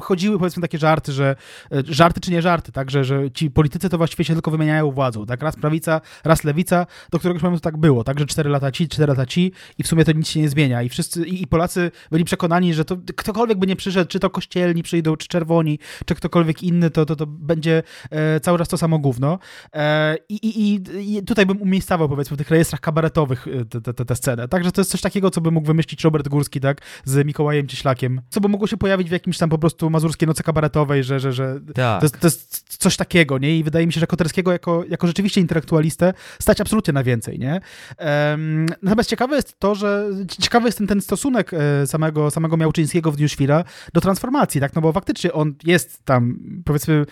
chodziły powiedzmy takie żarty, że żarty czy nie żarty, tak? Że, że ci politycy to właściwie się tylko wymieniają władzą, tak? Raz prawica, raz lewica, do któregoś momentu tak było, tak? Że cztery lata ci, cztery lata ci i w sumie to nic się nie zmienia i wszyscy, i, i Polacy byli przekonani, że to ktokolwiek by nie przyszedł, czy to kościelni przyjdą, czy czerwoni, czy ktokolwiek inny, to, to, to będzie e, cały czas to samo gówno. E, i, i, I tutaj bym umiejscawał, powiedzmy, w tych rejestrach kabaretowych tę te, te scenę. Także to jest coś takiego, co by mógł wymyślić Robert Górski, tak, z Mikołajem Cieślakiem, co by mogło się pojawić w jakimś tam po prostu mazurskiej nocy kabaretowej, że, że, że tak. to, jest, to jest coś takiego, nie? I wydaje mi się, że Koterskiego jako, jako rzeczywiście intelektualistę stać absolutnie na więcej, nie? Um, natomiast ciekawe jest to, że ciekawy jest ten, ten stosunek e, samego, samego Miałczyńskiego w Dniu Świra do transformacji, tak? No bo faktycznie on jest tam, powiedzmy,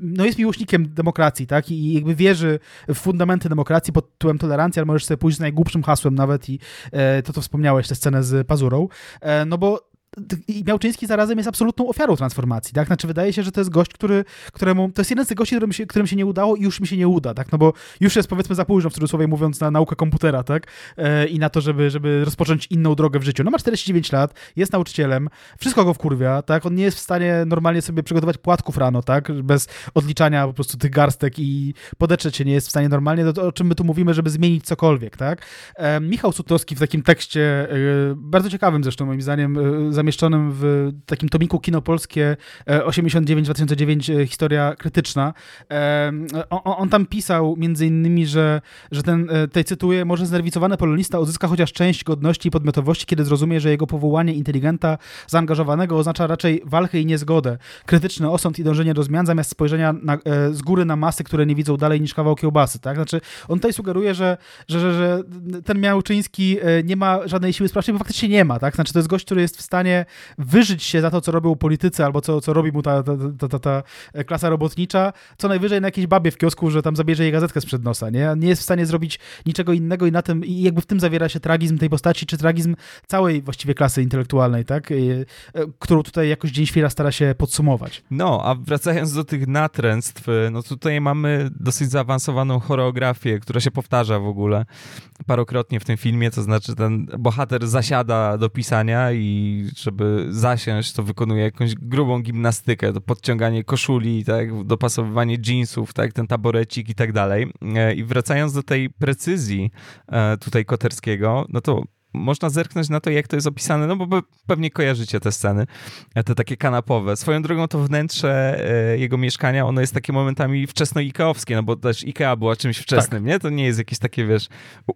no jest miłośnikiem demokracji, tak? I jakby wierzy w fundamenty demokracji pod tytułem tolerancji, ale możesz sobie pójść z najgłupszym hasłem nawet i e, to, co wspomniałeś, tę scenę z Pazurą, e, no bo i Miałczyński zarazem jest absolutną ofiarą transformacji, tak? Znaczy wydaje się, że to jest gość, który, któremu, to jest jeden z tych gości, którym się, którym się nie udało i już mi się nie uda, tak? No bo już jest powiedzmy za późno, w cudzysłowie mówiąc, na naukę komputera, tak? E, I na to, żeby, żeby rozpocząć inną drogę w życiu. No ma 49 lat, jest nauczycielem, wszystko go wkurwia, tak? On nie jest w stanie normalnie sobie przygotować płatków rano, tak? Bez odliczania po prostu tych garstek i podetrzeć się nie jest w stanie normalnie, to, o czym my tu mówimy, żeby zmienić cokolwiek, tak? E, Michał Sutowski w takim tekście, e, bardzo ciekawym zresztą moim zdaniem, e, zamieszczonym w takim tomiku Kino Polskie 89-2009 e, e, historia krytyczna. E, on, on, tam pisał między innymi, że, że ten, tej cytuję, może znerwicowany polonista uzyska chociaż część godności i podmiotowości, kiedy zrozumie, że jego powołanie inteligenta, zaangażowanego oznacza raczej walkę i niezgodę, krytyczny osąd i dążenie do zmian, zamiast spojrzenia na, z góry na masy, które nie widzą dalej niż kawał kiełbasy, tak? Znaczy, on tutaj sugeruje, że, że, że, że ten Miałczyński nie ma żadnej siły sprawczej, bo faktycznie nie ma, tak? Znaczy, to jest gość, który jest w stanie wyżyć się za to, co robią politycy, albo co, co robi mu ta, ta, ta, ta, ta klasa robotnicza, co najwyżej na jakiejś babie w kiosku, że tam zabierze jej gazetkę sprzed nosa, nie? Nie jest w stanie zrobić niczego innego i na tym, i jakby w tym zawiera się tragizm tej postaci, czy tragizm całej właściwie klasy intelektualnej, tak? I, e, którą tutaj jakoś Dzień Świra stara się podsumować. No, a wracając do tych natręstw, no tutaj mamy dosyć zaawansowaną choreografię, która się powtarza w ogóle parokrotnie w tym filmie, to znaczy ten bohater zasiada do pisania i żeby zasiąść, to wykonuje jakąś grubą gimnastykę, to podciąganie koszuli, tak, dopasowywanie jeansów, tak, ten taborecik i tak dalej. E, I wracając do tej precyzji e, tutaj Koterskiego, no to można zerknąć na to, jak to jest opisane, no bo pewnie kojarzycie te sceny, e, te takie kanapowe. Swoją drogą to wnętrze e, jego mieszkania, ono jest takie momentami wczesno-ikeowskie, no bo też Ikea była czymś wczesnym, tak. nie? To nie jest jakieś takie, wiesz,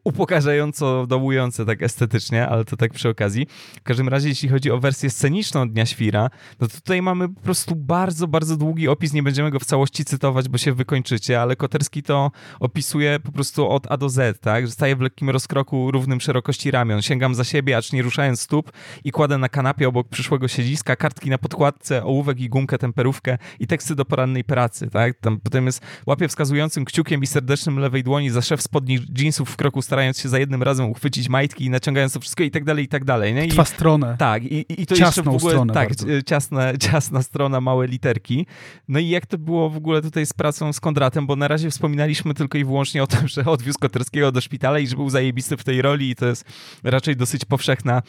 upokarzająco dołujące tak estetycznie, ale to tak przy okazji. W każdym razie, jeśli chodzi o wersję sceniczną Dnia Świra, no to tutaj mamy po prostu bardzo, bardzo długi opis, nie będziemy go w całości cytować, bo się wykończycie, ale Koterski to opisuje po prostu od A do Z, tak? Że staje w lekkim rozkroku równym szerokości ramion, sięgam za siebie, acz nie ruszając stóp i kładę na kanapie obok przyszłego siedziska kartki na podkładce, ołówek i gumkę temperówkę i teksty do porannej pracy, tak? Tam potem jest łapie wskazującym kciukiem i serdecznym lewej dłoni za szef spodni jeansów w kroku, starając się za jednym razem uchwycić majtki i naciągając to wszystko i tak dalej, i tak dalej, nie? I, stronę. Tak, i, i to jeszcze w ogóle, stronę tak, bardzo. ciasna, <laughs> ciasna strona, małe literki. No i jak to było w ogóle tutaj z pracą z Kondratem, bo na razie wspominaliśmy tylko i wyłącznie o tym, że odwiózł Koterskiego do szpitala i że był zajebisty w tej roli i to jest raczej dosyć powszechna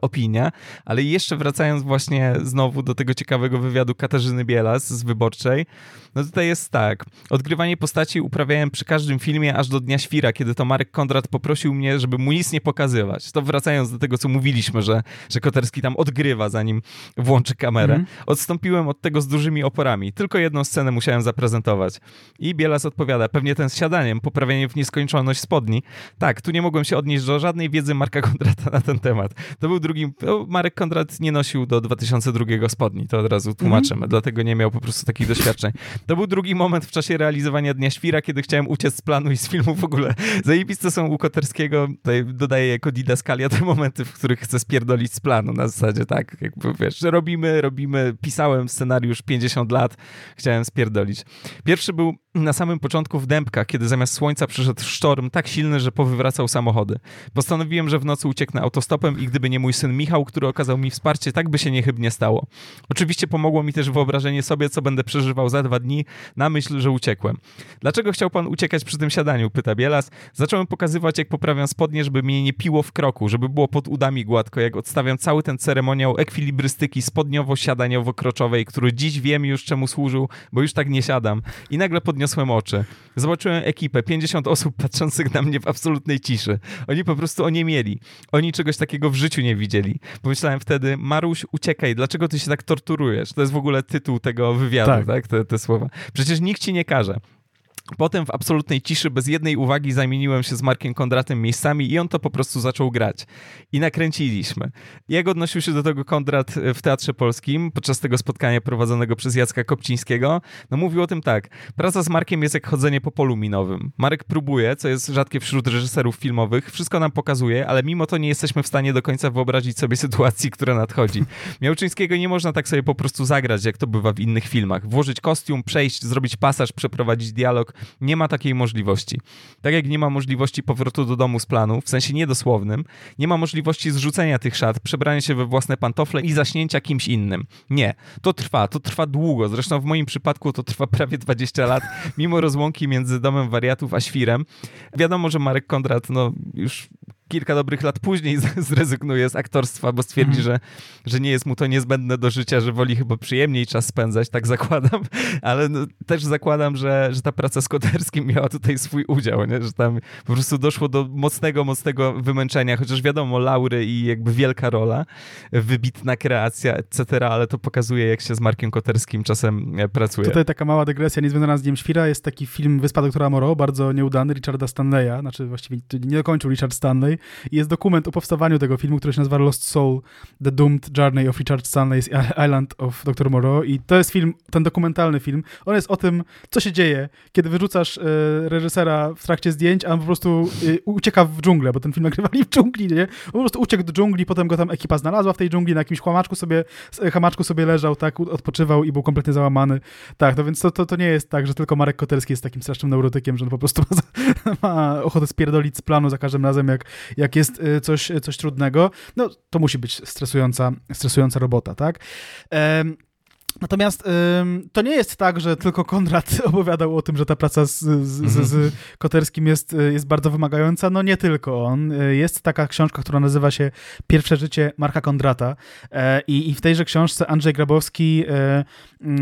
opinia, ale jeszcze wracając właśnie znowu do tego ciekawego wywiadu Katarzyny Bielas z Wyborczej, no tutaj jest tak, odgrywanie postaci uprawiałem przy każdym filmie aż do Dnia Świra, kiedy to Marek Kondrat poprosił mnie, żeby mu nic nie pokazywać. To wracając do tego, co mówiliśmy, że, że Koterski tam odgrywa, zanim włączy kamerę. Mm. Odstąpiłem od tego z dużymi oporami. Tylko jedną scenę musiałem zaprezentować. I Bielas odpowiada, pewnie ten z siadaniem, poprawienie w nieskończoność spodni. Tak, tu nie mogłem się odnieść do żadnej wiedzy Marka Kondrata na ten temat. To był drugi. No, Marek Kondrat nie nosił do 2002 spodni, to od razu tłumaczymy, mm-hmm. dlatego nie miał po prostu takich doświadczeń. To był drugi moment w czasie realizowania Dnia Świra, kiedy chciałem uciec z planu i z filmu w ogóle. Zajebiste są u Koterskiego, tutaj dodaję jako didaskalia te momenty, w których chcę spierdolić z planu, na zasadzie tak, jakby wiesz, robimy, robimy, pisałem scenariusz 50 lat, chciałem spierdolić. Pierwszy był na samym początku w Dębkach, kiedy zamiast słońca przyszedł sztorm tak silny, że powywracał samochody. Postanowiłem, że w nocy ucieknę autostopem i gdyby nie mój syn Michał, który okazał mi wsparcie, tak by się niechybnie stało. Oczywiście pomogło mi też wyobrażenie sobie, co będę przeżywał za dwa dni, na myśl, że uciekłem. Dlaczego chciał pan uciekać przy tym siadaniu? Pyta Bielas. Zacząłem pokazywać, jak poprawiam spodnie, żeby mnie nie piło w kroku, żeby było pod udami gładko, jak odstawiam cały ten ceremoniał ekwilibrystyki spodniowo-siadaniowo-kroczowej, który dziś wiem już czemu służył, bo już tak nie siadam. I nagle podniosłem oczy. Zobaczyłem ekipę, 50 osób patrzących na mnie w absolutnej ciszy. Oni po prostu oniemieli. Oni czegoś takiego w życiu nie widzieli. Pomyślałem wtedy, Maruś, uciekaj, dlaczego ty się tak torturujesz? To jest w ogóle tytuł tego wywiadu, tak? tak? Te, te słowa. Przecież nikt ci nie każe. Potem w absolutnej ciszy, bez jednej uwagi, zamieniłem się z Markiem Kondratem miejscami i on to po prostu zaczął grać. I nakręciliśmy. Jak odnosił się do tego Kondrat w Teatrze Polskim podczas tego spotkania prowadzonego przez Jacka Kopcińskiego? No mówił o tym tak. Praca z Markiem jest jak chodzenie po polu minowym. Marek próbuje, co jest rzadkie wśród reżyserów filmowych, wszystko nam pokazuje, ale mimo to nie jesteśmy w stanie do końca wyobrazić sobie <laughs> sytuacji, która nadchodzi. Miałczyńskiego nie można tak sobie po prostu zagrać, jak to bywa w innych filmach. Włożyć kostium, przejść, zrobić pasaż, przeprowadzić dialog, nie ma takiej możliwości. Tak jak nie ma możliwości powrotu do domu z planu, w sensie niedosłownym, nie ma możliwości zrzucenia tych szat, przebrania się we własne pantofle i zaśnięcia kimś innym. Nie. To trwa, to trwa długo. Zresztą w moim przypadku to trwa prawie 20 lat, mimo rozłąki między domem wariatów a świrem. Wiadomo, że Marek Kondrat no, już kilka dobrych lat później <laughs> zrezygnuje z aktorstwa, bo stwierdzi, mhm. że, że nie jest mu to niezbędne do życia, że woli chyba przyjemniej czas spędzać, tak zakładam, <laughs> ale no, też zakładam, że, że ta praca z Koterskim miała tutaj swój udział, nie? że tam po prostu doszło do mocnego, mocnego wymęczenia, chociaż wiadomo, laury i jakby wielka rola, wybitna kreacja, etc., ale to pokazuje, jak się z Markiem Koterskim czasem e, pracuje. Tutaj taka mała dygresja, niezwiązana z Dniem Świra, jest taki film Wyspa doktora Moreau, bardzo nieudany, Richarda Stanleya, znaczy właściwie nie dokończył Richard Stanley, i jest dokument o powstawaniu tego filmu, który się nazywa Lost Soul, The Doomed Journey of Richard Stanley's Island of Dr. Moreau i to jest film, ten dokumentalny film, on jest o tym, co się dzieje, kiedy wyrzucasz e, reżysera w trakcie zdjęć, a on po prostu e, ucieka w dżunglę, bo ten film nagrywali w dżungli, nie? On po prostu uciekł do dżungli, potem go tam ekipa znalazła w tej dżungli, na jakimś chłamaczku sobie, chamaczku sobie leżał, tak, odpoczywał i był kompletnie załamany. Tak, no więc to, to, to nie jest tak, że tylko Marek Koterski jest takim strasznym neurotykiem, że on po prostu ma, <laughs> ma ochotę spierdolić z planu za każdym razem, jak, jak jest y, coś, coś trudnego, no to musi być stresująca, stresująca robota, tak? Natomiast ym, to nie jest tak, że tylko Konrad <laughs> opowiadał o tym, że ta praca z, z, mhm. z, Koterskim jest, y, jest bardzo wymagająca. No nie tylko on. Y, jest taka książka, która nazywa się Pierwsze życie Marka Kondrata e, i, i w tejże książce Andrzej Grabowski e,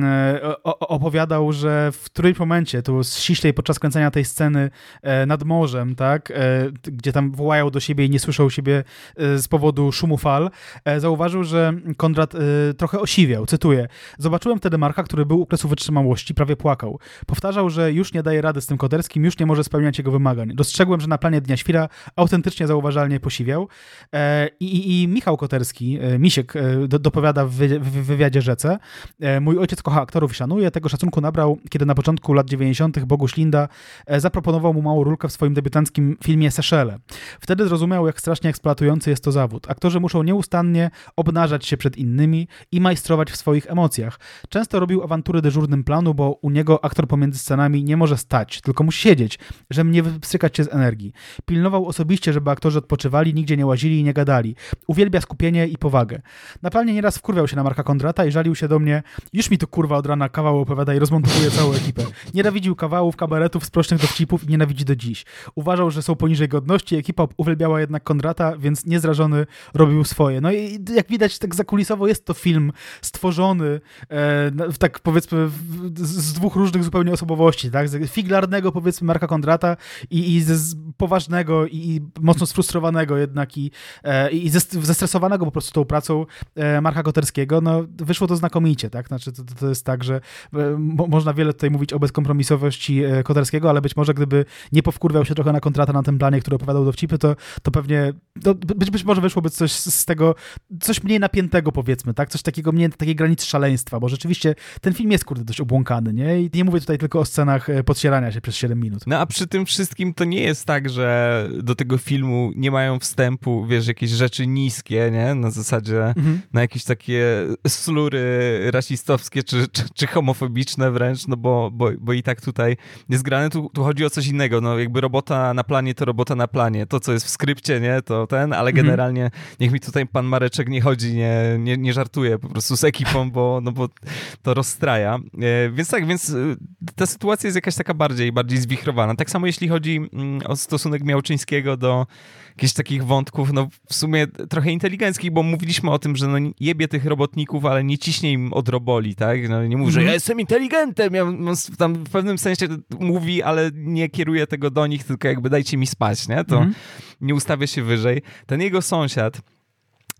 e, opowiadał, że w którymś momencie, to ściślej podczas kręcenia tej sceny e, nad morzem, tak, e, gdzie tam wołają do siebie i nie słyszą siebie z powodu szumu fal, zauważył, że Konrad trochę osiwiał. Cytuję Zobaczyłem wtedy Marka, który był u kresu wytrzymałości, prawie płakał. Powtarzał, że już nie daje rady z tym Koterskim, już nie może spełniać jego wymagań. Dostrzegłem, że na planie Dnia Świra autentycznie zauważalnie posiwiał. E, i, i, Michał Koterski, e, Misiek, e, do, dopowiada w, w, w, wywiadzie Rzece. E, mój ojciec kocha aktorów i szanuje. Tego szacunku nabrał, kiedy na początku lat 90. Boguś Linda e, zaproponował mu małą rulkę w swoim debiutanckim filmie Seszele. Wtedy zrozumiał, jak strasznie eksploatujący jest to zawód. Aktorzy muszą nieustannie obnażać się przed innymi i majstrować w swoich emocjach. Często robił awantury dyżurnym planu, bo u niego aktor pomiędzy scenami nie może stać, tylko musi siedzieć, żeby nie wstrzykać się z energii. Pilnował osobiście, żeby aktorzy odpoczywali, nigdzie nie łazili i nie gadali. Uwielbia skupienie i powagę. Na planie nieraz wkurwiał się na Marka Kondrata i żalił się do mnie, już mi tu kurwa od rana kawał opowiada i rozmontowuje całą ekipę. Nienawidził kawałów, kabaretów, sprocznych dowcipów i nienawidzi do dziś. Uważał, że są poniżej godności, ekipa uwielbiała jednak Kondrata, więc niezrażony robił swoje. No i jak widać, tak zakulisowo jest to film stworzony e, tak powiedzmy z dwóch różnych zupełnie osobowości, tak? Z figlarnego powiedzmy Marka Kondrata i, i z poważnego i, i mocno sfrustrowanego jednak i, e, i zestresowanego po prostu tą pracą e, Marka Koterskiego, no wyszło to znakomicie, tak? Znaczy to, to jest tak, że mo, można wiele tutaj mówić o bezkompromisowości Koterskiego, ale być może gdyby nie powkurwiał się trochę na Kondrata na tym planie, który opowiadał dowcipy, to, to pewnie to być, być może wyszłoby coś z tego, coś mniej napiętego powiedzmy, tak? Coś takiego mniej takiej granicy szaleństwa bo rzeczywiście ten film jest, kurde, dość obłąkany, nie? I nie mówię tutaj tylko o scenach e, podcierania się przez 7 minut. No a przy tym wszystkim to nie jest tak, że do tego filmu nie mają wstępu, wiesz, jakieś rzeczy niskie, nie? Na zasadzie mhm. na jakieś takie slury rasistowskie czy, czy, czy homofobiczne wręcz, no bo, bo, bo i tak tutaj jest grane. Tu, tu chodzi o coś innego, no jakby robota na planie to robota na planie. To, co jest w skrypcie, nie? To ten, ale mhm. generalnie niech mi tutaj pan Mareczek nie chodzi, nie, nie, nie żartuje po prostu z ekipą, bo, no bo to rozstraja. E, więc tak, więc e, ta sytuacja jest jakaś taka bardziej, bardziej zwichrowana. Tak samo jeśli chodzi mm, o stosunek Miałczyńskiego do jakichś takich wątków, no w sumie trochę inteligenckich, bo mówiliśmy o tym, że no jebie tych robotników, ale nie ciśnie im od roboli, tak? No, nie mówi, że mhm. ja jestem inteligentem, ja tam w pewnym sensie mówi, ale nie kieruje tego do nich, tylko jakby dajcie mi spać, nie? To mm nie ustawia się wyżej. Ten jego sąsiad,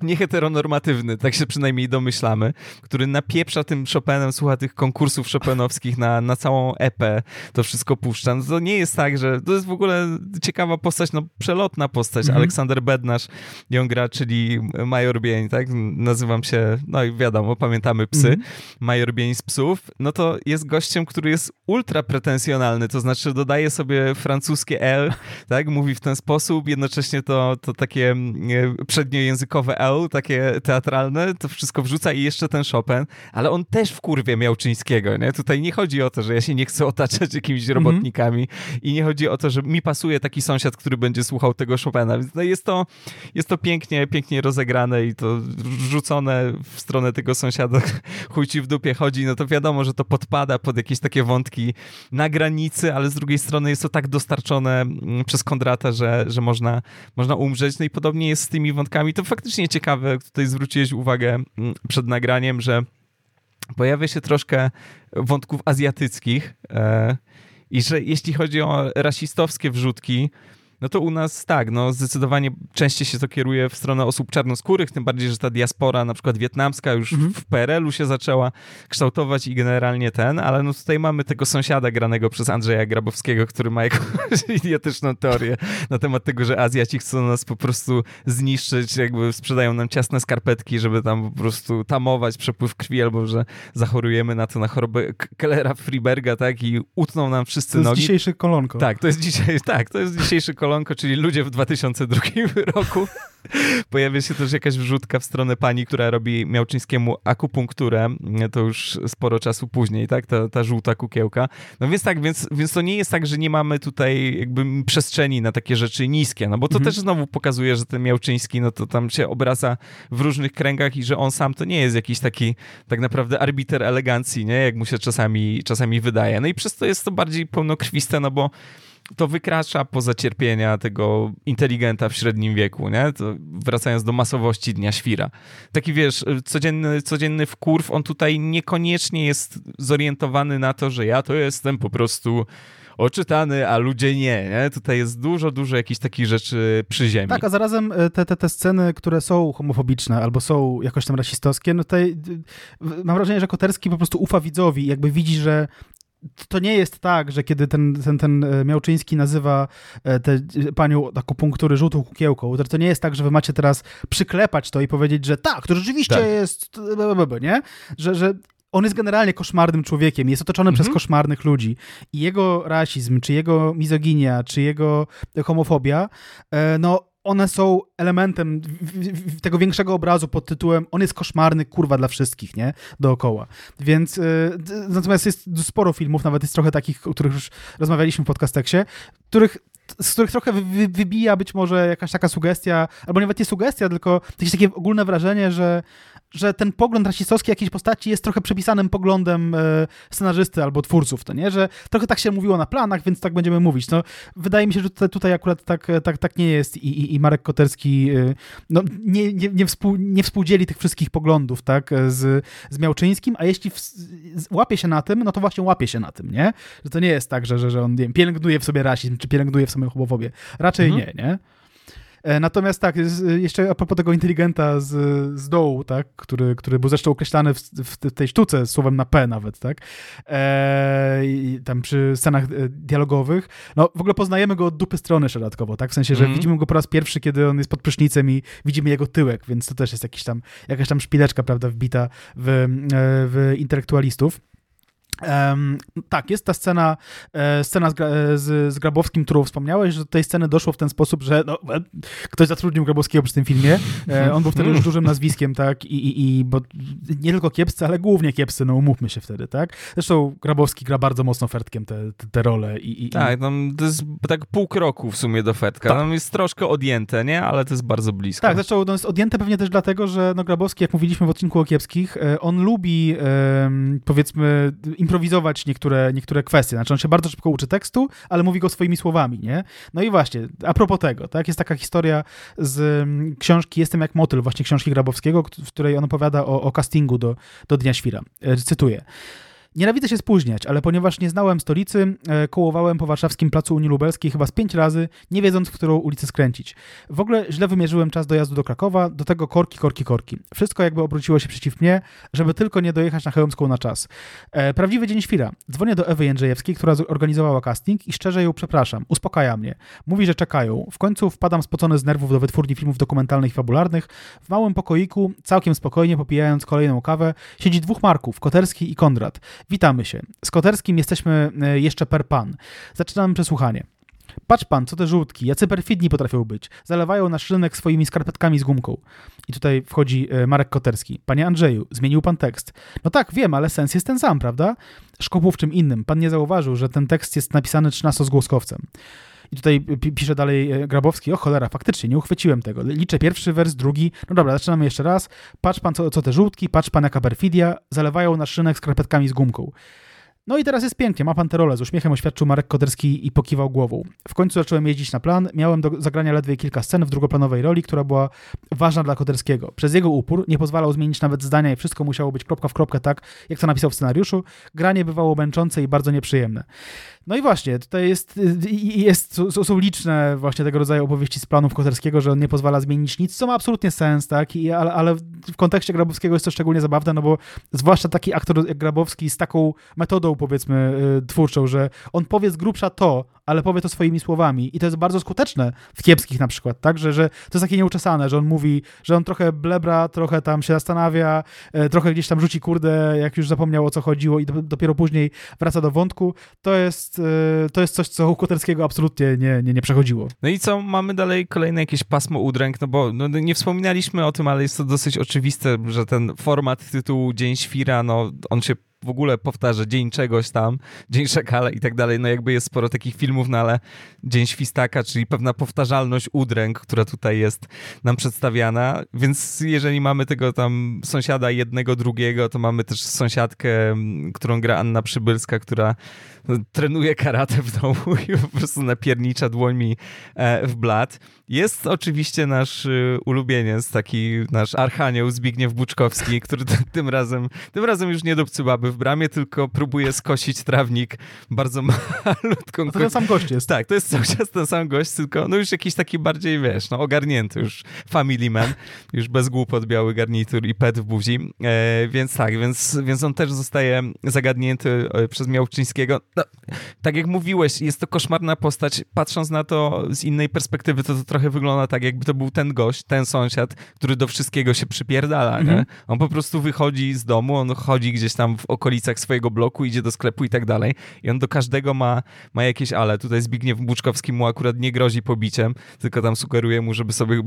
nieheteronormatywny, tak się przynajmniej domyślamy, który napieprza tym Chopinem, słucha tych konkursów chopinowskich na, na całą epę, to wszystko puszcza. No to nie jest tak, że to jest w ogóle ciekawa postać, no przelotna postać. Mhm. Aleksander Bednarz ją gra, czyli Major Bień, tak? Nazywam się, no i wiadomo, pamiętamy psy. Mhm. Major Bień z psów. No to jest gościem, który jest ultra pretensjonalny, to znaczy dodaje sobie francuskie L, tak? Mówi w ten sposób, jednocześnie to, to takie mm, przedniojęzykowe L, takie teatralne, to wszystko wrzuca i jeszcze ten Chopin, ale on też w kurwie miał Czyńskiego, nie? Tutaj nie chodzi o to, że ja się nie chcę otaczać jakimiś mhm. robotnikami i nie chodzi o to, że mi pasuje taki sąsiad, który będzie słuchał tego Chopina, więc no jest to, jest to pięknie, pięknie rozegrane i to rzucone w stronę tego sąsiada, <laughs> chuj ci w dupie chodzi, no to wiadomo, że to podpada pod jakieś takie wątki na granicy, ale z drugiej strony jest to tak dostarczone mm, przez Kondrata, że, że można, można umrzeć, no i podobnie jest z tymi wątkami, to faktycznie ciekawe, tutaj zwróciłeś uwagę mm, przed nagraniem, że pojawia się troszkę wątków azjatyckich e, i że jeśli chodzi o rasistowskie wrzutki, no to u nas tak, no zdecydowanie częściej się to kieruje w stronę osób czarnoskórych, tym bardziej, że ta diaspora na przykład wietnamska już mhm. w PRL-u się zaczęła kształtować i generalnie ten, ale no tutaj mamy tego sąsiada granego przez Andrzeja Grabowskiego, który ma jakąś <laughs> idiotyczną teorię na temat tego, że Azjaci chcą nas po prostu zniszczyć, jakby sprzedają nam ciasne skarpetki, żeby tam po prostu tamować przepływ krwi, albo że zachorujemy na to, na chorobę Kellera Freeberga, tak, i utną nam wszyscy nogi. To jest dzisiejszy kolonko. Tak, to jest <laughs> dzisiaj, tak, to jest dzisiejszy kolonko kolonko, czyli ludzie w 2002 <laughs> roku. Pojawia się też jakaś wrzutka w stronę pani, która robi Miałczyńskiemu akupunkturę. To już sporo czasu później, tak? Ta, ta żółta kukiełka. No więc tak, więc, więc to nie jest tak, że nie mamy tutaj jakby przestrzeni na takie rzeczy niskie, no bo to mhm. też znowu pokazuje, że ten Miałczyński, no to tam się obraca w różnych kręgach i że on sam to nie jest jakiś taki tak naprawdę arbiter elegancji, nie? Jak mu się czasami, czasami wydaje. No i przez to jest to bardziej pełnokrwiste, no bo to wykracza poza cierpienia tego inteligenta w średnim wieku, nie? To wracając do masowości Dnia Świra. Taki, wiesz, codzienny, codzienny wkurw, on tutaj niekoniecznie jest zorientowany na to, że ja to jestem po prostu oczytany, a ludzie nie, nie. Tutaj jest dużo, dużo jakichś takich rzeczy przy ziemi. Tak, a zarazem e, te, te, te sceny, które są homofobiczne albo są jakoś tam rasistowskie, no tutaj mam wrażenie, że Koterski po prostu ufa widzowi jakby widzi, że to nie jest tak, że kiedy ten, ten, ten e, Miałczyński nazywa e, tę panią akupunktury żółtą kukiełką, to, to nie jest tak, że wy macie teraz przyklepać to i powiedzieć, że tak, to rzeczywiście tak. jest, nie? Że, że on jest generalnie koszmarnym człowiekiem, jest otoczony mhm. przez koszmarnych ludzi i jego rasizm, czy jego mizoginia, czy jego homofobia, e, no one są elementem tego większego obrazu pod tytułem on jest koszmarny, kurwa, dla wszystkich, nie? Dookoła. Więc yy, natomiast jest sporo filmów, nawet jest trochę takich, o których już rozmawialiśmy w podcasteksie, których z których trochę wy, wybija być może jakaś taka sugestia, albo nawet nie sugestia, tylko jakieś takie ogólne wrażenie, że że ten pogląd rasistowski jakiejś postaci jest trochę przepisanym poglądem e, scenarzysty albo twórców, to nie? Że trochę tak się mówiło na planach, więc tak będziemy mówić. No, wydaje mi się, że tutaj, tutaj akurat tak, tak, tak nie jest i, i, i Marek Koterski e, no, nie, nie, nie, współ, nie współdzieli tych wszystkich poglądów, tak? Z, z Miałczyńskim, a jeśli w, łapie się na tym, no to właśnie łapie się na tym, nie? Że to nie jest tak, że, że, że on, nie wiem, pielęgnuje w sobie rasizm, czy pielęgnuje w sobie homofobię. Raczej mhm. nie, nie? Natomiast tak, jeszcze a propos tego inteligenta z, z dołu, tak, który, który był zresztą określany w, w tej sztuce słowem na P nawet, tak, e, tam przy scenach dialogowych, no w ogóle poznajemy go od dupy strony dodatkowo, tak, w sensie, że mm. widzimy go po raz pierwszy, kiedy on jest pod prysznicem i widzimy jego tyłek, więc to też jest jakiś tam, jakaś tam szpileczka, prawda, wbita w, e, w intelektualistów. Um, tak, jest ta scena, e, scena z, z, z, Grabowskim, którą wspomniałeś, że do tej sceny doszło w ten sposób, że no, e, ktoś zatrudnił Grabowskiego przy tym filmie. E, on był wtedy już dużym nazwiskiem, tak, i, i, i bo nie tylko kiepscy, ale głównie kiepscy, no umówmy się wtedy, tak. Zresztą Grabowski gra bardzo mocno Fertkiem te, te, te role. I, i, tak, no, to jest tak pół kroku w sumie do Fertka. Tak. No, jest troszkę odjęte, nie? Ale to jest bardzo blisko. Tak, zresztą no, jest odjęte pewnie też dlatego, że no, Grabowski, jak mówiliśmy w odcinku o kiepskich, e, on lubi, powiedzmy, improwizować niektóre, niektóre kwestie. Znaczy on się bardzo szybko uczy tekstu, ale mówi go swoimi słowami, nie? No i właśnie, a propos tego, tak, jest taka historia z mm, książki Jestem jak motyl, właśnie książki Grabowskiego, w której on opowiada o, o castingu do, do Dnia Świra. E, cytuję. Nienawidzę się spóźniać, ale ponieważ nie znałem stolicy, e, kołowałem po warszawskim placu Unii Lubelskiej chyba z pięć razy, nie wiedząc, w którą ulicę skręcić. W ogóle źle wymierzyłem czas dojazdu do Krakowa, do tego korki, korki, korki. Wszystko jakby obróciło się przeciw mnie, żeby tylko nie dojechać na Chełmską na czas. E, prawdziwy dzień świra. Dzwonię do Ewy Jędrzejewskiej, która organizowała casting i szczerze ją przepraszam. Uspokaja mnie. Mówi, że czekają. W końcu wpadam spocony z nerwów do wytwórni filmów dokumentalnych i fabularnych. W małym pokoiku, całkiem spokojnie, popijając kolejną kawę, siedzi dwóch Marków, Koterski i Kondrat. Witamy się. Z Koterskim jesteśmy e, jeszcze per pan. Zaczynamy przesłuchanie. Patrz pan, co te żółtki, jacy perfidni potrafią być. Zalewają nasz rynek swoimi skarpetkami z gumką. I tutaj wchodzi e, Marek Koterski. Panie Andrzeju, zmienił pan tekst. No tak, wiem, ale sens jest ten sam, prawda? Szkopu w czym innym. Pan nie zauważył, że ten tekst jest napisany 13-zgłoskowcem. I tutaj pisze dalej e, Grabowski, o cholera, faktycznie, nie uchwyciłem tego. Liczę pierwszy wers, drugi. No dobra, zaczynamy jeszcze raz. Patrz pan, co, co te żółtki, patrz pan, jaka perfidia. Zalewają nasz szynek skarpetkami z gumką. No i teraz jest pięknie, ma pan tę rolę. Z uśmiechem oświadczył Marek Koderski i pokiwał głową. W końcu zacząłem jeździć na plan. Miałem do zagrania ledwie kilka scen w drugoplanowej roli, która była ważna dla Koderskiego. Przez jego upór nie pozwalał zmienić nawet zdania i wszystko musiało być kropka w kropkę tak, jak to napisał w scenariuszu. Granie bywało męczące i bardzo nieprzyjemne. No i właśnie, tutaj jest, jest, są liczne właśnie tego rodzaju opowieści z planów Koterskiego, że on nie pozwala zmienić nic, co ma absolutnie sens, tak? I, ale, ale w kontekście Grabowskiego jest to szczególnie zabawne, no bo zwłaszcza taki aktor jak Grabowski z taką metodą, powiedzmy, y, twórczą, że on powie z grubsza to, ale powie to swoimi słowami. I to jest bardzo skuteczne w kiepskich na przykład, tak? Że, że to jest takie nieuczesane, że on mówi, że on trochę blebra, trochę tam się zastanawia, e, trochę gdzieś tam rzuci kurde, jak już zapomniał o co chodziło i dopiero później wraca do wątku. To jest, e, to jest coś, co u Koterskiego absolutnie nie, nie, nie przechodziło. No i co, mamy dalej kolejne jakieś pasmo udręk, no bo no, nie wspominaliśmy o tym, ale jest to dosyć oczywiste, że ten format tytułu Dzień Świra, no on się w ogóle powtarza dzień czegoś tam, dzień szakala i tak dalej, no jakby jest sporo takich filmów, no ale dzień świstaka, czyli pewna powtarzalność udręk, która tutaj jest nam przedstawiana, więc jeżeli mamy tego tam sąsiada jednego, drugiego, to mamy też sąsiadkę, którą gra Anna Przybylska, która trenuje karate w domu i po prostu napiernicza dłońmi e, w blat. Jest oczywiście nasz y, ulubieniec, taki nasz archanioł Zbigniew Buczkowski, który tym razem, tym razem już nie dopcy baby w bramie, tylko próbuje skosić trawnik bardzo <laughs> malutką. To ten sam gość jest. Tak, to jest cały czas ten sam gość, tylko no już jakiś taki bardziej, wiesz, no ogarnięty już family man, już bez głupot, biały garnitur i pet w buzi, e, więc tak, więc, więc on też zostaje zagadnięty e, przez Miałczyńskiego. No, tak jak mówiłeś, jest to koszmarna postać, patrząc na to z innej perspektywy, to to trochę wygląda tak, jakby to był ten gość, ten sąsiad, który do wszystkiego się przypierdala, nie? Mhm. On po prostu wychodzi z domu, on chodzi gdzieś tam w okolicach swojego bloku, idzie do sklepu i tak dalej i on do każdego ma, ma jakieś ale. Tutaj Zbigniew Buczkowski mu akurat nie grozi pobiciem, tylko tam sugeruje mu, żeby sobie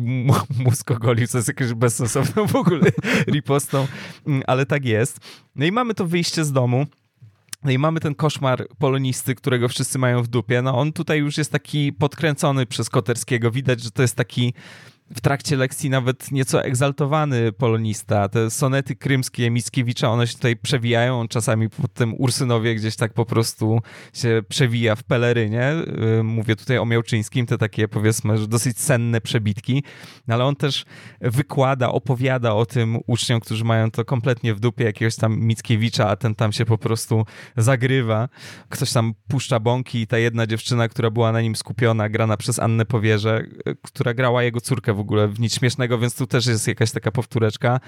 mózg ogolił, co jest jakieś bezsensowną w ogóle <laughs> ripostą, mm, ale tak jest. No i mamy to wyjście z domu, no i mamy ten koszmar polonisty, którego wszyscy mają w dupie. No on tutaj już jest taki podkręcony przez Koterskiego. Widać, że to jest taki w trakcie lekcji nawet nieco egzaltowany polonista. Te sonety krymskie Mickiewicza, one się tutaj przewijają, czasami po tym Ursynowie gdzieś tak po prostu się przewija w pelerynie. Y, mówię tutaj o Miałczyńskim, te takie powiedzmy dosyć senne przebitki, no ale on też wykłada, opowiada o tym uczniom, którzy mają to kompletnie w dupie jakiegoś tam Mickiewicza, a ten tam się po prostu zagrywa. Ktoś tam puszcza bąki i ta jedna dziewczyna, która była na nim skupiona, grana przez Annę Powierze, y, która grała jego córkę w ogóle w nic śmiesznego, więc tu też jest jakaś taka powtóreczka.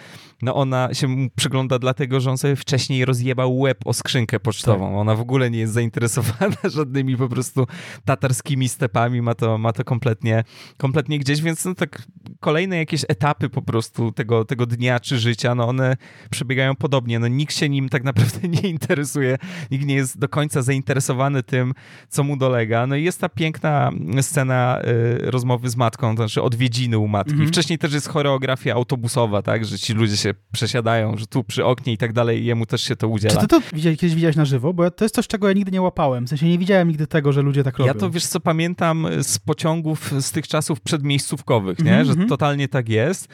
No ona się mu przygląda dlatego, że on sobie wcześniej rozjebał łeb o skrzynkę pocztową. Tak. Ona w ogóle nie jest zainteresowana <laughs> żadnymi po prostu tatarskimi stepami, ma to, ma to kompletnie, kompletnie gdzieś, więc no tak kolejne jakieś etapy po prostu tego, tego dnia czy życia, no one przebiegają podobnie. No nikt się nim tak naprawdę <laughs> nie interesuje, nikt nie jest do końca zainteresowany tym, co mu dolega. No i jest ta piękna scena y, rozmowy z matką, to znaczy odwiedziny u matki. Mhm. Wcześniej też jest choreografia autobusowa, tak, że ci ludzie się przesiadają, że tu przy oknie i tak dalej, i jemu też się to udziela. Czy ty to widziałeś, kiedyś widziałeś na żywo? Bo to jest coś, czego ja nigdy nie łapałem. W sensie nie widziałem nigdy tego, że ludzie tak robią. Ja to, wiesz co, pamiętam z pociągów z tych czasów przedmiejscówkowych, nie? -hmm. że mhm. totalnie tak jest.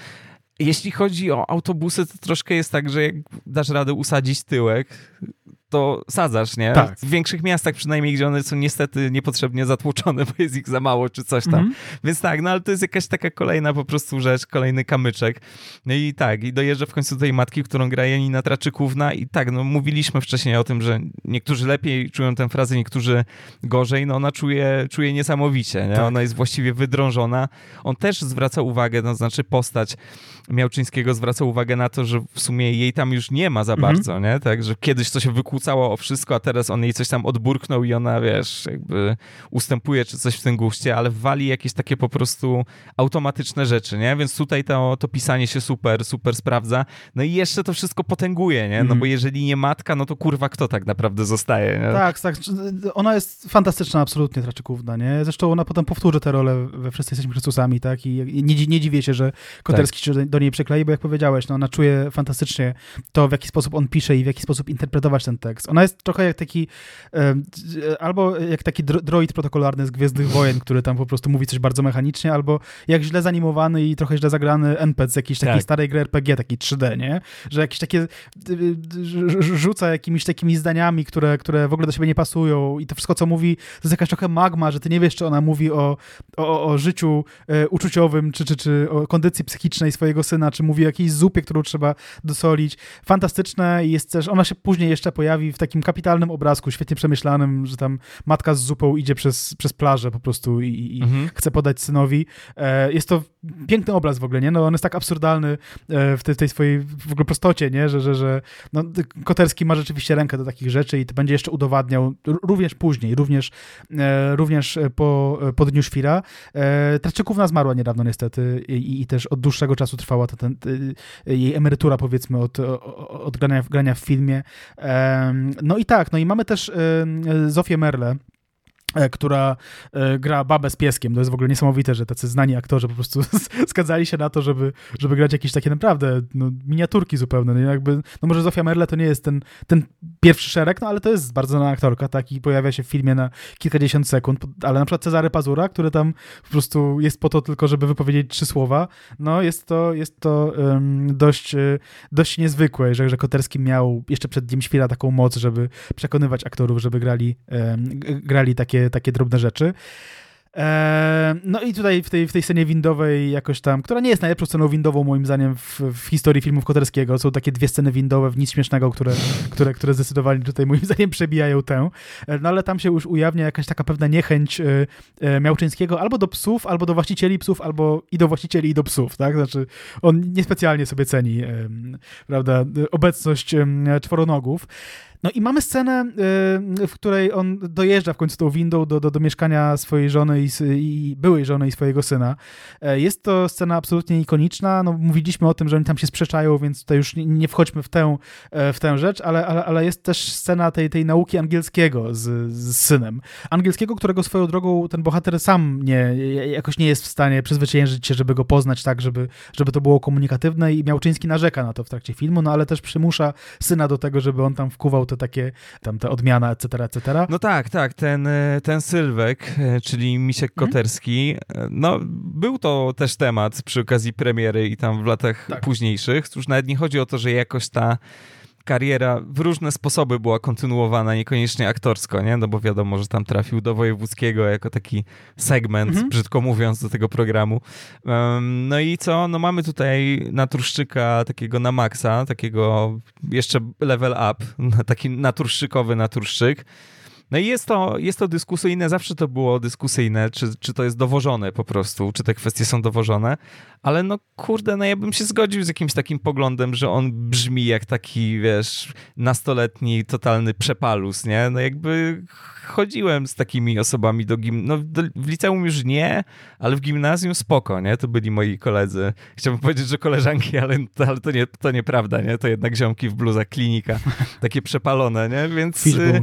Jeśli chodzi o autobusy, to troszkę jest tak, że jak dasz radę usadzić tyłek, to sadzasz, nie? Tak. W większych miastach przynajmniej, gdzie one są niestety niepotrzebnie zatłoczone, <laughs> bo jest ich za mało czy coś tam. Mm -hmm. Więc tak, no ale to jest jakaś taka kolejna po prostu rzecz, kolejny kamyczek. No i tak, i dojeżdża w końcu do tej matki, którą gra Janina Traczykówna i tak, no mówiliśmy wcześniej o tym, że niektórzy lepiej czują tę frazę, niektórzy gorzej, no ona czuje, czuje niesamowicie, nie? Tak. Ona jest właściwie wydrążona. On też zwraca uwagę, no znaczy postać Miałczyńskiego zwraca uwagę na to, że w sumie jej tam już nie ma za mhm. bardzo, nie? Tak, że kiedyś to się wykłócało o wszystko, a teraz on jej coś tam odburknął i ona, wiesz, jakby ustępuje czy coś w tym guście, ale wali jakieś takie po prostu automatyczne rzeczy, nie? Więc tutaj to, to pisanie się super, super sprawdza. No i jeszcze to wszystko potęguje, nie? No mhm. bo jeżeli nie matka, no to kurwa kto tak naprawdę zostaje, nie? Tak, tak. Ona jest fantastyczna absolutnie, Traczykówna, nie? Zresztą ona potem powtórzy tę rolę we Wszyscy jesteśmy Chrystusami, tak? I nie, nie dziwię się, że Koterski tak. się do niej przyklei, bo jak powiedziałeś, no ona czuje fantastycznie to, w jaki sposób on pisze i w jaki sposób interpretować ten tekst. Ona jest trochę jak taki, e, albo jak taki droid protokolarny z Gwiezdnych Wojen, który tam po prostu mówi coś bardzo mechanicznie, albo jak źle zanimowany i trochę źle zagrany NPC z jakiejś takiej tak. starej gry RPG, takiej 3D, nie? Że jakieś takie rzuca jakimiś takimi zdaniami, które, które w ogóle do siebie nie pasują i to wszystko, co mówi, to jest jakaś trochę magma, że ty nie wiesz, czy ona mówi o, o, o życiu e, uczuciowym, czy, czy, czy o kondycji psychicznej swojego syna, czy mówi o jakiejś zupie, którą trzeba dosolić. Fantastyczne jest też, ona się później jeszcze pojawi w takim kapitalnym obrazku, świetnie przemyślanym, że tam matka z zupą idzie przez, przez plażę po prostu i, i mhm. chce podać synowi. E, jest to piękny obraz w ogóle, nie? No on jest tak absurdalny e, w tej, tej swojej w ogóle prostocie, nie? Że, że, że no, Koterski ma rzeczywiście rękę do takich rzeczy i to będzie jeszcze udowadniał również później, również, e, również po, po Dniu Świra. Traczykówna zmarła niedawno niestety i, i też od dłuższego czasu trwała ta, jej emerytura, powiedzmy, od, od grania, grania w filmie. No i tak, no i mamy też Zofię Merle, która e, gra babę z pieskiem. To jest w ogóle niesamowite, że tacy znani aktorzy po prostu <laughs> zgadzali się na to, żeby, żeby grać jakieś takie naprawdę no, miniaturki zupełne. No, jakby, no może Zofia Merle to nie jest ten, ten pierwszy szereg, no ale to jest bardzo znana aktorka, tak, i pojawia się w filmie na kilkadziesiąt sekund, ale na przykład Cezary Pazura, który tam po prostu jest po to tylko, żeby wypowiedzieć trzy słowa, no jest to, jest to um, dość, e, dość niezwykłe, że, że Koterski miał jeszcze przed Dniem Świra taką moc, żeby przekonywać aktorów, żeby grali, um, grali takie takie, drobne rzeczy. E, no i tutaj w tej, w tej scenie windowej jakoś tam, która nie jest najlepszą sceną windową moim zdaniem w, w historii filmów Koterskiego, są takie dwie sceny windowe w nic śmiesznego, które, <laughs> które, które zdecydowanie tutaj moim <laughs> zdaniem przebijają tę, e, no ale tam się już ujawnia jakaś taka pewna niechęć e, Miałczyńskiego albo do psów, albo do właścicieli psów, albo i do właścicieli i do psów, tak, znaczy on niespecjalnie sobie ceni, prawda, obecność czworonogów. No i mamy scenę, y, w której on dojeżdża w końcu tą windą do, do, do mieszkania swojej żony i, i, byłej żony i swojego syna. E, jest to scena absolutnie ikoniczna. No, mówiliśmy o tym, że oni tam się sprzeczają, więc tutaj już nie wchodźmy w tę, e, w tę rzecz, ale, ale, ale jest też scena tej, tej nauki angielskiego z, z synem. Angielskiego, którego swoją drogą ten bohater sam nie, jakoś nie jest w stanie przyzwyczaić się, żeby go poznać tak, żeby, żeby to było komunikatywne i Miałczyński narzeka na to w trakcie filmu, no ale też przymusza syna do tego, żeby on tam wkuwał te takie, tam ta odmiana, etc., etc. No tak, tak, ten, e, ten Sylwek, e, czyli Misiek mhm. Koterski, no był to też temat przy okazji premiery i tam w latach tak. późniejszych. Cóż, nawet nie chodzi o to, że jakoś ta kariera w różne sposoby była kontynuowana, niekoniecznie aktorsko, nie? No bo wiadomo, że tam trafił do wojewódzkiego jako taki segment, mhm. brzydko mówiąc, do tego programu. Um, no i co? No mamy tutaj naturszczyka takiego na maksa, takiego jeszcze level up, <laughs> taki naturszczykowy naturszczyk. No i jest to, jest to dyskusyjne, zawsze to było dyskusyjne, czy, czy to jest dowożone po prostu, czy te kwestie są dowożone, ale no kurde, no ja bym się zgodził z jakimś takim poglądem, że on brzmi jak taki, wiesz, nastoletni, totalny przepalus, nie? No jakby chodziłem z takimi osobami do gimnazjum, no do, w liceum już nie, ale w gimnazjum spoko, nie? To byli moi koledzy. Chciałbym powiedzieć, że koleżanki, ale, ale to, nie, to nieprawda, nie? To jednak ziomki w bluzach klinika, takie przepalone, nie? Więc... Fishbone.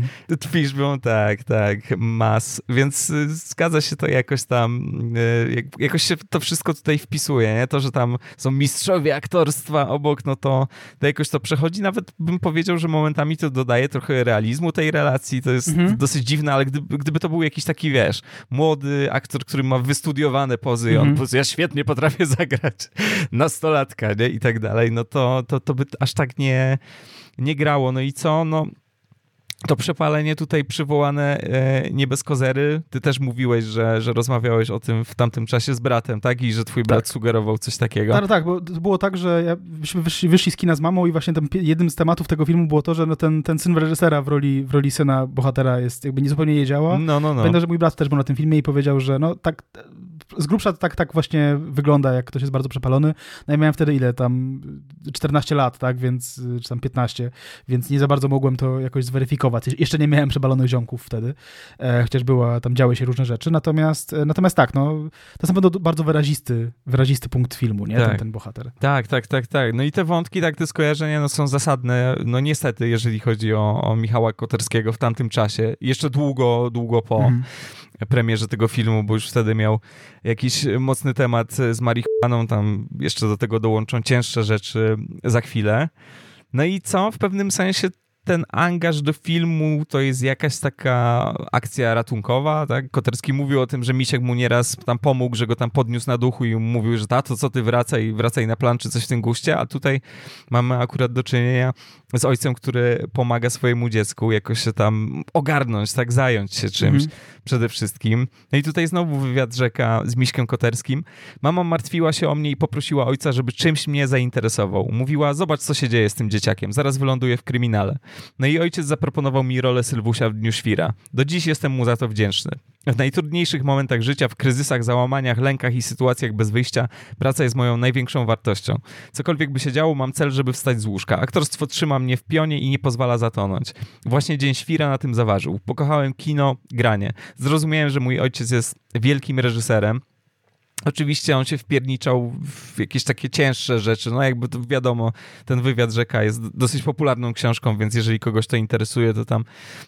Y, fishbone, tak, tak, mas. Więc y, zgadza się to jakoś tam, y, jakoś się to wszystko tutaj wpisuje, nie? To, że tam są mistrzowie aktorstwa obok, no to, to jakoś to przechodzi. Nawet bym powiedział, że momentami to dodaje trochę realizmu tej relacji. To jest mhm. dosyć dziwne, ale gdyby, gdyby to był jakiś taki, wiesz, młody aktor, który ma wystudiowane pozy i on mhm. ja świetnie potrafię <laughs> zagrać nastolatka, nie? I tak dalej, no to, to, to by aż tak nie, nie grało. No i co? No to przepalenie tutaj przywołane e, nie bez kozery. Ty też mówiłeś, że, że rozmawiałeś o tym w tamtym czasie z bratem, tak? I że twój tak. brat sugerował coś takiego. Tak, tak, bo było tak, że ja, wyszli, wyszli z kina z mamą i właśnie tam jednym z tematów tego filmu było to, że no ten, ten syn reżysera w roli, w roli syna bohatera jest jakby niezupełnie nie działa. No, no, no. Pamiętam, że mój brat też był na tym filmie i powiedział, że no tak z grubsza tak, tak właśnie wygląda, jak ktoś jest bardzo przepalony. No ja miałem wtedy ile tam 14 lat, tak, więc czy tam 15, więc nie za bardzo mogłem to jakoś zweryfikować jeszcze nie miałem przebalonych ziomków wtedy, e, chociaż była, tam działy się różne rzeczy. Natomiast, e, natomiast tak, no, to jest na pewno bardzo wyrazisty, wyrazisty punkt filmu, nie? Tak. Ten, ten bohater. Tak, tak, tak, tak. No i te wątki, tak, te skojarzenia no, są zasadne, no niestety, jeżeli chodzi o, o Michała Koterskiego w tamtym czasie. Jeszcze długo, długo po mhm. Premierze tego filmu, bo już wtedy miał jakiś mocny temat z marihuaną, tam jeszcze do tego dołączą cięższe rzeczy za chwilę. No i co? W pewnym sensie ten angaż do filmu to jest jakaś taka akcja ratunkowa, tak? Koterski mówił o tym, że Misiek mu nieraz tam pomógł, że go tam podniósł na duchu i mówił, że tato, co ty wracaj, wracaj na plan, czy coś w tym guście, a tutaj mamy akurat do czynienia z ojcem, który pomaga swojemu dziecku jakoś się tam ogarnąć, tak, zająć się czymś mhm. przede wszystkim. No i tutaj znowu wywiad rzeka z Miśkiem Koterskim. Mama martwiła się o mnie i poprosiła ojca, żeby czymś mnie zainteresował. Mówiła, zobacz, co się dzieje z tym dzieciakiem, zaraz wyląduje w kryminale. No i ojciec zaproponował mi rolę Sylwusia w Dniu Świra. Do dziś jestem mu za to wdzięczny. W najtrudniejszych momentach życia, w kryzysach, załamaniach, lękach i sytuacjach bez wyjścia, praca jest moją największą wartością. Cokolwiek by się działo, mam cel, żeby wstać z łóżka. Aktorstwo trzyma mnie w pionie i nie pozwala zatonąć. Właśnie Dzień Świra na tym zaważył. Pokochałem kino, granie. Zrozumiałem, że mój ojciec jest wielkim reżyserem, Oczywiście on się wpierniczał w jakieś takie cięższe rzeczy. No jakby to wiadomo, ten wywiad rzeka jest dosyć popularną książką, więc jeżeli kogoś to interesuje, to tam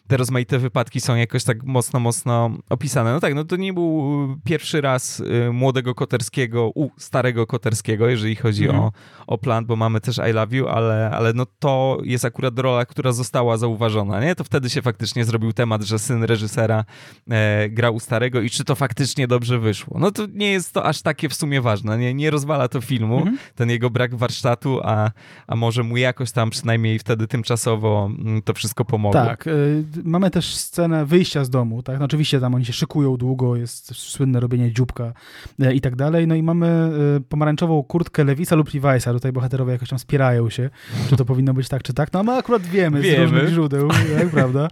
te rozmaite wypadki są jakoś tak mocno, mocno opisane. No tak, no to nie był pierwszy raz y, młodego Koterskiego u starego Koterskiego, jeżeli chodzi mm. o, o plan, bo mamy też I Love You, ale, ale no to jest akurat rola, która została zauważona, nie? To wtedy się faktycznie zrobił temat, że syn reżysera e, grał u starego i czy to faktycznie dobrze wyszło. No to nie jest to aż takie w sumie ważne. Nie, nie rozwala to filmu, mhm. ten jego brak warsztatu, a, a może mu jakoś tam przynajmniej wtedy tymczasowo mm, to wszystko pomogło. Tak. Y, mamy też scenę wyjścia z domu, tak? No oczywiście tam oni się szykują długo, jest słynne robienie dzióbka y, i tak dalej. No i mamy y, pomarańczową kurtkę Lewisa lub Levi'sa. Tutaj bohaterowie jakoś tam spierają się, czy to powinno być tak, czy tak. No a my akurat wiemy, wiemy. z różnych źródeł, <laughs> tak, prawda,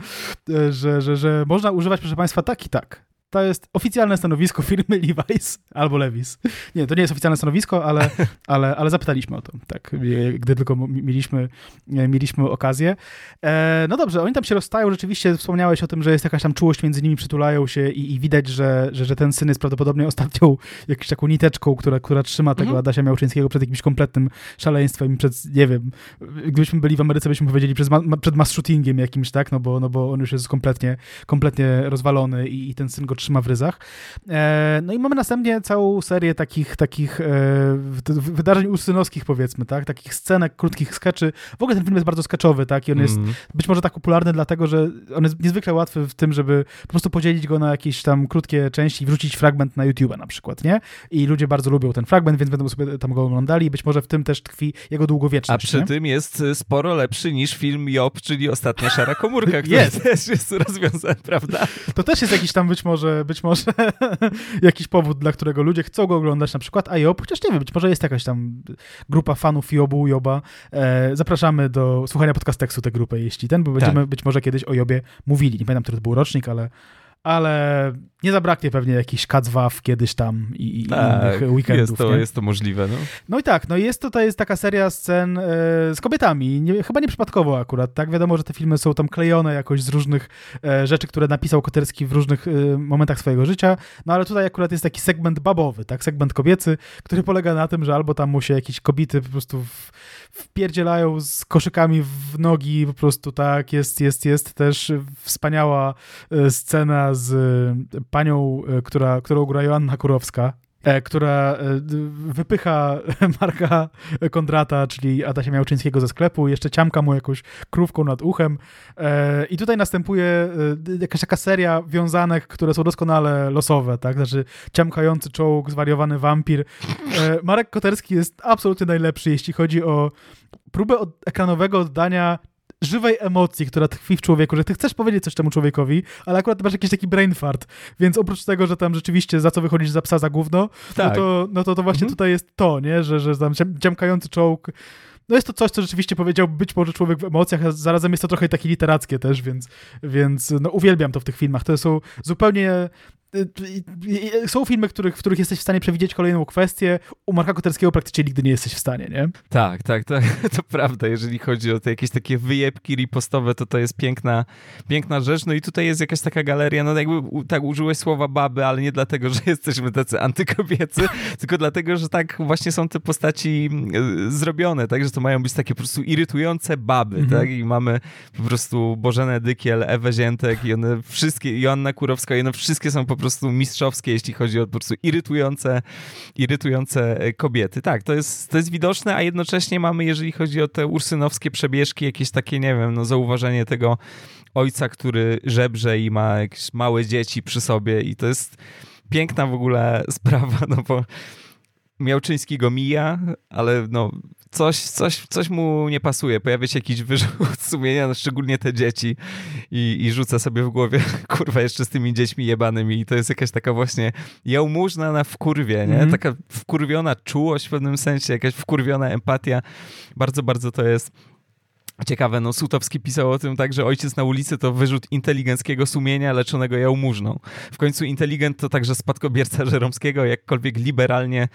że, że, że można używać, proszę Państwa, tak i tak. To jest oficjalne stanowisko firmy Levi's albo Levis. Nie, to nie jest oficjalne stanowisko, ale, <laughs> ale, ale zapytaliśmy o to, tak, gdy tylko mieliśmy, mieliśmy okazję. E, no dobrze, oni tam się rozstają, rzeczywiście wspomniałeś o tym, że jest jakaś tam czułość między nimi, przytulają się i, i widać, że, że, że ten syn jest prawdopodobnie ostatnią jakąś taką niteczką, która, która trzyma tego mhm. Adasia Miałczyńskiego przed jakimś kompletnym szaleństwem, przed, nie wiem, gdybyśmy byli w Ameryce, byśmy powiedzieli przed, ma, przed mass shootingiem jakimś, tak, no bo, no bo on już jest kompletnie, kompletnie rozwalony i, i ten syn go trzyma trzyma w ryzach. E, no i mamy następnie całą serię takich, takich e, wydarzeń usynowskich, powiedzmy, tak? Takich scenek, krótkich skeczy. W ogóle ten film jest bardzo sketchowy, tak? I on jest mm. być może tak popularny, dlatego że on jest niezwykle łatwy w tym, żeby po prostu podzielić go na jakieś tam krótkie części i wrzucić fragment na YouTube na przykład, nie? I ludzie bardzo lubią ten fragment, więc będą sobie tam go oglądali. Być może w tym też tkwi jego długowieczność. A przy nie? tym jest y, sporo lepszy niż film Job, czyli Ostatnia Szara Komórka, który <laughs> jest. też jest rozwiązany, <laughs> prawda? To też jest jakiś tam być może, być może <laughs> jakiś powód, dla którego ludzie chcą go oglądać na przykład, a Job, chociaż nie wiem, być może jest jakaś tam grupa fanów Jobu, Joba. E, zapraszamy do słuchania tekstu tę grupę, jeśli ten, bo będziemy tak. być może kiedyś o Jobie mówili. Nie pamiętam, który to był rocznik, ale ale nie zabraknie pewnie jakichś kacwaw kiedyś tam i, i tak, innych weekendów. Jest to, jest to możliwe, no. No i tak, no jest tutaj jest taka seria scen e, z kobietami, nie, chyba nieprzypadkowo akurat, tak? Wiadomo, że te filmy są tam klejone jakoś z różnych e, rzeczy, które napisał Koterski w różnych e, momentach swojego życia, no ale tutaj akurat jest taki segment babowy, tak? Segment kobiecy, który polega na tym, że albo tam mu się jakieś kobiety po prostu w, wpierdzielają z koszykami w nogi, po prostu tak, jest, jest, jest też wspaniała e, scena z e, panią, e, która, którą gra Joanna Kurowska, która wypycha <laughs> Marka Kondrata, czyli Adasia Miałczyńskiego ze sklepu, jeszcze ciamka mu jakąś krówką nad uchem i tutaj następuje jakaś taka seria wiązanek, które są doskonale losowe, tak, znaczy ciamkający czołg, zwariowany wampir. Marek Koterski jest absolutnie najlepszy, jeśli chodzi o próbę od ekranowego oddania żywej emocji, która tkwi w człowieku, że ty chcesz powiedzieć coś temu człowiekowi, ale akurat masz jakiś taki brain fart, więc oprócz tego, że tam rzeczywiście za co wychodzisz za psa za gówno, no tak. no, to, no to, to właśnie mhm. tutaj jest to, nie, że, że tam ciemkający czołg no jest to coś, co rzeczywiście powiedział być może człowiek w emocjach, a zarazem jest to trochę takie literackie też, więc, więc no uwielbiam to w tych filmach. To są zupełnie są filmy, których, w których jesteś w stanie przewidzieć kolejną kwestię. U Marka Koterskiego praktycznie nigdy nie jesteś w stanie, nie? Tak, tak, tak. <laughs> To prawda. Jeżeli chodzi o te jakieś takie wyjebki ripostowe, to to jest piękna, piękna rzecz. No i tutaj jest jakaś taka galeria, no jakby tak użyłeś słowa baby, ale nie dlatego, że <laughs> jesteśmy tacy antykobiecy, <laughs> tylko dlatego, że tak właśnie są te postaci e, zrobione, tak, że to mają być takie po prostu irytujące baby, mhm. tak, i mamy po prostu Bożenę Dykiel, Ewę Ziętek i one wszystkie, Joanna Kurowska i one wszystkie są po prostu prostu mistrzowskie, jeśli chodzi o po prostu irytujące, irytujące e, kobiety. Tak, to jest, to jest widoczne, a jednocześnie mamy, jeżeli chodzi o te ursynowskie przebieżki, jakieś takie, nie wiem, no zauważenie tego ojca, który żebrze i ma jakieś małe dzieci przy sobie i to jest piękna w ogóle <laughs> sprawa, no bo Miałczyński go mija, ale no coś, coś, coś mu nie pasuje. Pojawia się jakiś wyrzut <laughs> sumienia, no szczególnie te dzieci i, i rzuca sobie w głowie, <laughs> kurwa, jeszcze z tymi dziećmi jebanymi i to jest jakaś taka właśnie jałmużna na wkurwie, nie? Mm -hmm. Taka wkurwiona czułość w pewnym sensie, jakaś wkurwiona empatia. Bardzo, bardzo to jest Ciekawe, no Sutowski pisał o tym tak, że ojciec na ulicy to wyrzut inteligenckiego sumienia leczonego jałmużną. W końcu inteligent to także spadkobierca <laughs> Żeromskiego, jakkolwiek liberalnie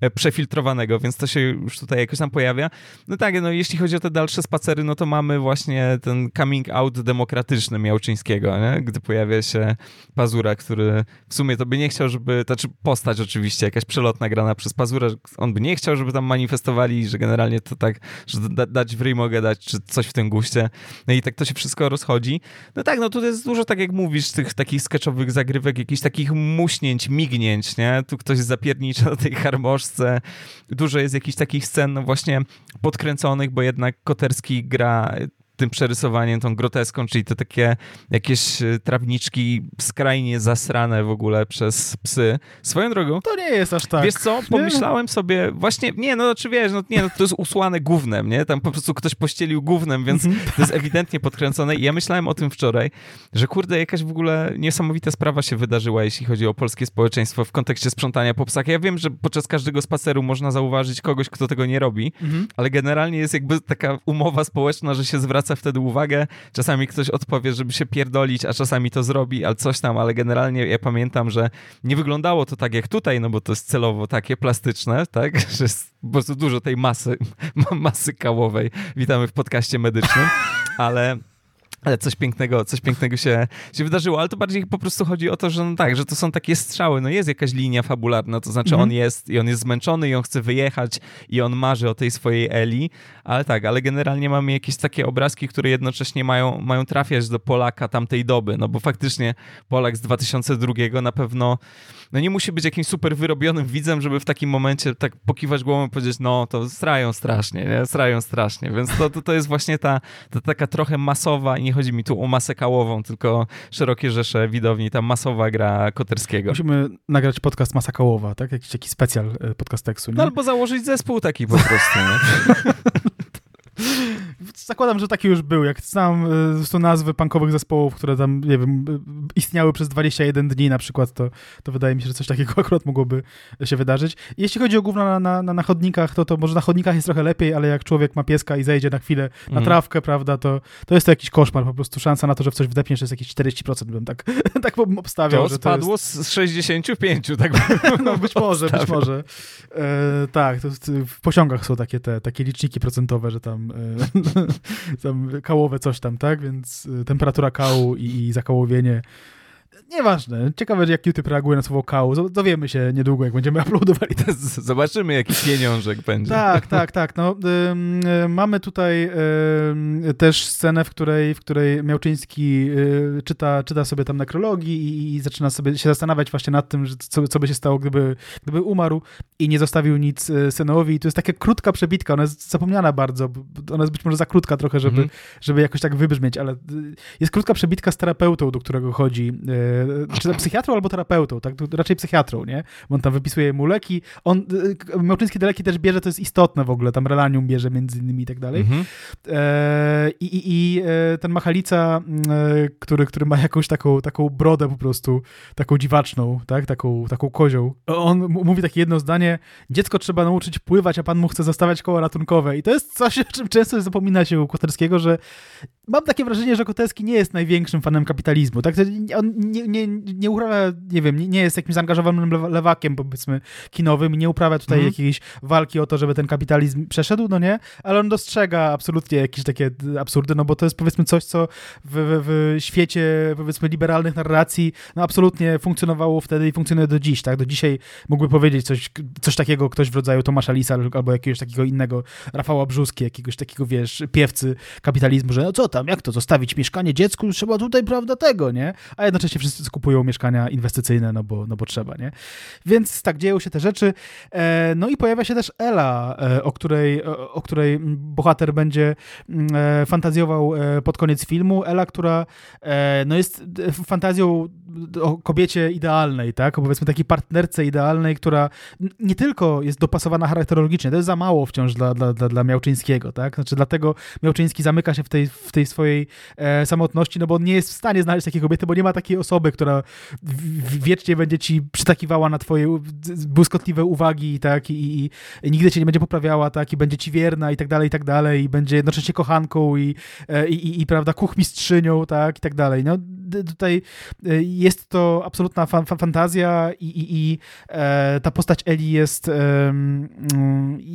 e, przefiltrowanego, więc to się już tutaj jakoś tam pojawia. No tak, no jeśli chodzi o te dalsze spacery, no to mamy właśnie ten coming out demokratyczny Miałczyńskiego, nie? gdy pojawia się Pazura, który w sumie to by nie chciał, żeby, znaczy postać oczywiście, jakaś przelotna grana przez Pazura, on by nie chciał, żeby tam manifestowali, że generalnie to tak, że da, dać w mogę dać, czy coś w tym guście. No i tak to się wszystko rozchodzi. No tak, no tu jest dużo, tak jak mówisz, tych takich sketchowych zagrywek, jakichś takich muśnięć, mignięć, nie? Tu ktoś zapiernicza na tej harmoszce. Dużo jest jakichś takich scen, no właśnie podkręconych, bo jednak Koterski gra tym przerysowaniem, tą groteską, czyli te takie jakieś e, trawniczki skrajnie zasrane w ogóle przez psy. Swoją drogą... To nie jest aż tak. Wiesz co, pomyślałem nie? sobie, właśnie, nie, no znaczy wiesz, no, nie, no, to jest usłane gównem, nie? Tam po prostu ktoś pościelił gównem, więc mhm. to jest ewidentnie podkręcone i ja myślałem o tym wczoraj, że kurde, jakaś w ogóle niesamowita sprawa się wydarzyła, jeśli chodzi o polskie społeczeństwo w kontekście sprzątania po psach. Ja wiem, że podczas każdego spaceru można zauważyć kogoś, kto tego nie robi, mhm. ale generalnie jest jakby taka umowa społeczna, że się zwraca zwraca wtedy uwagę. Czasami ktoś odpowie, żeby się pierdolić, a czasami to zrobi, ale coś tam, ale generalnie ja pamiętam, że nie wyglądało to tak jak tutaj, no bo to jest celowo takie plastyczne, tak, <laughs> że jest bardzo dużo tej masy, <laughs> masy kałowej. Witamy w podcaście medycznym, ale ale coś pięknego, coś pięknego się, się wydarzyło, ale to bardziej po prostu chodzi o to, że no tak, że to są takie strzały, no jest jakaś linia fabularna, to znaczy mhm. on jest i on jest zmęczony i on chce wyjechać i on marzy o tej swojej Eli, ale tak, ale generalnie mamy jakieś takie obrazki, które jednocześnie mają, mają trafiać do Polaka tamtej doby, no bo faktycznie Polak z 2002 na pewno no nie musi być jakimś super wyrobionym widzem, żeby w takim momencie tak pokiwać głową i powiedzieć, no to strają strasznie, nie? strają strasznie, więc to, to, to jest właśnie ta, ta taka trochę masowa, i chodzi mi tu o masę kałową, tylko szerokie rzesze widowni, ta masowa gra Koterskiego. Musimy nagrać podcast Masa Kałowa, tak? Jakiś taki specjal e, podcast tekstu, nie? No albo założyć zespół taki po prostu? <laughs> Zakładam, że taki już był. Jak znam y, nazwy punkowych zespołów, które tam, nie wiem, y, istniały przez 21 dni na przykład, to, to wydaje mi się, że coś takiego <laughs> akurat mogłoby się wydarzyć. Jeśli chodzi o gówno na, na, na, chodnikach, to, to może na chodnikach jest trochę lepiej, ale jak człowiek ma pieska i zejdzie na chwilę na mm. trawkę, prawda, to, to jest to jakiś koszmar. Po prostu szansa na to, że w coś wdepniesz jest jakieś 40%, bym tak, <laughs> tak obstawiał. To że spadło to jest... z 65, tak <laughs> No być może, być może. E, tak, to w pociągach są takie, te, takie liczniki procentowe, że tam E, <laughs> tam kałowe coś tam, tak? Więc e, temperatura kału i, i zakałowienie Nieważne. Ciekawe, jak YouTube reaguje na słowo kał. Dowiemy się niedługo, jak będziemy <laughs> uploadowali. Zobaczymy, jaki pieniążek będzie. Tak, tak, tak. No, y, y, mamy tutaj y, też scenę, w której, w której Miałczyński czyta, czyta sobie tam nekrologii i, i, zaczyna sobie się zastanawiać właśnie nad tym, że co, co by się stało, gdyby, gdyby umarł i nie zostawił nic synowi. I to jest taka krótka przebitka, ona jest zapomniana bardzo. Ona jest być może za krótka trochę, żeby, mhm. żeby jakoś tak wybrzmieć, ale jest krótka przebitka z terapeutą, do którego chodzi E, czy psychiatrą albo terapeutą, tak? Raczej psychiatrą, nie? Bo on tam wypisuje mu leki. On, e, Małczyński te leki też bierze, to jest istotne w ogóle, tam relanium bierze między innymi i tak dalej. Mhm. E, I, i, i ten Machalica, który, który ma jakąś taką, taką brodę po prostu, taką dziwaczną, tak? Taką, taką kozią. On mówi takie jedno zdanie, dziecko trzeba nauczyć pływać, a pan mu chce zostawiać koło ratunkowe. I to jest coś, o czym często zapomina się u Kosterskiego, że mam takie wrażenie, że Koterski nie jest największym fanem kapitalizmu. Tak? On nie, nie, nie uprawia, nie wiem, nie jest jakimś zaangażowanym lewakiem, powiedzmy, kinowym, nie uprawia tutaj mm. jakiejś walki o to, żeby ten kapitalizm przeszedł, no nie? Ale on dostrzega absolutnie jakieś takie absurdy, no bo to jest powiedzmy coś, co w, w, w świecie, powiedzmy, liberalnych narracji, no absolutnie funkcjonowało wtedy i funkcjonuje do dziś, tak? Do dzisiaj mógłby powiedzieć coś, coś takiego ktoś w rodzaju Tomasza Lisa albo jakiegoś takiego innego Rafała Brzuski, jakiegoś takiego, wiesz, piewcy kapitalizmu, że no co tam, jak to, zostawić mieszkanie dziecku, trzeba tutaj, prawda, tego, nie? A jednocześnie wszyscy kupują mieszkania inwestycyjne, no bo, no bo trzeba, nie? Więc tak, dzieją się te rzeczy. E, no i pojawia się też Ela, e, o, której, o, której bohater będzie mm, e, fantazjował pod koniec filmu. Ela, która no jest fantazją o kobiecie idealnej, tak? Powiedzmy takiej partnerce idealnej, która nie tylko jest dopasowana charakterologicznie, to jest za mało wciąż dla, dla, dla, dla Miałczyńskiego, tak? Znaczy dlatego Miałczyński zamyka się w tej, w tej swojej samotności, no bo on nie jest w stanie znaleźć takiej kobiety, bo nie ma takiej osoby, która w, wiecznie będzie ci przytakiwała na twoje błyskotliwe uwagi, tak? I, i, I, nigdy cię nie będzie poprawiała, tak? I będzie ci wierna i tak dalej, i tak dalej, i będzie jednocześnie kochanką i, e, i, i, i prawda, kuchmistrzynią, tak? I tak dalej. No tutaj e, jest to absolutna fa fantazja i, i, i e, ta postać Eli jest, e,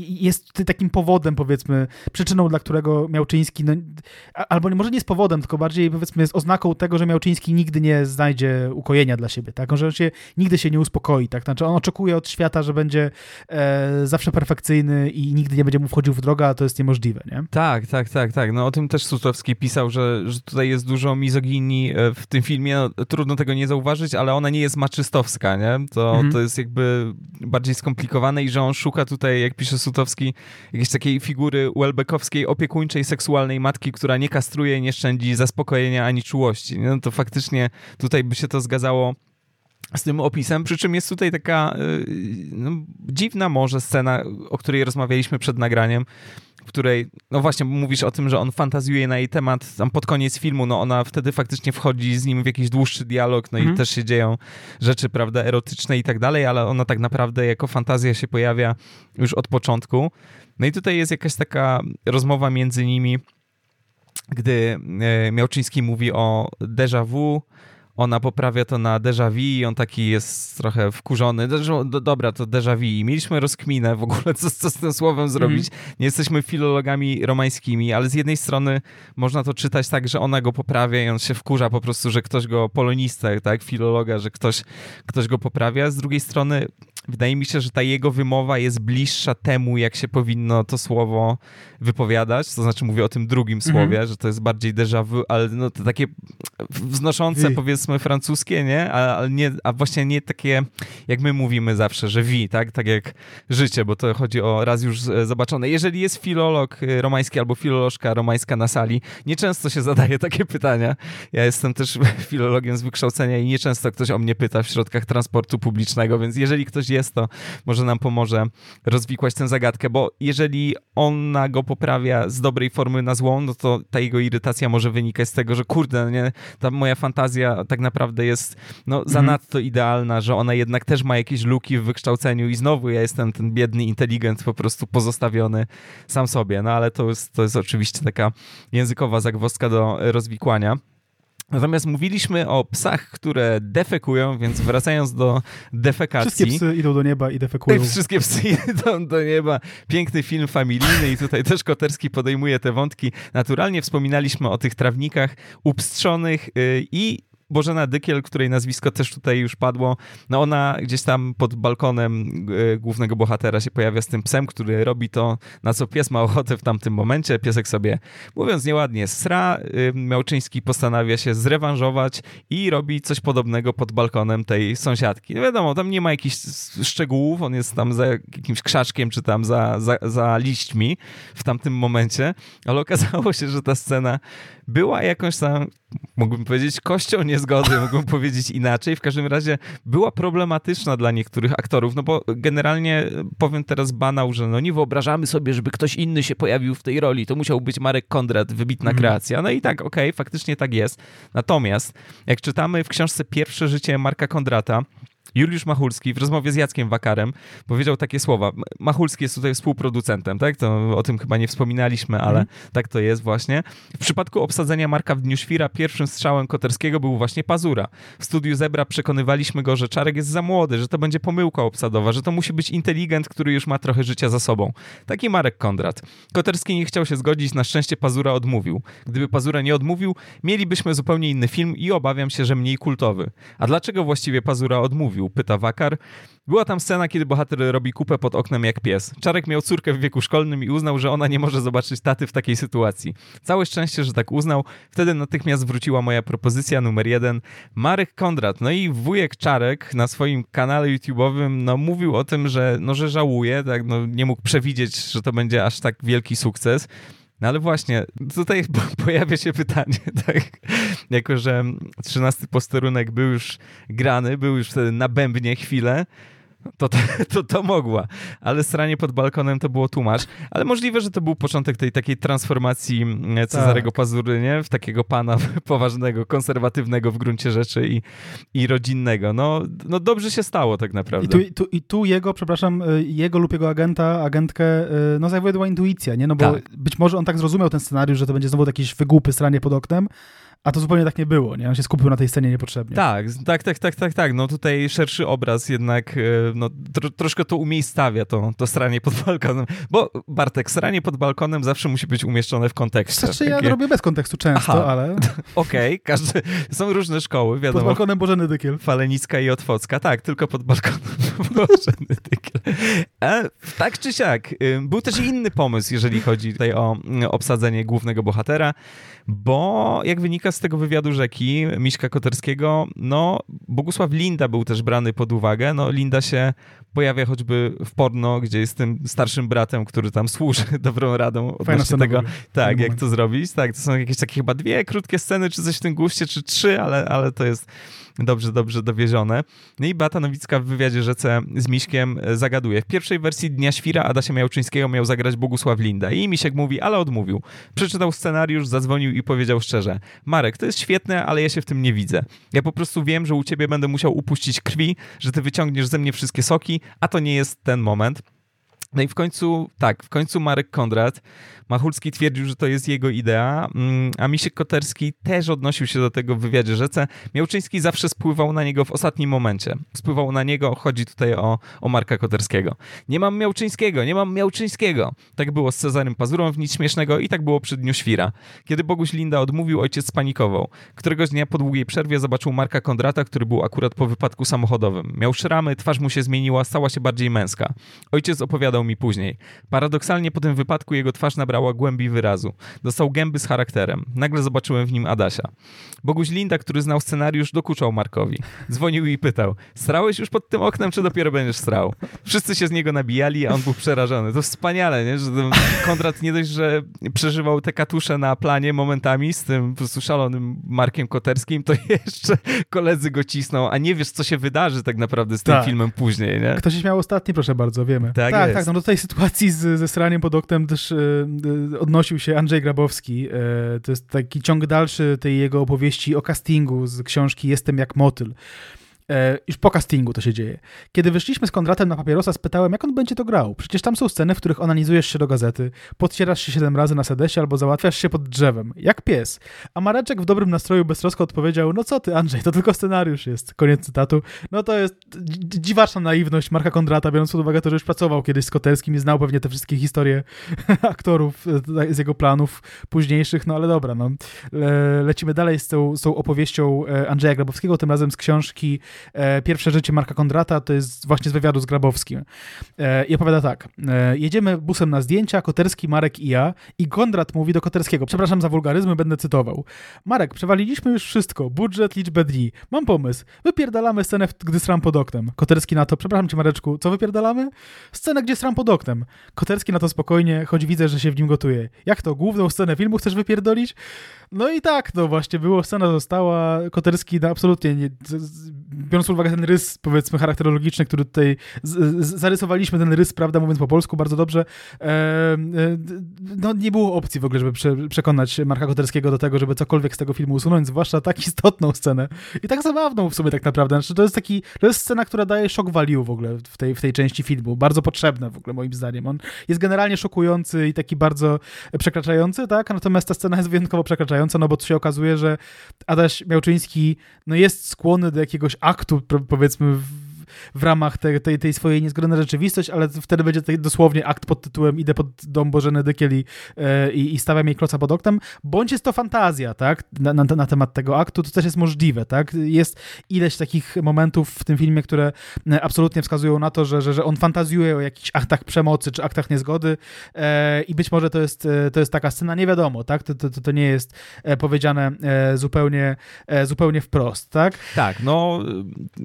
jest takim powodem, powiedzmy, przyczyną, dla którego Miałczyński, no, albo może nie jest powodem, tylko bardziej, powiedzmy, jest oznaką tego, że Miałczyński nigdy nie znajdzie ukojenia dla siebie, tak? Że on się nigdy się nie uspokoi, tak? Znaczy on oczekuje od świata, że będzie e, zawsze perfekcyjny i nigdy nie będzie mu wchodził w drogę, a to jest niemożliwe, nie? Tak, tak, tak, tak. No o tym też Sutowski pisał, że, że tutaj jest dużo mizoginii e, w tym filmie. No, trudno tego nie zauważyć, ale ona nie jest maczystowska, nie? To, mhm. to jest jakby bardziej skomplikowane i że on szuka tutaj, jak pisze Sutowski, jakiejś takiej figury Welbeckowskiej, opiekuńczej, seksualnej matki, która nie kastruje, nie szczędzi zaspokojenia ani czułości. No to faktycznie tutaj by się to zgadzało z tym opisem, przy czym jest tutaj taka y, no, dziwna może scena, o której rozmawialiśmy przed nagraniem, której, no właśnie, mówisz o tym, że on fantazjuje na jej temat, tam pod koniec filmu, no ona wtedy faktycznie wchodzi z nim w jakiś dłuższy dialog, no mhm. i też się dzieją rzeczy, prawda, erotyczne i tak dalej, ale ona tak naprawdę jako fantazja się pojawia już od początku. No i tutaj jest jakaś taka rozmowa między nimi, gdy e, Miałczyński mówi o déjà vu, ona poprawia to na déjà vu i on taki jest trochę wkurzony. Dobra, to déjà vu. I mieliśmy rozkminę w ogóle, co, co z tym słowem zrobić. Mm. Nie jesteśmy filologami romańskimi, ale z jednej strony można to czytać tak, że ona go poprawia i on się wkurza po prostu, że ktoś go, polonistę, tak, filologa, że ktoś, ktoś go poprawia. Z drugiej strony wydaje mi się, że ta jego wymowa jest bliższa temu, jak się powinno to słowo wypowiadać. To znaczy mówię o tym drugim mhm. słowie, że to jest bardziej déjà vu, ale no to takie wznoszące, powiedzmy, francuskie, nie? A, nie? a właśnie nie takie, jak my mówimy zawsze, że wi, tak? Tak jak życie, bo to chodzi o raz już zobaczone. Jeżeli jest filolog y, romański albo filolożka romańska na sali, nieczęsto się zadaje takie pytania. Ja jestem też <laughs> filologiem z wykształcenia i nieczęsto ktoś o mnie pyta w środkach transportu publicznego, więc jeżeli ktoś jest, to może nam pomoże rozwikłać tę zagadkę, bo jeżeli ona go poprawia z dobrej formy na złą, no to ta jego irytacja może wynikać z tego, że kurde, no nie, ta moja fantazja tak naprawdę jest no, mhm. zanadto idealna, że ona jednak też ma jakieś luki w wykształceniu i znowu ja jestem ten biedny inteligent po prostu pozostawiony sam sobie. No ale to jest, to jest oczywiście taka językowa zagwozdka do rozwikłania. Natomiast mówiliśmy o psach, które defekują, więc wracając do defekacji. Wszystkie psy idą do nieba i defekują. Wszystkie psy <laughs> idą do nieba. Piękny film familijny i tutaj też Koterski podejmuje te wątki. Naturalnie wspominaliśmy o tych trawnikach upstrzonych y, i Bożena Dykiel, której nazwisko też tutaj już padło, no ona gdzieś tam pod balkonem e, głównego bohatera się pojawia z tym psem, który robi to, na co pies ma ochotę w tamtym momencie. Piesek sobie, mówiąc nieładnie, sra. Miałczyński postanawia się zrewanżować i robi coś podobnego pod balkonem tej sąsiadki. No wiadomo, tam nie ma jakichś szczegółów, on jest tam za jakimś krzaczkiem, czy tam za, za, za liśćmi w tamtym momencie, ale okazało się, że ta scena była jakąś tam, mógłbym powiedzieć, kością niezgody, <laughs> mógłbym powiedzieć inaczej. W każdym razie była problematyczna dla niektórych aktorów, no bo generalnie powiem teraz banał, że no nie wyobrażamy sobie, żeby ktoś inny się pojawił w tej roli. To musiał być Marek Kondrat, wybitna mm. kreacja. No i tak, okej, okay, faktycznie tak jest. Natomiast jak czytamy w książce Pierwsze życie Marka Kondrata, Juliusz Machulski w rozmowie z Jackiem Wakarem powiedział takie słowa. Machulski jest tutaj współproducentem, tak? To o tym chyba nie wspominaliśmy, ale mm. tak to jest właśnie. W przypadku obsadzenia Marka w Dniu Świra pierwszym strzałem Koterskiego był właśnie Pazura. W studiu Zebra przekonywaliśmy go, że Czarek jest za młody, że to będzie pomyłka obsadowa, że to musi być inteligent, który już ma trochę życia za sobą. Taki Marek Kondrat. Koterski nie chciał się zgodzić, na szczęście Pazura odmówił. Gdyby Pazura nie odmówił, mielibyśmy zupełnie inny film i obawiam się, że mniej kultowy. A dlaczego właściwie Pazura odmówił? Mówił, pyta Wakar. Była tam scena, kiedy bohater robi kupę pod oknem jak pies. Czarek miał córkę w wieku szkolnym i uznał, że ona nie może zobaczyć taty w takiej sytuacji. Całe szczęście, że tak uznał. Wtedy natychmiast wróciła moja propozycja numer jeden. Marek Kondrat, no i wujek Czarek na swoim kanale YouTube'owym no, mówił o tym, że, no, że żałuje, tak, no, nie mógł przewidzieć, że to będzie aż tak wielki sukces. No ale właśnie, tutaj <laughs> pojawia się pytanie, <laughs> tak? Jako, że trzynasty posterunek był już grany, był już wtedy na bębnie chwilę, to, <laughs> to, to mogła. Ale stranie pod balkonem to było tłumacz. Ale możliwe, że to był początek tej takiej transformacji mm, Cezarego tak. Pazury, nie? W takiego pana <laughs> poważnego, konserwatywnego w gruncie rzeczy i, i rodzinnego. No, no dobrze się stało tak naprawdę. I tu, tu, I tu jego, przepraszam, y, jego lub jego agenta, agentkę, y, no zawiodła intuicja, nie? No bo tak. być może on tak zrozumiał ten scenariusz, że to będzie znowu jakieś wygłupy stranie pod oknem, a to zupełnie tak nie było, nie? On się skupił na tej scenie niepotrzebnie. Tak, tak, tak, tak, tak, tak. No tutaj szerszy obraz jednak e, no, tro, troszkę to umiejscawia, to, to stranie pod balkonem. Bo Bartek, stranie pod balkonem zawsze musi być umieszczone w kontekście. Znaczy ja Takie... robię bez kontekstu często, Aha. ale... <laughs> Okej, okay, każdy... Są różne szkoły, wiadomo. Pod balkonem Bożeny Dykiel. Falenicka i Otwocka, tak, tylko pod balkonem <laughs> Bożeny Dykiel. E, tak czy siak, był też inny pomysł, jeżeli chodzi tutaj o obsadzenie głównego bohatera, bo jak wynika z tego wywiadu rzeki Miśka Koterskiego, no Bogusław Linda był też brany pod uwagę. No Linda się pojawia choćby w porno, gdzie jest tym starszym bratem, który tam służy <laughs> dobrą radą odnośnie tego, tak, jak to zrobić. Tak, to są jakieś takie chyba dwie krótkie sceny, czy coś w tym guście, czy trzy, ale, ale to jest dobrze, dobrze dowiezione. No i Bata Nowicka w wywiadzie Rzece z Miśkiem e, zagaduje. W pierwszej wersji Dnia Świra Adasia Miałczyńskiego miał zagrać Bogusław Linda i Misiek mówi, ale odmówił. Przeczytał scenariusz, zadzwonił i powiedział szczerze, Marek, to jest świetne, ale ja się w tym nie widzę. Ja po prostu wiem, że u ciebie będę musiał upuścić krwi, że ty wyciągniesz ze mnie wszystkie soki, a to nie jest ten moment. No i w końcu, tak, w końcu Marek Kondrat Machulski twierdził, że to jest jego idea, mm, a Misiek Koterski też odnosił się do tego w wywiadzie rzece. Miałczyński zawsze spływał na niego w ostatnim momencie. Spływał na niego, chodzi tutaj o, o Marka Koterskiego. Nie mam Miałczyńskiego, nie mam Miałczyńskiego. Tak było z Cezarym Pazurą w Nic Śmiesznego i tak było przy Dniu Świra. Kiedy Boguś Linda odmówił, ojciec spanikował. Któregoś dnia po długiej przerwie zobaczył Marka Kondrata, który był akurat po wypadku samochodowym. Miał szramy, twarz mu się zmieniła, stała się bardziej męska. Ojciec opowiadał mi później. Paradoksalnie po tym wypadku jego twarz nabrała głębi wyrazu. Dostał gęby z charakterem. Nagle zobaczyłem w nim Adasia. Boguś Linda, który znał scenariusz, dokuczał Markowi. Dzwonił i pytał, strałeś już pod tym oknem, czy dopiero będziesz strał? Wszyscy się z niego nabijali, a on był przerażony. To wspaniale, nie? że Kondrat nie dość, że przeżywał te katusze na planie momentami z tym po prostu szalonym Markiem Koterskim, to <laughs> jeszcze koledzy go cisną, a nie wiesz, co się wydarzy tak naprawdę z tym tak. filmem później. Nie? Kto się śmiał ostatni, proszę bardzo, wiemy. Tak, tak, tak do tej sytuacji z, ze straniem pod oknem też yy, odnosił się Andrzej Grabowski. Yy, to jest taki ciąg dalszy tej jego opowieści o castingu z książki Jestem jak motyl. E, już po castingu to się dzieje. Kiedy wyszliśmy z Kondratem na papierosa, spytałem, jak on będzie to grał. Przecież tam są sceny, w których onanizujesz się do gazety, podcierasz się siedem razy na sedesie albo załatwiasz się pod drzewem. Jak pies. A Mareczek w dobrym nastroju beztrosko odpowiedział, no co ty Andrzej, to tylko scenariusz jest. Koniec cytatu. No to jest dziwaczna naiwność Marka Kondrata, biorąc pod uwagę to, że już pracował kiedyś z Kotelskim i znał pewnie te wszystkie historie <laughs> aktorów e, z jego planów późniejszych, no ale dobra, no. Le lecimy dalej z tą, z tą opowieścią e, Andrzeja Grabowskiego, tym razem z książki e, Pierwsze życie Marka Kondrata, to jest właśnie z wywiadu z Grabowskim. E, I opowiada tak. E, jedziemy busem na zdjęcia, Koterski, Marek i ja i Kondrat mówi do Koterskiego, przepraszam za wulgaryzmy, będę cytował. Marek, przewaliliśmy już wszystko, budżet, liczbę dni. Mam pomysł. Wypierdalamy scenę, gdy sram pod oknem. Koterski na to, przepraszam cię Mareczku, co wypierdalamy? Scenę, gdzie sram pod oknem. Koterski na to spokojnie, choć widzę, że się w nim gotuje. Jak to, główną scenę filmu chcesz wypierdolić? No i tak, no właśnie było, scena została, Koterski absolutnie nie, biorąc pod uwagę ten rys, powiedzmy, charakterologiczny, który tutaj zarysowaliśmy, ten rys, prawda, mówiąc po polsku bardzo dobrze, e, e, no nie było opcji w ogóle, żeby prze, przekonać Marka Koterskiego do tego, żeby cokolwiek z tego filmu usunąć, zwłaszcza tak istotną scenę i tak zabawną w sumie tak naprawdę. Znaczy, to jest taki, to jest scena, która daje shock value w ogóle w tej, w tej części filmu, bardzo potrzebne w ogóle moim zdaniem. On jest generalnie szokujący i taki bardzo przekraczający, tak, natomiast ta scena jest wyjątkowo przekraczająca, no bo się okazuje, że Adaś Miałczyński no jest skłonny do jakiegoś aktu, powiedzmy, w ramach tej, tej, tej swojej niezgodnej rzeczywistość, ale wtedy będzie dosłownie akt pod tytułem idę pod dom Bożeny Dykiel e, i, i stawiam jej kloca pod oknem, bądź jest to fantazja, tak, na, na, na, temat tego aktu, to też jest możliwe, tak, jest ileś takich momentów w tym filmie, które e, absolutnie wskazują na to, że, że, że on fantazjuje o jakichś aktach przemocy czy aktach niezgody e, i być może to jest, to jest taka scena, nie wiadomo, tak, to, to, to nie jest powiedziane zupełnie, zupełnie wprost, tak? Tak, no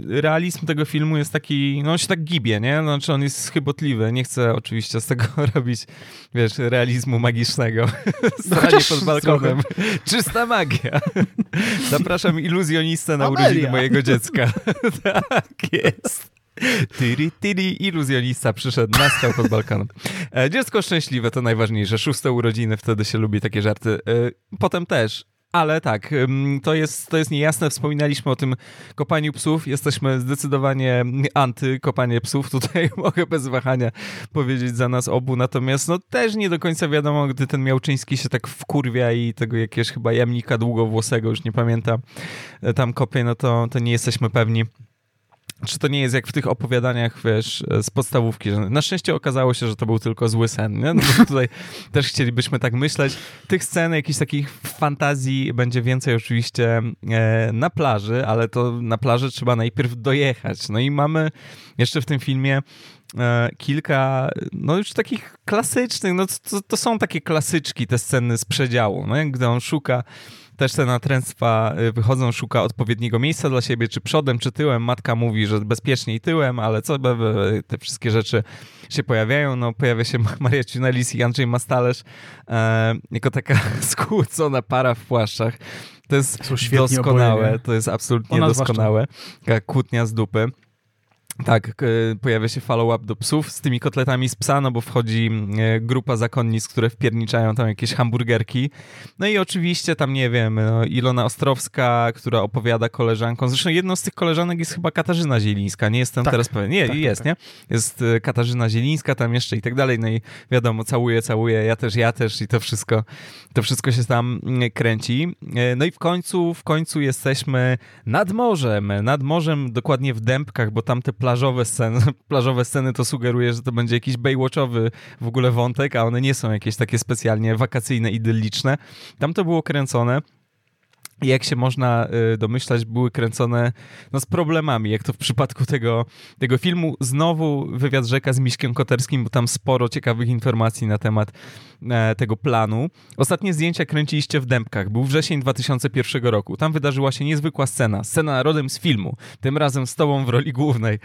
realizm tego filmu jest taki, no on się tak gibie, nie? Znaczy on jest chybotliwy, nie chcę oczywiście z tego <laughs> robić, wiesz, realizmu magicznego. <laughs> No pod balkonem. <laughs> Czysta magia. Zapraszam iluzjonistę na Amelia. urodziny mojego dziecka. tak jest. Tyri, tyri, iluzjonista przyszedł, nastał pod balkonem. E, dziecko szczęśliwe to najważniejsze. Szóste urodziny, wtedy się lubi takie żarty. E, potem też ale tak, to jest, to jest niejasne. Wspominaliśmy o tym kopaniu psów. Jesteśmy zdecydowanie anty kopanie psów. Tutaj <laughs> mogę bez wahania powiedzieć za nas obu. Natomiast no też nie do końca wiadomo, gdy ten Miałczyński się tak wkurwia i tego jakiegoś chyba jamnika długowłosego, już nie pamiętam, e, tam kopie, no to, to nie jesteśmy pewni czy to nie jest jak w tych opowiadaniach, wiesz, z podstawówki, że na szczęście okazało się, że to był tylko zły sen, nie? No tutaj <laughs> też chcielibyśmy tak myśleć. Tych scen, jakichś takich fantazji będzie więcej oczywiście e, na plaży, ale to na plaży trzeba najpierw dojechać. No i mamy jeszcze w tym filmie e, kilka, no już takich klasycznych, no to, to są takie klasyczki, te sceny z przedziału, no jak gdy on szuka też te natręctwa y, wychodzą, szuka odpowiedniego miejsca dla siebie, czy przodem, czy tyłem. Matka mówi, że bezpieczniej tyłem, ale co, te wszystkie rzeczy się pojawiają. No, pojawia się Maria Ciunalis i Andrzej Mastalerz e, jako taka <laughs> skłócona para w płaszczach. To jest doskonałe, oboje, to jest absolutnie Ona doskonałe. Taka kłótnia z dupy. Tak, pojawia się follow-up do psów z tymi kotletami z psa, no bo wchodzi e, grupa zakonnic, które wpierniczają tam jakieś hamburgerki. No i oczywiście tam, nie wiem, no, Ilona Ostrowska, która opowiada koleżankom, zresztą jedną z tych koleżanek jest chyba Katarzyna Zielińska, nie jestem tak, teraz pewien. Nie, tak, jest, tak, nie? Jest e, Katarzyna Zielińska tam jeszcze i tak dalej, no i wiadomo, całuje, całuje, ja też, ja też i to wszystko, to wszystko się tam kręci. E, no i w końcu, w końcu jesteśmy nad morzem, nad morzem, dokładnie w Dębkach, bo tam te plażowe sceny, <laughs> plażowe sceny to sugeruje, że to będzie jakiś Baywatchowy w ogóle wątek, a one nie są jakieś takie specjalnie wakacyjne, idylliczne. Tam to było kręcone jak się można y, domyślać, były kręcone no, z problemami, jak to w przypadku tego, tego filmu. Znowu wywiad rzeka z Miśkiem Koterskim, bo tam sporo ciekawych informacji na temat e, tego planu. Ostatnie zdjęcia kręciliście w Dębkach. Był wrzesień 2001 roku. Tam wydarzyła się niezwykła scena. Scena rodem z filmu. Tym razem z tobą w roli głównej.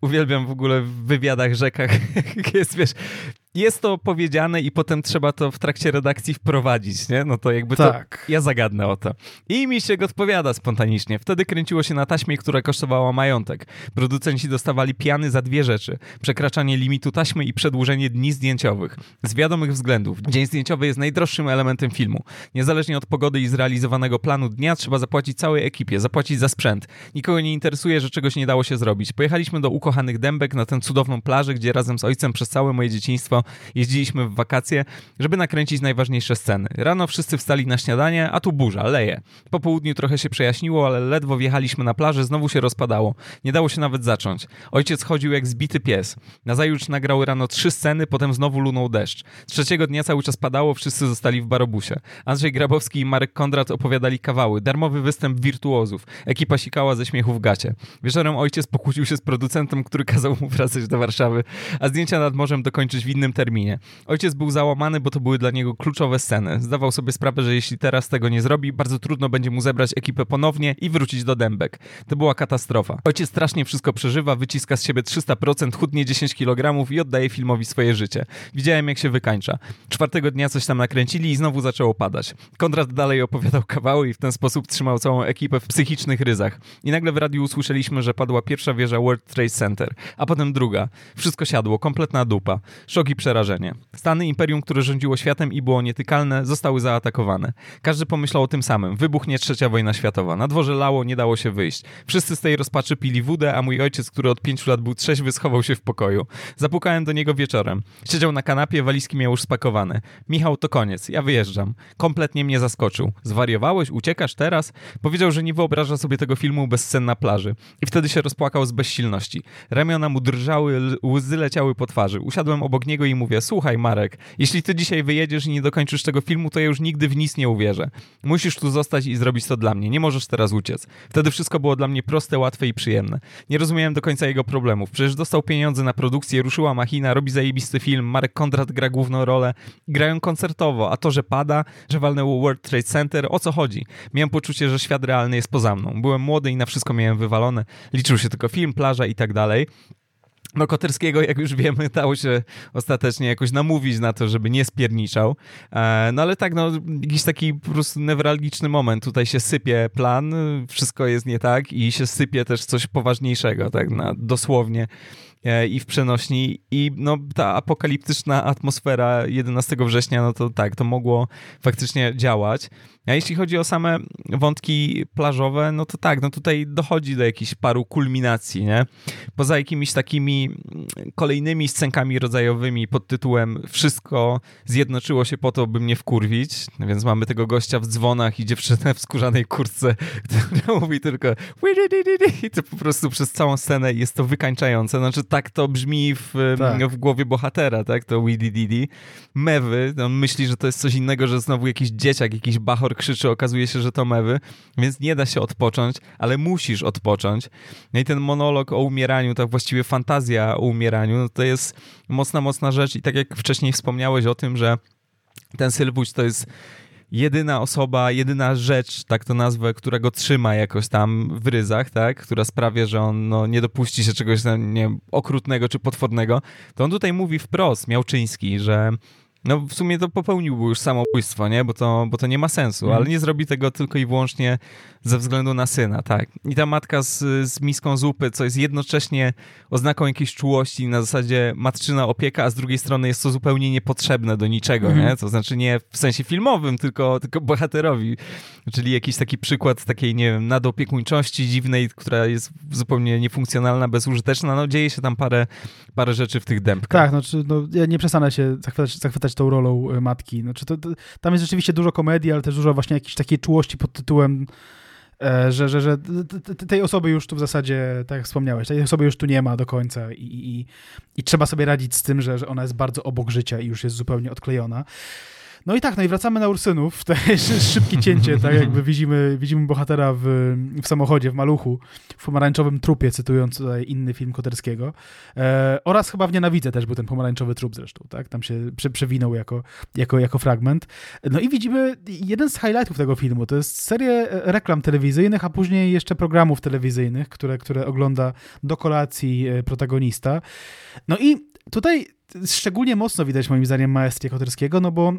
Uwielbiam w ogóle w wywiadach rzekach, <laughs> jest, wiesz, jest to powiedziane i potem trzeba to w trakcie redakcji wprowadzić, nie? No to jakby tak. to ja zagadnę o to. I mi się odpowiada spontanicznie. Wtedy kręciło się na taśmie, która kosztowała majątek. Producenci dostawali piany za dwie rzeczy. Przekraczanie limitu taśmy i przedłużenie dni zdjęciowych. Z wiadomych względów. Dzień zdjęciowy jest najdroższym elementem filmu. Niezależnie od pogody i zrealizowanego planu dnia trzeba zapłacić całej ekipie, zapłacić za sprzęt. Nikogo nie interesuje, że czegoś nie dało się zrobić. Pojechaliśmy do ukochanych Dębek na tę cudowną plażę, gdzie razem z ojcem przez całe moje dzieciństwo jeździliśmy w wakacje, żeby nakręcić najważniejsze sceny. Rano wszyscy wstali na śniadanie, a tu burza, leje. Po południu trochę się przejaśniło, ale ledwo wjechaliśmy na plażę, znowu się rozpadało. Nie dało się nawet zacząć. Ojciec chodził jak zbity pies. Nazajutrz nagrał rano trzy sceny, potem znowu lunął deszcz. Trzeciego dnia cały czas padało, wszyscy zostali w barobusie. Andrzej Grabowski i Marek Kondrat opowiadali kawały, darmowy występ wirtuozów. Ekipa sikała ze śmiechu w gacie. Wieczorem ojciec pokłócił się z producentem, który kazał mu wracać do Warszawy, a zdjęcia nad morzem dokończyć w innym terminie. Ojciec był załamany, bo to były dla niego kluczowe sceny. Zdawał sobie sprawę, że jeśli teraz tego nie zrobi, bardzo trudno będzie mu zebrać ekipę ponownie i wrócić do dębek. To była katastrofa. Ojciec strasznie wszystko przeżywa, wyciska z siebie 300%, chudnie 10 kg i oddaje filmowi swoje życie. Widziałem, jak się wykańcza. Czwartego dnia coś tam nakręcili i znowu zaczęło padać. Konrad dalej opowiadał kawały i w ten sposób trzymał całą ekipę w psychicznych ryzach. I nagle w radiu usłyszeliśmy, że padła pierwsza wieża World Trade Center, a potem druga. Wszystko siadło, kompletna dupa. Szok i przerażenie. Stany imperium, które rządziło światem i było nietykalne, zostały zaatakowane. Każdy pomyślał o tym samym. Wybuchnie trzecia wojna światowa. Na dworze lało, nie dało się wyjść. Wszyscy z tej rozpaczy pili wódę, a mój ojciec, który od pięciu lat był trzeźwy, schował się w pokoju. Zapukałem do niego wieczorem. Siedział na kanapie, walizki miał już spakowane. Michał, to koniec, ja wyjeżdżam. Kompletnie mnie zaskoczył. Zwariowałeś? Uciekasz teraz? Powiedział, że nie wyobraża sobie tego filmu bez scen na plaży. I wtedy się rozpłakał z bezsilności. Ramiona mu drżały, łzy leciały po twarzy. Usiadłem obok niego i mówię, słuchaj Marek, jeśli ty dzisiaj wyjedziesz i nie dokończysz tego filmu, to ja już nigdy w nic nie uwierzę. Musisz tu zostać i zrobić to dla mnie. Nie możesz teraz uciec. Wtedy wszystko było dla mnie proste, łatwe i przyjemne. Nie rozumiałem do końca jego problemów. Przecież dostał pieniądze na produkcję, ruszyła machina, robi zajebisty film, Marek Kondrat gra główną rolę, grają koncertowo, a to, że pada, że walnęło World Trade Center, o co chodzi? Miałem poczucie, że świat realny jest poza mną. Byłem młody i na wszystko miałem wywalone. Liczył się tylko film, plaża i tak dalej. No Koterskiego, jak już wiemy, <laughs> dało się ostatecznie jakoś namówić na to, żeby nie spierniczał. E, no ale tak, no jakiś taki po prostu newralgiczny moment. Tutaj się sypie plan, wszystko jest nie tak i się sypie też coś poważniejszego, tak na, dosłownie i w przenośni i no ta apokaliptyczna atmosfera 11 września, no to tak, to mogło faktycznie działać. A jeśli chodzi o same wątki plażowe, no to tak, no tutaj dochodzi do jakichś paru kulminacji, nie? Poza jakimiś takimi kolejnymi scenkami rodzajowymi pod tytułem Wszystko zjednoczyło się po to, by mnie wkurwić, więc mamy tego gościa w dzwonach i dziewczynę w skórzanej kurtce, która <laughs> mówi tylko i to po prostu przez całą scenę jest to wykańczające. Znaczy tak to brzmi w, tak. w głowie bohatera, tak? To Widdy Mewy, on myśli, że to jest coś innego, że znowu jakiś dzieciak, jakiś bachor krzyczy, okazuje się, że to mewy, więc nie da się odpocząć, ale musisz odpocząć. No i ten monolog o umieraniu, tak właściwie fantazja o umieraniu, no to jest mocna, mocna rzecz i tak jak wcześniej wspomniałeś o tym, że ten Sylwuś to jest jedyna osoba, jedyna rzecz, tak to nazwę, która go trzyma jakoś tam w ryzach, tak, która sprawia, że on no, nie dopuści się czegoś nie wiem, okrutnego czy potwornego, to on tutaj mówi wprost, Miałczyński, że no w sumie to popełniłby już samobójstwo, nie? Bo to, bo to nie ma sensu, mm. ale nie zrobi tego tylko i wyłącznie ze względu na syna, tak. I ta matka z, z miską zupy, co jest jednocześnie oznaką jakiejś czułości, na zasadzie matczyna opieka, a z drugiej strony jest to zupełnie niepotrzebne do niczego, mm. nie? To znaczy nie w sensie filmowym, tylko, tylko bohaterowi. Czyli jakiś taki przykład takiej, nie wiem, nadopiekuńczości dziwnej, która jest zupełnie niefunkcjonalna, bezużyteczna. No dzieje się tam parę, parę rzeczy w tych dębkach. Tak, znaczy, no, ja nie przestanę się zachwycać, zachwycać tą rolą e, matki. Znaczy, to, to, tam jest rzeczywiście dużo komedii, ale też dużo właśnie jakiejś takiej czułości pod tytułem e, że, że, że tej osoby już tu w zasadzie, tak jak wspomniałeś, tej osoby już tu nie ma do końca i, i, i trzeba sobie radzić z tym, że, że ona jest bardzo obok życia i już jest zupełnie odklejona. No i tak, no i wracamy na Ursynów, <laughs> szybkie cięcie, tak jakby widzimy, widzimy bohatera w, w samochodzie, w maluchu, w pomarańczowym trupie, cytując tutaj inny film Koterskiego. E, oraz chyba w Nienawidze też był ten pomarańczowy trup zresztą, tak? Tam się prze, przewinął jako, jako, jako fragment. No i widzimy jeden z highlightów tego filmu, to jest seria reklam telewizyjnych, a później jeszcze programów telewizyjnych, które, które ogląda do kolacji e, protagonista. No i tutaj szczególnie mocno widać moim zdaniem maestrię Koterskiego, no bo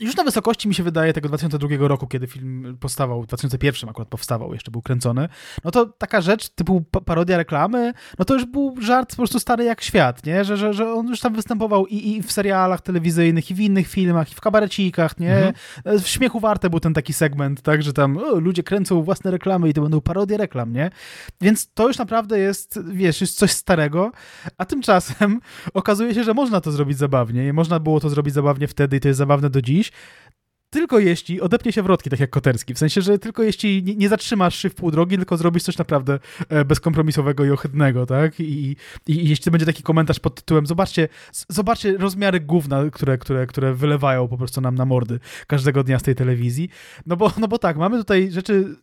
już na wysokości mi się wydaje tego 2002 roku, kiedy film powstawał, w 2001 akurat powstawał, jeszcze był kręcony, no to taka rzecz typu parodia reklamy, no to już był żart po prostu stary jak świat, nie? Że, że, że on już tam występował i, i w serialach telewizyjnych, i w innych filmach, i w kabarecikach, nie? Mhm. W Śmiechu Warte był ten taki segment, tak, że tam o, ludzie kręcą własne reklamy i to będą parodie reklam, nie? Więc to już naprawdę jest, wiesz, jest coś starego, a tymczasem <laughs> okazuje się, że można to zrobić zabawnie i można było to zrobić zabawnie wtedy i to jest zabawne do dziś, tylko jeśli odepnie się wrotki, tak jak Koterski. W sensie, że tylko jeśli nie, nie zatrzymasz się w pół drogi, tylko zrobisz coś naprawdę e, bezkompromisowego i ohydnego, tak? I, i, I, jeśli będzie taki komentarz pod tytułem zobaczcie, zobaczcie rozmiary gówna, które, które, które wylewają po prostu nam na mordy każdego dnia z tej telewizji. No bo, no bo tak, mamy tutaj rzeczy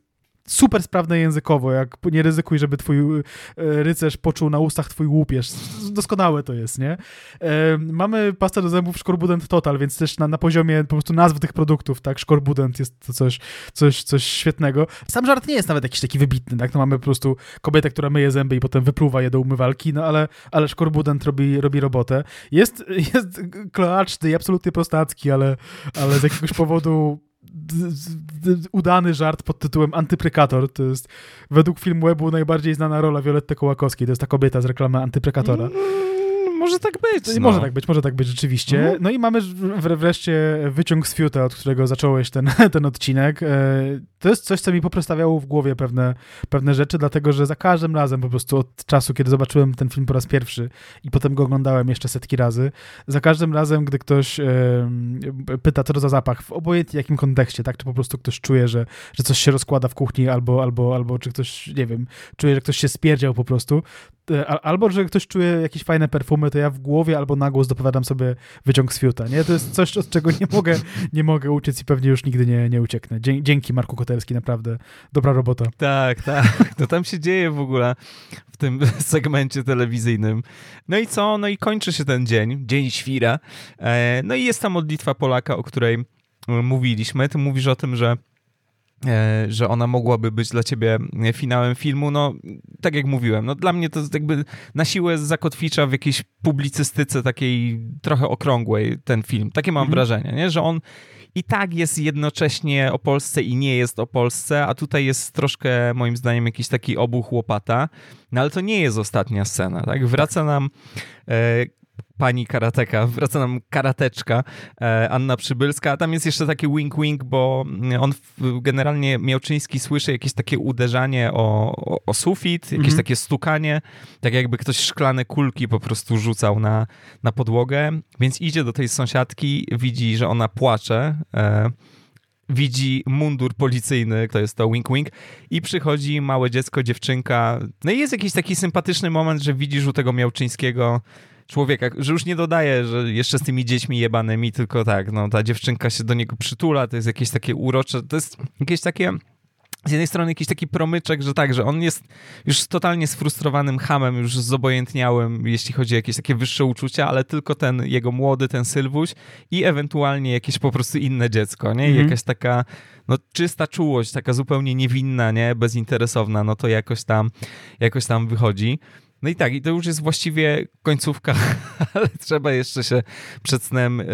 super sprawne językowo, jak nie ryzykuj, żeby twój e, rycerz poczuł na ustach twój łupież. Doskonałe to jest, nie? Mamy pastę do zębów Szkorbudent Total, więc też na, na poziomie po prostu nazw tych produktów, tak? Szkorbudent jest to coś, coś, coś świetnego. Sam żart nie jest nawet jakiś taki wybitny, tak? No mamy po prostu kobietę, która myje zęby i potem wypluwa je do umywalki, no ale, ale Szkorbudent robi, robi robotę. Jest, <laughs> jest kloaczny i absolutnie prostacki, ale, ale z jakiegoś powodu udany żart pod tytułem Antyprekator. To jest według filmu webu najbardziej znana rola Violetty Kołakowskiej. To jest ta kobieta z reklamy Antyprekatora. Mm może tak być. No. Może tak być, może tak być rzeczywiście. Mhm. No i mamy wreszcie wyciąg z fiuta, od którego zacząłeś ten, <laughs> ten odcinek. To jest coś, co mi poprostawiało w głowie pewne, pewne rzeczy, dlatego że za każdym razem po prostu od czasu, kiedy zobaczyłem ten film po raz pierwszy i potem go oglądałem jeszcze setki razy, za każdym razem, gdy ktoś pyta, co to za zapach, w obojętnie jakim kontekście, tak, czy po prostu ktoś czuje, że, że coś się rozkłada w kuchni, albo, albo, albo czy ktoś, nie wiem, czuje, że ktoś się spierdział po prostu, e, albo, że ktoś czuje jakieś fajne perfumy, to ja w głowie albo na głos dopowiadam sobie wyciąg z fiuta, nie? To jest coś, od czego nie mogę, nie mogę uciec i pewnie już nigdy nie, nie ucieknę. Dzięki Marku Kotelski, naprawdę dobra robota. Tak, tak. <laughs> To tam się dzieje w ogóle w tym <laughs> segmencie telewizyjnym. No i co? No i kończy się ten dzień, dzień świra. E, no i jest ta modlitwa Polaka, o której e, mówiliśmy. Ty mówisz o tym, że E, że ona mogłaby być dla ciebie finałem filmu, no tak jak mówiłem, no dla mnie to jakby na siłę zakotwicza w jakiejś publicystyce takiej trochę okrągłej ten film. Takie mam mhm. wrażenie, nie? że on i tak jest jednocześnie o Polsce i nie jest o Polsce, a tutaj jest troszkę moim zdaniem jakiś taki obuch łopata, no ale to nie jest ostatnia scena, tak? Wraca nam e, pani karateka, <laughs> wraca nam karateczka e, Anna Przybylska, a tam jest jeszcze taki wink-wink, bo on generalnie Miałczyński słyszy jakieś takie uderzanie o, o, o sufit, jakieś mhm. takie stukanie, tak jakby ktoś szklane kulki po prostu rzucał na, na podłogę, więc idzie do tej sąsiadki, widzi, że ona płacze, e, widzi mundur policyjny, to jest to wink wink i przychodzi małe dziecko, dziewczynka. No i jest jakiś taki sympatyczny moment, że widzisz u tego Miałczyńskiego człowieka, że już nie dodaje, że jeszcze z tymi dziećmi jebanymi, tylko tak, no ta dziewczynka się do niego przytula, to jest jakieś takie urocze, to jest jakieś takie z jednej strony jakiś taki promyczek, że tak, że on jest już totalnie sfrustrowanym hamem, już zobojętniałym, jeśli chodzi o jakieś takie wyższe uczucia, ale tylko ten jego młody, ten Sylwuś i ewentualnie jakieś po prostu inne dziecko, nie? I mhm. jakaś taka no czysta czułość, taka zupełnie niewinna, nie? Bezinteresowna, no to jakoś tam, jakoś tam wychodzi. No i tak, i to już jest właściwie końcówka, <laughs> ale trzeba jeszcze się przed snem e,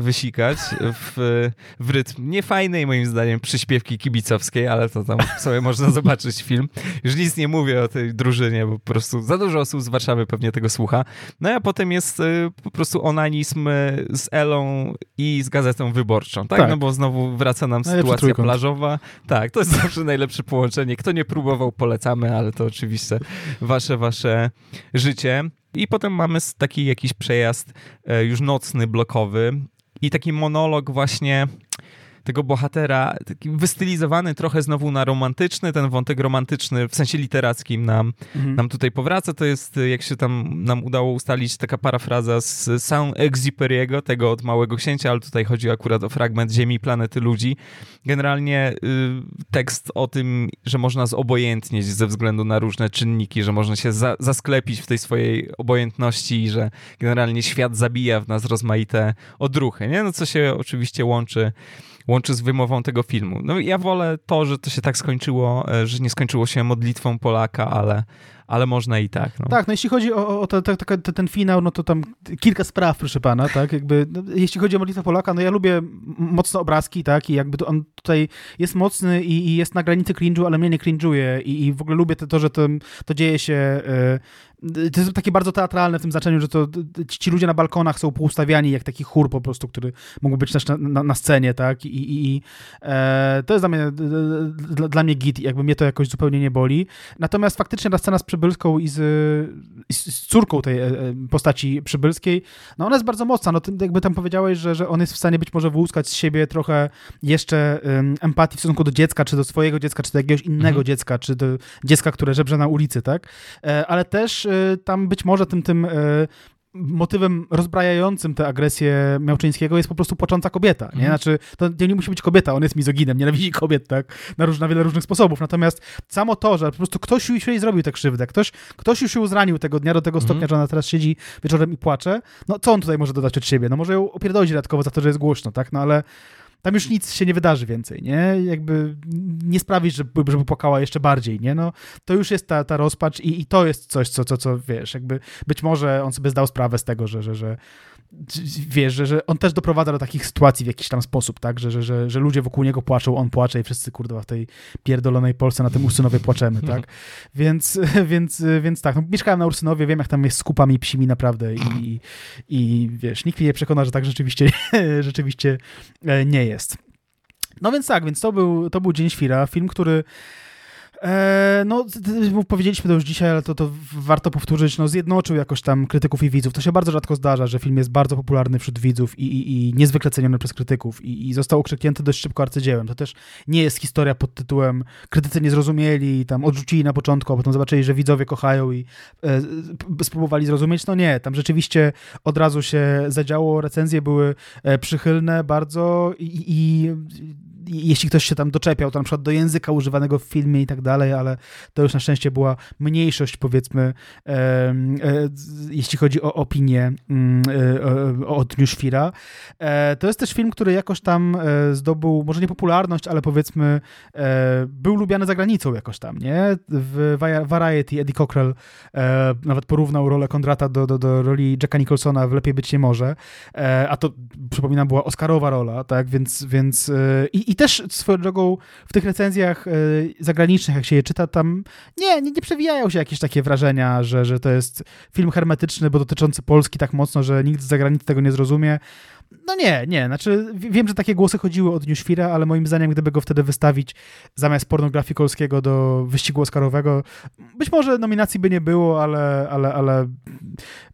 wysikać w, w rytm niefajnej moim zdaniem przyśpiewki kibicowskiej, ale to tam sobie można <laughs> zobaczyć film. Już nic nie mówię o tej drużynie, bo po prostu za dużo osób z Warszawy pewnie tego słucha. No a potem jest e, po prostu onanizm e, z Elą i z Gazetą Wyborczą, tak? tak. No bo znowu wraca nam sytuacja trójkąt. plażowa. Tak, to jest zawsze najlepsze połączenie. Kto nie próbował, polecamy, ale to oczywiście wasze, wasze życie. I potem mamy taki jakiś przejazd e, już nocny, blokowy i taki monolog właśnie tego bohatera, taki wystylizowany trochę znowu na romantyczny, ten wątek romantyczny w sensie literackim nam, mhm. nam tutaj powraca. To jest, jak się tam nam udało ustalić, taka parafraza z Saint-Exupéry'ego, tego od Małego Księcia, ale tutaj chodzi akurat o fragment Ziemi, planety ludzi. Generalnie y, tekst o tym, że można zobojętnieć ze względu na różne czynniki, że można się za, zasklepić w tej swojej obojętności i że generalnie świat zabija w nas rozmaite odruchy, nie? No co się oczywiście łączy łączy z wymową tego filmu. No ja wolę to, że to się tak skończyło, e, że nie skończyło się modlitwą Polaka, ale, ale można i tak. No. Tak, no jeśli chodzi o, o te, te, te, ten finał, no to tam kilka spraw, proszę pana, tak, jakby, no, jeśli chodzi o modlitwę Polaka, no ja lubię mocno obrazki, tak, i jakby on tutaj jest mocny i, i jest na granicy cringe'u, ale mnie nie cringe'uje i, i w ogóle lubię to, to że to, to dzieje się to jest takie bardzo teatralne w tym znaczeniu, że to ci ludzie na balkonach są poustawiani jak taki chór po prostu, który mógł być też na, na, na scenie, tak? I, i, i e, to jest dla mnie, dla, dla mnie git, jakby mnie to jakoś zupełnie nie boli. Natomiast faktycznie ta scena z Przybylską i z, z córką tej e, postaci Przybylskiej, no ona jest bardzo mocna, no jakby tam powiedziałeś, że, że on jest w stanie być może wyłuskać z siebie trochę jeszcze empatii w stosunku do dziecka, czy do swojego dziecka, czy do jakiegoś innego mhm. dziecka, czy do dziecka, które żebrze na ulicy, tak? E, ale też tam być może tym, tym y, motywem rozbrajającym tę agresję Miałczyńskiego jest po prostu płacząca kobieta, nie? Mhm. Znaczy, to nie musi być kobieta, on jest mizoginem, nienawidzi kobiet, tak? Na, róż, na wiele różnych sposobów. Natomiast samo to, że po prostu ktoś już jej zrobił tę krzywdę, ktoś, ktoś już ją zranił tego dnia do tego stopnia, mm. że ona teraz siedzi wieczorem i płacze, no co on tutaj może dodać od siebie? No może ją opierdolić dodatkowo za to, że jest głośno, tak? No ale tam już nic się nie wydarzy więcej, nie? Jakby nie sprawisz, żeby, żeby płakała jeszcze bardziej, nie? No, to już jest ta, ta rozpacz i, i to jest coś, co, co, co, wiesz, jakby być może on sobie zdał sprawę z tego, że, że, że wiesz, że, że on też doprowadza do takich sytuacji w jakiś tam sposób, tak, że, że, że, że ludzie wokół niego płaczą, on płacze i wszyscy, kurde, w tej pierdolonej Polsce na tym Ursynowie płaczemy, tak, <laughs> więc, więc, więc tak, no, mieszkałem na Ursynowie, wiem, jak tam jest z kupami psimi naprawdę i, i wiesz, nikt mnie nie przekona, że tak rzeczywiście, <laughs> rzeczywiście e, nie jest. No więc tak, więc to był, to był Dzień Świra, film, który no, powiedzieliśmy to już dzisiaj, ale to, to warto powtórzyć, no zjednoczył jakoś tam krytyków i widzów. To się bardzo rzadko zdarza, że film jest bardzo popularny wśród widzów i, i, i niezwykle ceniony przez krytyków i, i został okrzyknięty dość szybko arcydziełem. To też nie jest historia pod tytułem krytycy nie zrozumieli tam odrzucili na początku, a potem zobaczyli, że widzowie kochają i e, spróbowali zrozumieć. No nie, tam rzeczywiście od razu się zadziało, recenzje były e, przychylne bardzo i, i jeśli ktoś się tam doczepiał, to na przykład do języka używanego w filmie i tak dalej, ale to już na szczęście była mniejszość, powiedzmy, e, e, jeśli chodzi o opinię mm, e, o Dniu Świra. E, to jest też film, który jakoś tam e, zdobył, może nie popularność, ale powiedzmy e, był lubiany za granicą jakoś tam, nie? W Variety Eddie Cockrell nawet porównał rolę Kondrata do, do, do roli Jacka Nicholsona w Lepiej być nie może, a to, przypominam, była Oscarowa rola, tak? Więc, więc i, i też swoją drogą w tych recenzjach y, zagranicznych, jak się je czyta, tam nie, nie, nie przewijają się jakieś takie wrażenia, że, że to jest film hermetyczny, bo dotyczący Polski tak mocno, że nikt z zagranicy tego nie zrozumie. No nie, nie, znaczy wiem, że takie głosy chodziły od Świra, ale moim zdaniem, gdyby go wtedy wystawić zamiast pornografii Kolskiego do wyścigu Oscarowego, być może nominacji by nie było, ale, ale, ale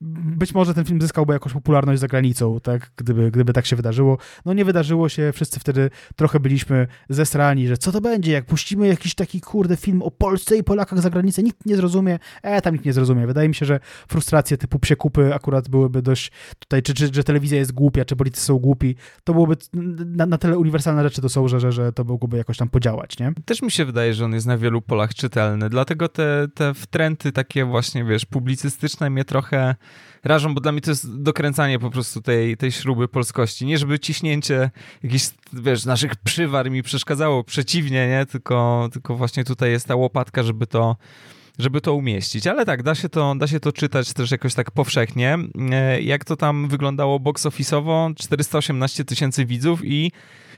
być może ten film zyskałby jakąś popularność za granicą, tak, gdyby, gdyby tak się wydarzyło. No nie wydarzyło się, wszyscy wtedy trochę byliśmy zesrani, że co to będzie, jak puścimy jakiś taki, kurde, film o Polsce i Polakach za granicę, nikt nie zrozumie, e, tam nikt nie zrozumie. Wydaje mi się, że frustracje typu psiekupy akurat byłyby dość tutaj, czy, czy że telewizja jest głupia, czy politycy są głupi, to byłoby na, na tyle uniwersalne rzeczy to są, że, że, że to mogłoby jakoś tam podziałać, nie? Też mi się wydaje, że on jest na wielu polach czytelny, dlatego te, te wtręty takie właśnie, wiesz, publicystyczne mnie trochę rażą, bo dla mnie to jest dokręcanie po prostu tej, tej śruby polskości. Nie żeby ciśnięcie jakichś, wiesz, naszych przywar mi przeszkadzało, przeciwnie, nie? Tylko, tylko właśnie tutaj jest ta łopatka, żeby to żeby to umieścić. Ale tak, da się to, da się to czytać też jakoś tak powszechnie. E, jak to tam wyglądało box office'owo? 418 tysięcy widzów i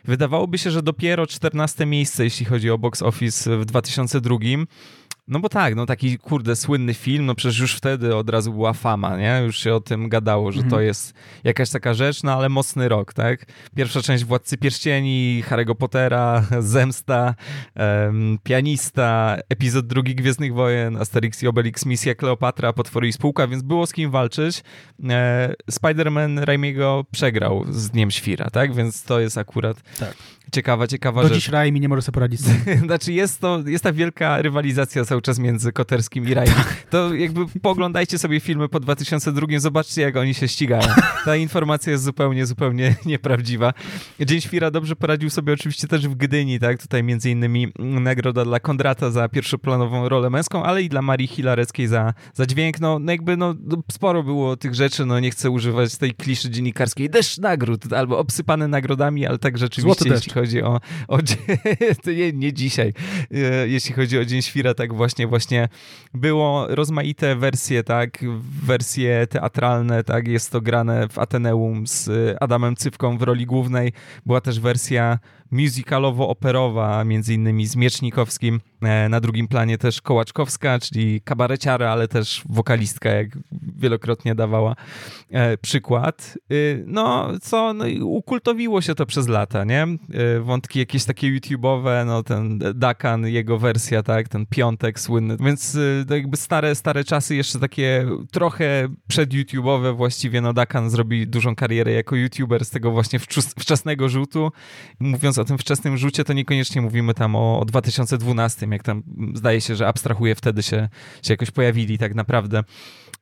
wydawałoby się, że dopiero 14 miejsce, jeśli chodzi o box office w 2002. No bo tak, no taki kurde słynny film, no przecież już wtedy od razu była fama, nie? Już się o tym gadało, że to mhm. jest jakaś taka rzecz, no ale mocny rok, tak? Pierwsza część Władcy Pierścieni, Harry'ego Pottera, <laughs> Zemsta, um, Pianista, epizod drugi Gwiezdnych Wojen, Asterix i Obelix, Misja Kleopatra, Potwory i Spółka, więc było z kim walczyć. E, Spider-Man Raimiego przegrał z Dniem Świra, tak? Więc to jest akurat tak. Ciekawa, ciekawa Do rzecz. Do dziś Raimi nie może sobie poradzić <laughs> znaczy jest to, jest ta wielka rywalizacja cały czas między Koterskim i Raimi. To jakby poglądajcie sobie filmy po 2002, zobaczcie jak oni się ścigają. Ta informacja jest zupełnie, zupełnie <laughs> nieprawdziwa. Dzień Świra dobrze poradził sobie oczywiście też w Gdyni, tak? Tutaj między innymi nagroda dla Kondrata za pierwszoplanową rolę męską, ale i dla Marii Hilareckiej za, za dźwięk. No, no jakby no, no, sporo było tych rzeczy, no nie chcę używać tej kliszy dziennikarskiej. Deszcz nagród, albo obsypany nagrodami, ale tak rzeczywiście, jeśli chodzi o... o <laughs> nie, nie dzisiaj. E, jeśli chodzi o Dzień Świra, tak właśnie, właśnie było rozmaite wersje, tak? Wersje teatralne, tak? Jest to grane w Ateneum z Adamem Cywką w roli głównej. Była też wersja musicalowo-operowa, między innymi z Miecznikowskim. E, na drugim planie też Kołaczkowska, czyli kabareciara, ale też wokalistka, jak wielokrotnie dawała e, przykład. E, no, co, no, ukultowiło się to przez lata, nie? Wątki jakieś takie YouTube'owe, no ten Dakan, jego wersja, tak, ten piątek słynny, więc to jakby stare, stare czasy, jeszcze takie trochę przed-YouTube'owe właściwie, no Dakan zrobi dużą karierę jako YouTuber z tego właśnie wczesnego rzutu. Mówiąc o tym wczesnym rzucie, to niekoniecznie mówimy tam o, o 2012, jak tam zdaje się, że abstrahuje wtedy się, się jakoś pojawili tak naprawdę.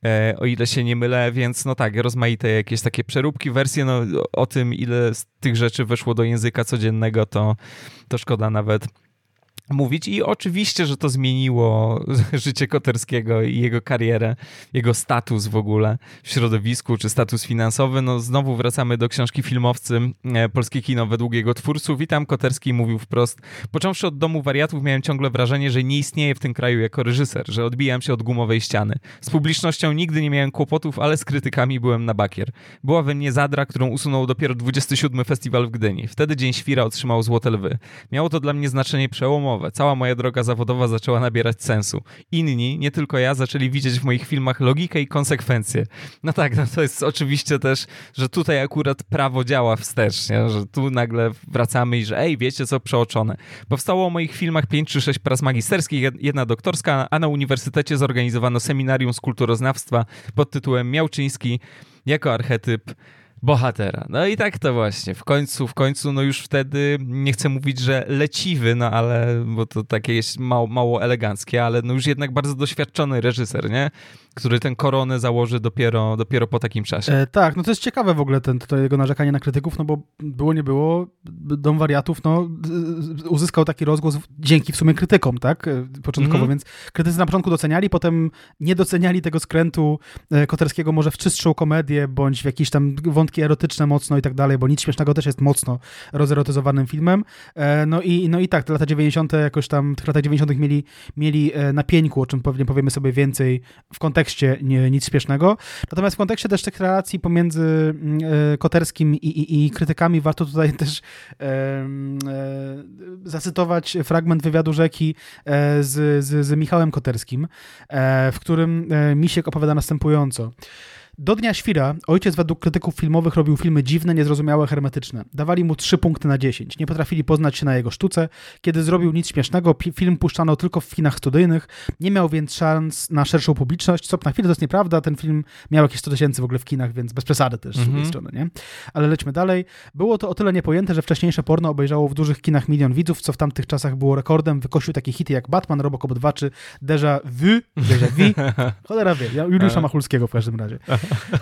E, o ile się nie mylę, więc no tak, rozmaite jakieś takie przeróbki, wersje, no o tym, ile z tych rzeczy weszło do języka codziennego, to, to szkoda nawet mówić i oczywiście, że to zmieniło <laughs> życie Koterskiego i jego karierę, jego status w ogóle w środowisku, czy status finansowy. No znowu wracamy do książki filmowcy e, Polskie kino według jego twórców i tam Koterski mówił wprost, począwszy od Domu Wariatów miałem ciągle wrażenie, że nie istnieje w tym kraju jako reżyser, że odbijam się od gumowej ściany. Z publicznością nigdy nie miałem kłopotów, ale z krytykami byłem na bakier. Była we mnie zadra, którą usunął dopiero 27 festiwal w Gdyni. Wtedy Dzień Świra otrzymał Złote Lwy. Miało to dla mnie znaczenie przełomowe Cała moja droga zawodowa zaczęła nabierać sensu. Inni, nie tylko ja, zaczęli widzieć w moich filmach logikę i konsekwencje. No tak, no to jest oczywiście też, że tutaj akurat prawo działa wstecznie, że tu nagle wracamy i że ej, wiecie co, przeoczone. Powstało o moich filmach 5 czy 6 prac magisterskich, jedna doktorska, a na uniwersytecie zorganizowano seminarium z kulturoznawstwa pod tytułem Miałczyński jako archetyp bohatera. No i tak to właśnie. W końcu, w końcu, no już wtedy, nie chcę mówić, że leciwy, no ale, bo to takie jest mało, mało eleganckie, ale no już jednak bardzo doświadczony reżyser, nie? który ten koronę założy dopiero, dopiero po takim czasie. E, tak, no to jest ciekawe w ogóle ten, to jego narzekanie na krytyków, no bo było nie było, Dom Wariatów no, uzyskał taki rozgłos dzięki w sumie krytykom, tak, e, początkowo, mm -hmm. więc krytycy na początku doceniali, potem nie doceniali tego skrętu e, Koterskiego może w czystszą komedię, bądź w jakieś tam wątki erotyczne mocno i tak dalej, bo nic śmiesznego też jest mocno rozerotyzowanym filmem, e, no i, no i tak, te lata 90. jakoś tam, w latach 90. mieli, mieli na pieńku, o czym pewnie powiemy sobie więcej w kontekście nie, nic śpiesznego. Natomiast w kontekście też tych relacji pomiędzy mm, e, Koterskim i, i, i krytykami warto tutaj <laughs> też e, e, zacytować fragment wywiadu Rzeki e, z, z, z Michałem Koterskim, e, w którym e, Misiek opowiada następująco. Do Dnia Świra ojciec według krytyków filmowych robił filmy dziwne, niezrozumiałe, hermetyczne. Dawali mu 3 punkty na 10. Nie potrafili poznać się na jego sztuce. Kiedy zrobił nic śmiesznego, film puszczano tylko w kinach studyjnych. Nie miał więc szans na szerszą publiczność, co na chwilę to jest nieprawda. Ten film miał jakieś 100 tysięcy w ogóle w kinach, więc bez przesady też z drugiej mhm. strony, nie? Ale lećmy dalej. Było to o tyle niepojęte, że wcześniejsze porno obejrzało w dużych kinach milion widzów, co w tamtych czasach było rekordem. Wykosił takie hity jak Batman, Robocop 2 czy Deja Vu, Deja Vu, <laughs> cholera wie, Juliusza Machulskiego w każdym razie.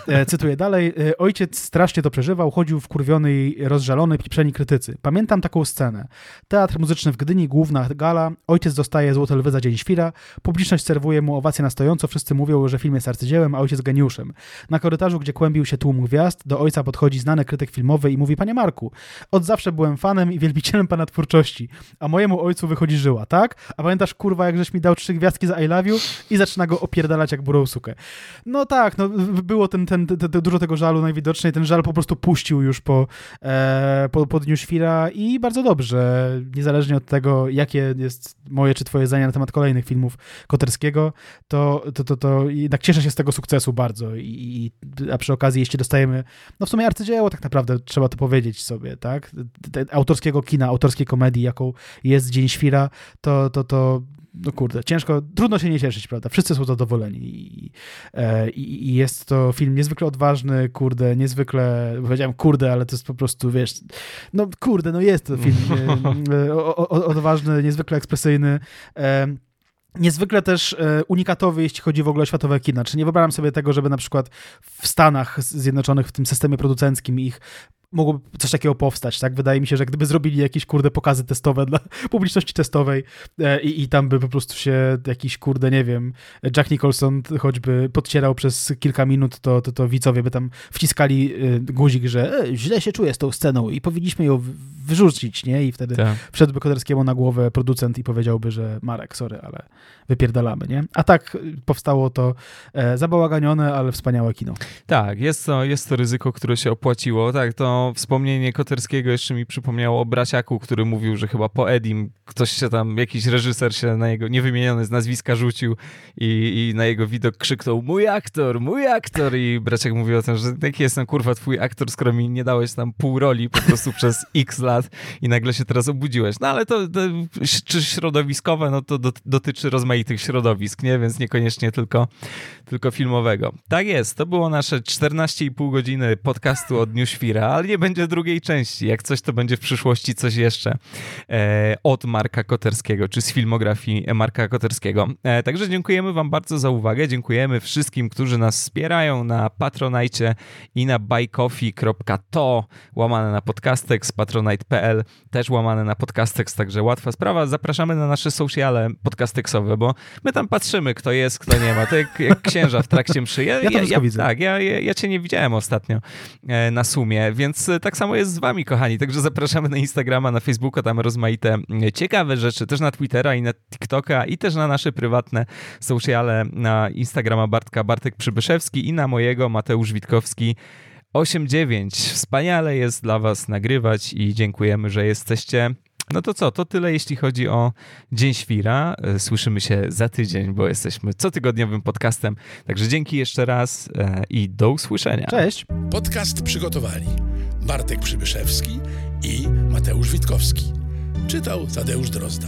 E, cytuję dalej. E, ojciec strasznie to przeżywał, chodził wkurwiony i rozżalony, pieprzeni krytycy. Pamiętam taką scenę. Teatr muzyczny w Gdyni, główna gala, ojciec dostaje złote lwy za Dzień Świra, publiczność serwuje mu owację na stojąco, wszyscy mówią, że film jest arcydziełem, a ojciec geniuszem. Na korytarzu, gdzie kłębił się tłum gwiazd, do ojca podchodzi znany krytyk filmowy i mówi, panie Marku, od zawsze byłem fanem i wielbicielem pana twórczości, a mojemu ojcu wychodzi żyła, tak? A pamiętasz, kurwa, jak żeś mi dał trzy gwiazdki za I love you? I zaczyna go opierdalać jak burą sukę. No tak, no było ten, ten, ten, ten, dużo tego żalu najwidoczniej, ten żal po prostu puścił już po, e, po, po Dniu Świra i bardzo dobrze, niezależnie od tego, jakie jest moje czy twoje zdanie na temat kolejnych filmów Koterskiego, to, to, to, to jednak cieszę się z tego sukcesu bardzo i, a przy okazji jeśli dostajemy, no w sumie arcydzieło tak naprawdę, trzeba to powiedzieć sobie, tak, autorskiego kina, autorskiej komedii, jaką jest Dzień Świra, to, to, to no kurde, ciężko, trudno się nie cieszyć, prawda? Wszyscy są zadowoleni i, e, i, i, jest to film niezwykle odważny, kurde, niezwykle, powiedziałem kurde, ale to jest po prostu, wiesz, no kurde, no jest to film <laughs> e, odważny, niezwykle ekspresyjny. E, niezwykle też unikatowy, jeśli chodzi w ogóle o światowe kina. Czy nie wyobrażam sobie tego, żeby na przykład w Stanach Zjednoczonych, w tym systemie producenckim ich mogłoby coś takiego powstać, tak? Wydaje mi się, że gdyby zrobili jakieś, kurde, pokazy testowe dla <laughs> publiczności testowej e, i, i tam by po prostu się jakiś, kurde, nie wiem, Jack Nicholson choćby podcierał przez kilka minut, to, to, to widzowie by tam wciskali e, guzik, że e, źle się czuję z tą sceną i powinniśmy ją wyrzucić, nie? I wtedy tak. wszedłby Koderskiemu na głowę producent i powiedziałby, że Marek, sorry, ale wypierdalamy, nie? A tak powstało to e, zabałaganione, ale wspaniałe kino. Tak, jest to, jest to ryzyko, które się opłaciło, tak, to wspomnienie Koterskiego jeszcze mi przypomniało o braciaku, który mówił, że chyba po Edim ktoś się tam, jakiś reżyser się na jego, niewymieniony z nazwiska rzucił i, i na jego widok krzyknął mój aktor, mój aktor i braciak mówił o tym, że jaki jestem kurwa twój aktor, skoro mi nie dałeś tam pół roli po prostu <laughs> przez x lat i nagle się teraz obudziłeś. No ale to, to czy środowiskowe, no to do, dotyczy rozmaitych środowisk, nie? Więc niekoniecznie tylko, tylko filmowego. Tak jest, to było nasze 14,5 godziny podcastu od Dniu Świra, ale nie będzie drugiej części. Jak coś, to będzie w przyszłości coś jeszcze e, od Marka Koterskiego, czy z filmografii Marka Koterskiego. E, także dziękujemy Wam bardzo za uwagę. Dziękujemy wszystkim, którzy nas wspierają na Patronite i na buycoffee.to łamane na podcastex, patronite.pl też łamane na podcastex, także łatwa sprawa. Zapraszamy na nasze sociale podcastexowe, bo my tam patrzymy, kto jest, kto nie ma. To jak, jak księża w trakcie mszy. Ja, ja, ja, ja widzę. Tak, ja, ja, ja cię nie widziałem ostatnio e, na sumie, więc e, tak samo jest z wami, kochani. Także zapraszamy na Instagrama, na Facebooka, tam rozmaite e, ciekawe rzeczy, też na Twittera i na TikToka i też na nasze prywatne sociale, na Instagrama Bartka Bartek Przybyszewski i na mojego Mateusz Witkowski 89. Wspaniale jest dla was nagrywać i dziękujemy, że jesteście no to co, to tyle jeśli chodzi o Dzień Świra. E, słyszymy się za tydzień, bo jesteśmy cotygodniowym podcastem. Także dzięki jeszcze raz e, i do usłyszenia. Cześć. Podcast przygotowali Bartek Przybyszewski i Mateusz Witkowski. Czytał Tadeusz Drozda.